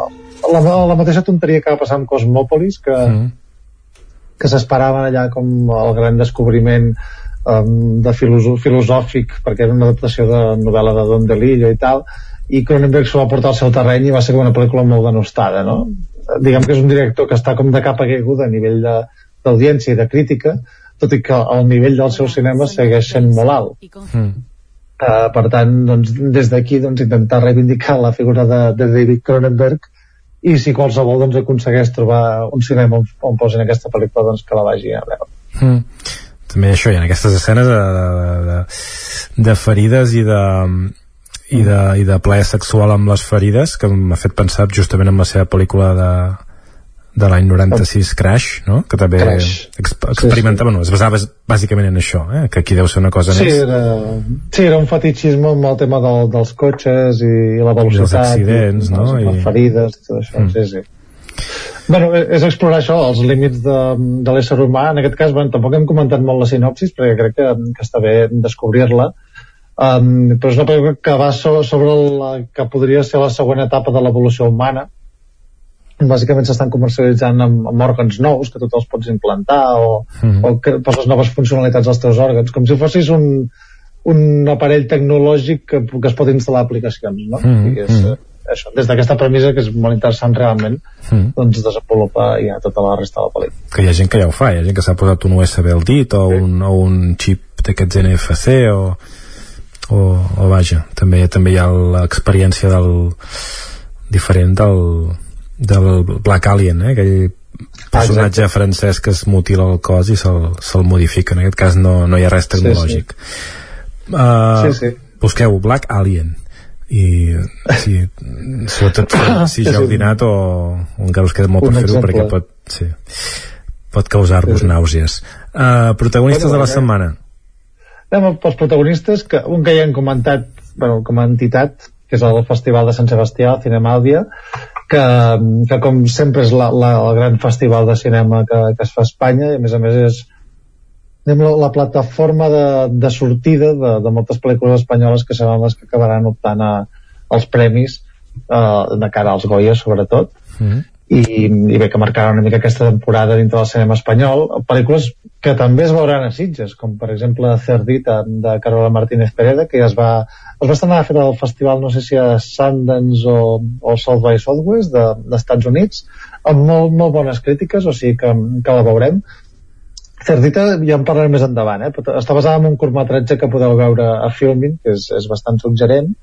la, la mateixa tonteria que va passar amb Cosmòpolis que, mm. que s'esperaven allà com el gran descobriment um, de filosò filosòfic perquè era una adaptació de novel·la de Don DeLillo i tal i Cronenberg s'ho va portar al seu terreny i va ser una pel·lícula molt denostada no? diguem que és un director que està com de capa caiguda a nivell d'audiència i de crítica tot i que el nivell del seu cinema segueix sent molt alt mm Uh, per tant, doncs, des d'aquí doncs, intentar reivindicar la figura de, de David Cronenberg i si qualsevol doncs, aconsegueix trobar un cinema on, on posin aquesta pel·lícula doncs, que la vagi a veure mm. també això, hi ha aquestes escenes de, de, de, de ferides i de, i de, i de plaer sexual amb les ferides que m'ha fet pensar justament en la seva pel·lícula de, de l'any 96 Crash, no? que també exp experimentava, sí, sí. no, es basava bàsicament en això, eh? que aquí deu ser una cosa sí, més era, sí, era un fetichisme amb el tema del, dels cotxes i, i la velocitat I els accidents, i, no? I... les ferides tot això, mm. sí, sí Bueno, e, és explorar això, els límits de, de l'ésser humà. En aquest cas, bueno, tampoc hem comentat molt la sinopsis, perquè crec que, que està bé descobrir-la. Um, però és una pel·lícula que va so, sobre la que podria ser la següent etapa de l'evolució humana, bàsicament s'estan comercialitzant amb, amb òrgans nous que tu te'ls pots implantar o, mm -hmm. o que poses noves funcionalitats als teus òrgans com si fossis un, un aparell tecnològic que, que es pot instal·lar aplicacions no? Mm -hmm. I és, mm -hmm. això, des d'aquesta premissa que és molt interessant realment mm -hmm. doncs desenvolupa ja tota la resta de la pel·lícula que hi ha gent que ja ho fa, hi ha gent que s'ha posat un USB al dit o, sí. un, o un xip d'aquests NFC o, o, o vaja, també, també hi ha l'experiència del diferent del, del Black Alien, eh? aquell personatge Exacte. francès que es mutila el cos i se'l se modifica, en aquest cas no, no hi ha res tecnològic sí, sí. Uh, sí, sí. busqueu Black Alien i sí, sobretot si [coughs] ja heu dinat o, encara us queda molt per fer-ho perquè pot, sí, pot causar-vos sí. nàusees uh, protagonistes bueno, de la eh? setmana anem pels protagonistes que un que ja hem comentat bueno, com a entitat que és el Festival de Sant Sebastià, Cinemàldia que, que com sempre és la, la, el gran festival de cinema que, que es fa a Espanya i a més a més és la, la plataforma de, de sortida de, de moltes pel·lícules espanyoles que seran les que acabaran optant a, als premis eh, de cara als Goya sobretot. Mm -hmm i, i bé, que marcaran una mica aquesta temporada dintre del cinema espanyol. Pel·lícules que també es veuran a Sitges com per exemple Cerdita de Carola Martínez Pereda que ja es va es va estrenar a fer el festival no sé si a Sundance o, o South by Southwest de, d'Estats Units amb molt, molt bones crítiques o sigui que, que la veurem Cerdita ja en parlarem més endavant, eh? però està basada en un curtmetratge que podeu veure a Filmin, que és, és bastant suggerent.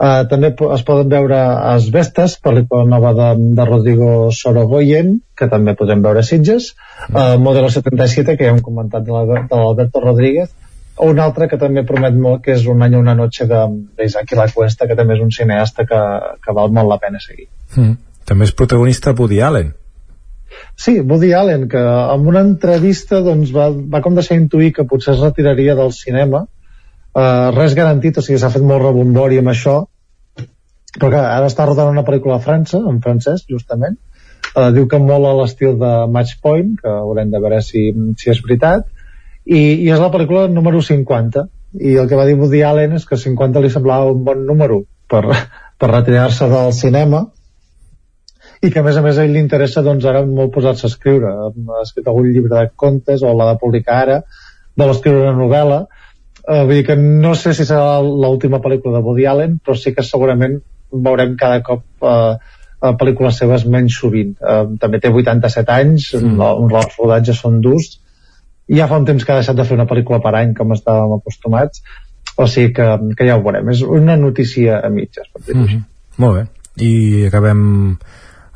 Uh, també es poden veure Asbestes, pel·lícula nova de, de Rodrigo Sorogoyen, que també podem veure Sitges, uh, Modelo 77, que ja hem comentat de l'Alberto Rodríguez, o un altre que també promet molt, que és Un any una noche d'Isaac La Cuesta, que també és un cineasta que, que val molt la pena seguir. Mm. També és protagonista Woody Allen. Sí, Woody Allen, que en una entrevista doncs, va, va com deixar intuir que potser es retiraria del cinema. Uh, res garantit, o sigui, s'ha fet molt rebombori amb això, però que ara està rodant una pel·lícula a França, en francès, justament. Uh, diu que mola l'estil de Match Point, que haurem de veure si, si és veritat, i, i és la pel·lícula número 50 i el que va dir Woody Allen és que 50 li semblava un bon número per, [laughs] per retirar-se del cinema. I que a més a més a ell li interessa doncs ara molt posar-se a escriure. Ha escrit algun llibre de contes o l'ha de publicar ara vol escriure una novel·la eh, vull dir que no sé si serà l'última pel·lícula de Woody Allen però sí que segurament veurem cada cop eh, pel·lícules seves menys sovint. Eh, també té 87 anys mm. els rodatges són durs. Ja fa un temps que ha deixat de fer una pel·lícula per any com estàvem acostumats. O sigui que, que ja ho veurem. És una notícia a mitges per dir mm -hmm. molt bé. I acabem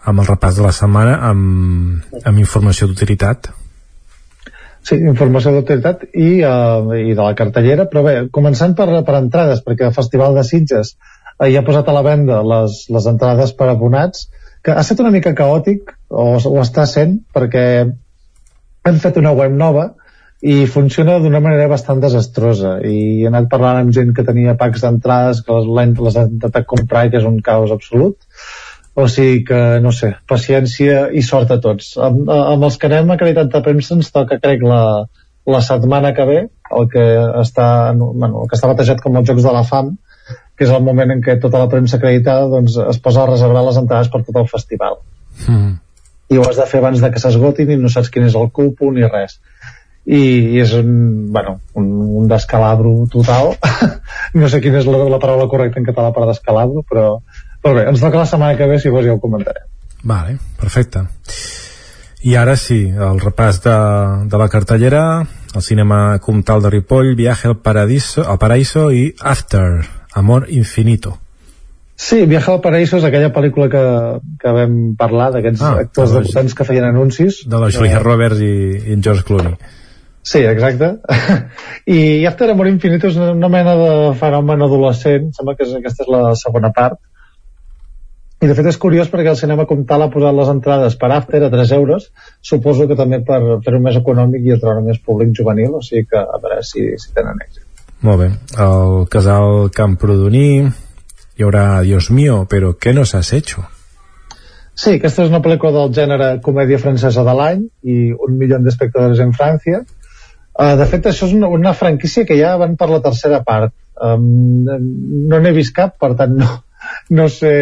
amb el repàs de la setmana amb, amb informació d'utilitat Sí, informació d'utilitat i, uh, i de la cartellera, però bé, començant per, per entrades, perquè el Festival de Sitges uh, ja ha posat a la venda les, les entrades per abonats, que ha estat una mica caòtic, o, o està sent, perquè hem fet una web nova i funciona d'una manera bastant desastrosa. I he anat parlant amb gent que tenia packs d'entrades que les, les han intentat comprar i que és un caos absolut o sigui que, no sé, paciència i sort a tots. Amb, amb els que anem a qualitat de premsa ens toca, crec, la, la setmana que ve, el que està, bueno, el que està batejat com els Jocs de la Fam, que és el moment en què tota la premsa acreditada doncs, es posa a reservar les entrades per tot el festival. Mm. I ho has de fer abans de que s'esgotin i no saps quin és el cupo ni res i, i és un, bueno, un, un descalabro total [laughs] no sé quina és la, la paraula correcta en català per descalabro però, però bé, ens toca la setmana que ve si vols ja ho comentarem. Vale, perfecte. I ara sí, el repàs de, de la cartellera el cinema Comtal de Ripoll Viaje al Paradiso, al Paraíso i After, Amor Infinito. Sí, Viaje al Paraíso és aquella pel·lícula que, que vam parlar d'aquests ah, actors de debutants que feien anuncis. de la Julia eh, Roberts i, i en George Clooney. Sí, exacte. [laughs] I After Amor Infinito és una mena de fenomen adolescent, sembla que és, aquesta és la segona part. I de fet és curiós perquè el cinema com tal ha posat les entrades per After a 3 euros, suposo que també per fer-ho més econòmic i atraure més públic juvenil, o sigui que a veure si, si tenen èxit. Molt bé. El casal Camprodoní hi haurà Dios mío, però què nos has hecho? Sí, aquesta és una pel·lícula del gènere comèdia francesa de l'any i un milió d'espectadors en França Uh, de fet, això és una, una franquícia que ja van per la tercera part. Um, no n'he vist cap, per tant no, no sé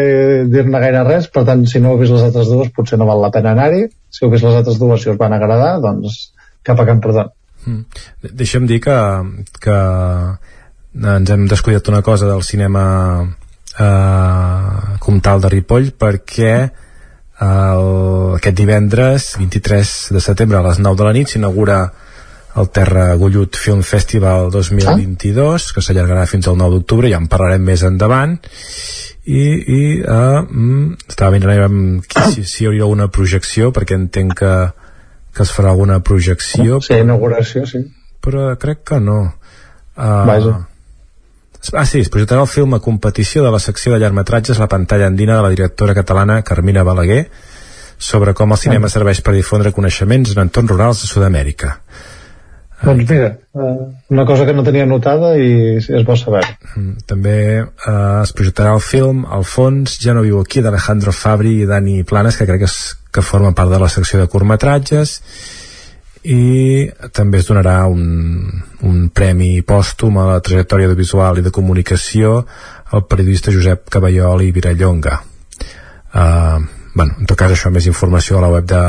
dir-ne gaire res, per tant, si no heu vist les altres dues, potser no val la pena anar-hi. Si heu vist les altres dues, si us van agradar, doncs cap a Camprodon. Mm. Deixa'm dir que, que ens hem descuidat una cosa del cinema eh, comtal de Ripoll perquè el, aquest divendres 23 de setembre a les 9 de la nit s'inaugura el Terra Gullut Film Festival 2022 ah? que s'allargarà fins al 9 d'octubre ja en parlarem més endavant i, i uh, mm, estava mirant si, si hi hauria alguna projecció perquè entenc que, que es farà alguna projecció sí, inauguració, sí però crec que no uh, Vaja. Ah, sí, es projectarà el film a competició de la secció de llargmetratges La pantalla andina de la directora catalana Carmina Balaguer sobre com el cinema serveix per difondre coneixements en entorns rurals de Sud-amèrica. Doncs mira, eh, una cosa que no tenia notada i és bo saber. Mm, també eh, es projectarà el film El fons. Ja no viu aquí d'Alejandro Fabri i Dani Planes que crec que, és, que forma part de la secció de curtmetratges. I també es donarà un, un premi pòstum a la trajectòria de visual i de comunicació al periodista Josep Caballol i Virallonga uh, bueno, en tot cas això més informació a la web de,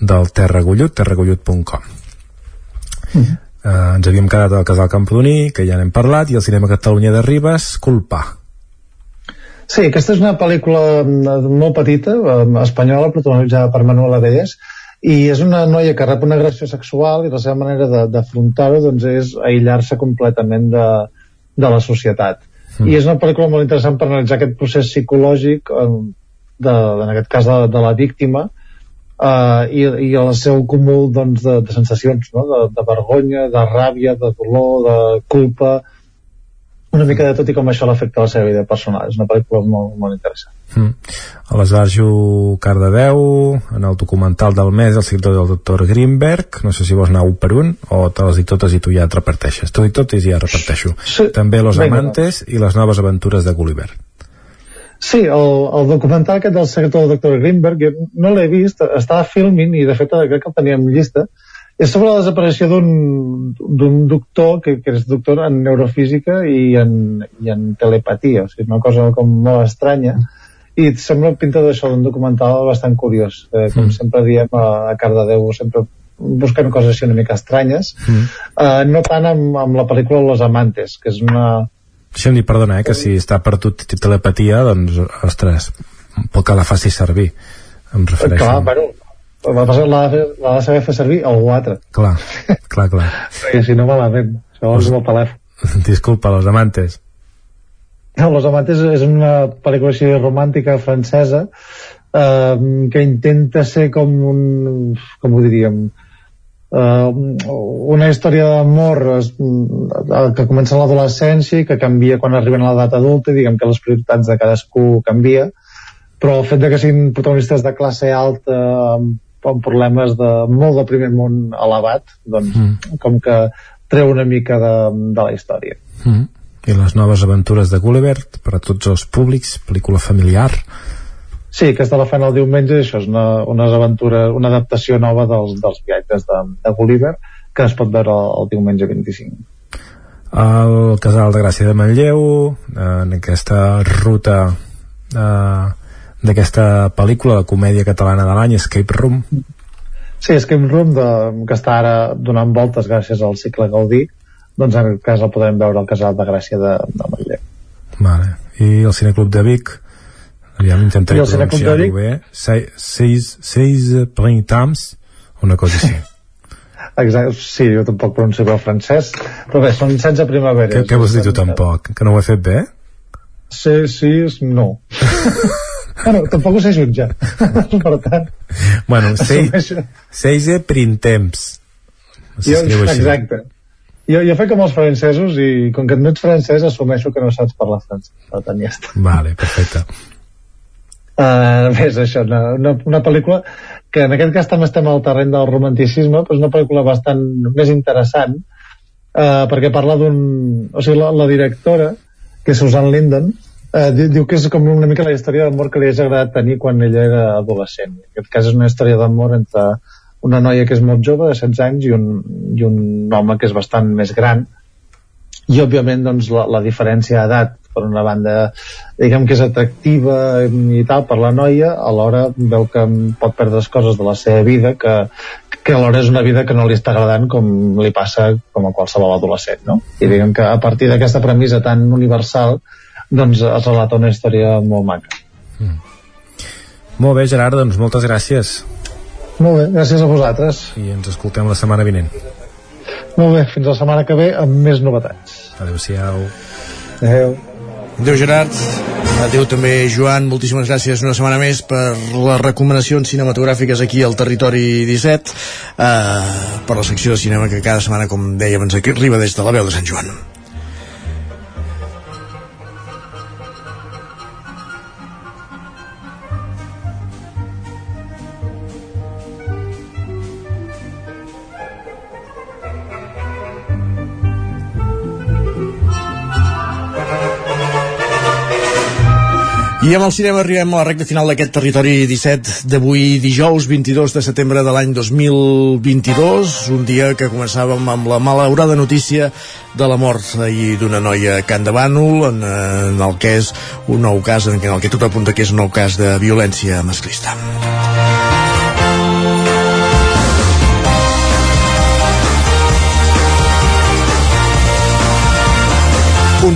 del Terra Gullut, terragullut.com Uh -huh. uh, ens havíem quedat al Casal Camprodoní, que ja n'hem parlat, i el Cinema Catalunya de Ribes, Culpa. Sí, aquesta és una pel·lícula mm, molt petita, espanyola, protagonitzada per Manuel Abelles, i és una noia que rep una agressió sexual i la seva manera d'afrontar-ho doncs, és aïllar-se completament de, de la societat mm. i és una pel·lícula molt interessant per analitzar aquest procés psicològic eh, de, en aquest cas de, de la víctima eh, i, i el seu cúmul doncs, de, de sensacions no? de, de vergonya, de ràbia, de dolor, de culpa una mica de tot i com això l'afecta a la seva vida personal. És una pel·lícula molt, molt interessant. Mm. A l'esbarjo Cardedeu, en el documental del mes, el sector del doctor Greenberg, no sé si vols anar un per un, o te les dic totes i tu ja et reparteixes. T'ho dic totes i ja reparteixo. Sí. També Los Venga. Amantes i les noves aventures de Gulliver. Sí, el, el documental aquest del sector del doctor Greenberg, no l'he vist, estava filming i de fet crec que el teníem llista, és sobre la desaparició d'un doctor que, que és doctor en neurofísica i en, i en telepatia, o sigui, una cosa com molt estranya i sembla pinta d'això d'un documental bastant curiós eh, com mm. sempre diem a, a Cardedeu sempre buscant coses així una mica estranyes mm. eh, no tant amb, amb la pel·lícula Los Amantes que és una dic, perdona, eh, que si està per tu telepatia, doncs, ostres, pot que la faci servir. Em refereixo. Clar, bueno, l'ha de saber fer servir algú altre clar, clar, clar perquè si no malament, segons el telèfon disculpa, Los Amantes no, Los Amantes és una pel·lícula així romàntica francesa eh, que intenta ser com un com ho diríem eh, una història d'amor eh, que comença a l'adolescència i que canvia quan arriben a l'edat adulta i diguem que les prioritats de cadascú canvia però el fet de que siguin protagonistes de classe alta amb amb problemes de molt de primer món elevat doncs mm. com que treu una mica de, de la història mm. i les noves aventures de Gulliver per a tots els públics, pel·lícula familiar Sí, aquesta la fan el diumenge això és una, unes aventures, una adaptació nova dels, dels viatges de, de Gulliver que es pot veure el, el diumenge 25 el Casal de Gràcia de Manlleu en aquesta ruta eh, d'aquesta pel·lícula de comèdia catalana de l'any, Escape Room. Sí, Escape Room, de, que està ara donant voltes gràcies al cicle Gaudí, doncs en aquest cas el podem veure al Casal de Gràcia de, de Manlleu. Vale. I el Cineclub de Vic, ja intentaré pronunciar-ho bé, seis, seis printemps, una cosa així. [laughs] Exacte, sí, jo tampoc pronuncio bé el francès, però bé, són 16 primaveres. Què, què vols dir tu tampoc? Que no ho he fet bé? Sí, sí, no. [laughs] bueno, tampoc ho sé jutjar. [laughs] Per tant bueno, seise printemps jo, exacte. Jo, jo faig com els francesos i com que no ets francès assumeixo que no saps parlar francès. Per tant ja està. Vale, perfecte uh, bé, és això una, una, una pel·lícula que en aquest cas també estem al terreny del romanticisme però és una pel·lícula bastant més interessant uh, perquè parla d'un o sigui, la, la directora que és Susan Linden eh, diu, que és com una mica la història d'amor que li hagi agradat tenir quan ella era adolescent. En aquest cas és una història d'amor entre una noia que és molt jove, de 16 anys, i un, i un home que és bastant més gran. I, òbviament, doncs, la, la diferència d'edat, per una banda, diguem que és atractiva i tal per la noia, alhora veu que pot perdre les coses de la seva vida, que, que alhora és una vida que no li està agradant com li passa com a qualsevol adolescent, no? I diguem que a partir d'aquesta premissa tan universal, doncs es relata una història molt maca. Mm. Molt bé, Gerard, doncs moltes gràcies. Molt bé, gràcies a vosaltres. I ens escoltem la setmana vinent. Molt bé, fins la setmana que ve amb més novetats. Adéu-siau. Adéu. Adéu, Gerard. Adéu també, Joan. Moltíssimes gràcies una setmana més per les recomanacions cinematogràfiques aquí al Territori 17, eh, per la secció de cinema que cada setmana, com dèiem, ens arriba des de la veu de Sant Joan. I amb el cinema arribem a la recta final d'aquest territori 17 d'avui dijous 22 de setembre de l'any 2022 un dia que començàvem amb la malaurada notícia de la mort ahir d'una noia a Can de Bànol en, en el que és un nou cas en el que tot apunta que és un nou cas de violència masclista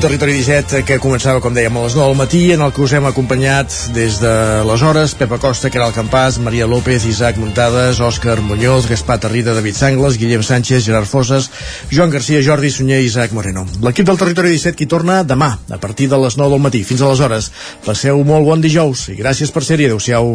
territori 17 que començava, com dèiem, a les 9 del matí, en el que us hem acompanyat des de les hores Pepa Costa, Caral Campàs, Maria López, Isaac Muntades, Òscar Muñoz, Gaspar Tarrida, David Sangles, Guillem Sánchez, Gerard Fosses, Joan Garcia, Jordi Sunyer i Isaac Moreno. L'equip del territori 17 qui torna demà, a partir de les 9 del matí. Fins aleshores, passeu molt bon dijous i gràcies per ser-hi. Adéu-siau.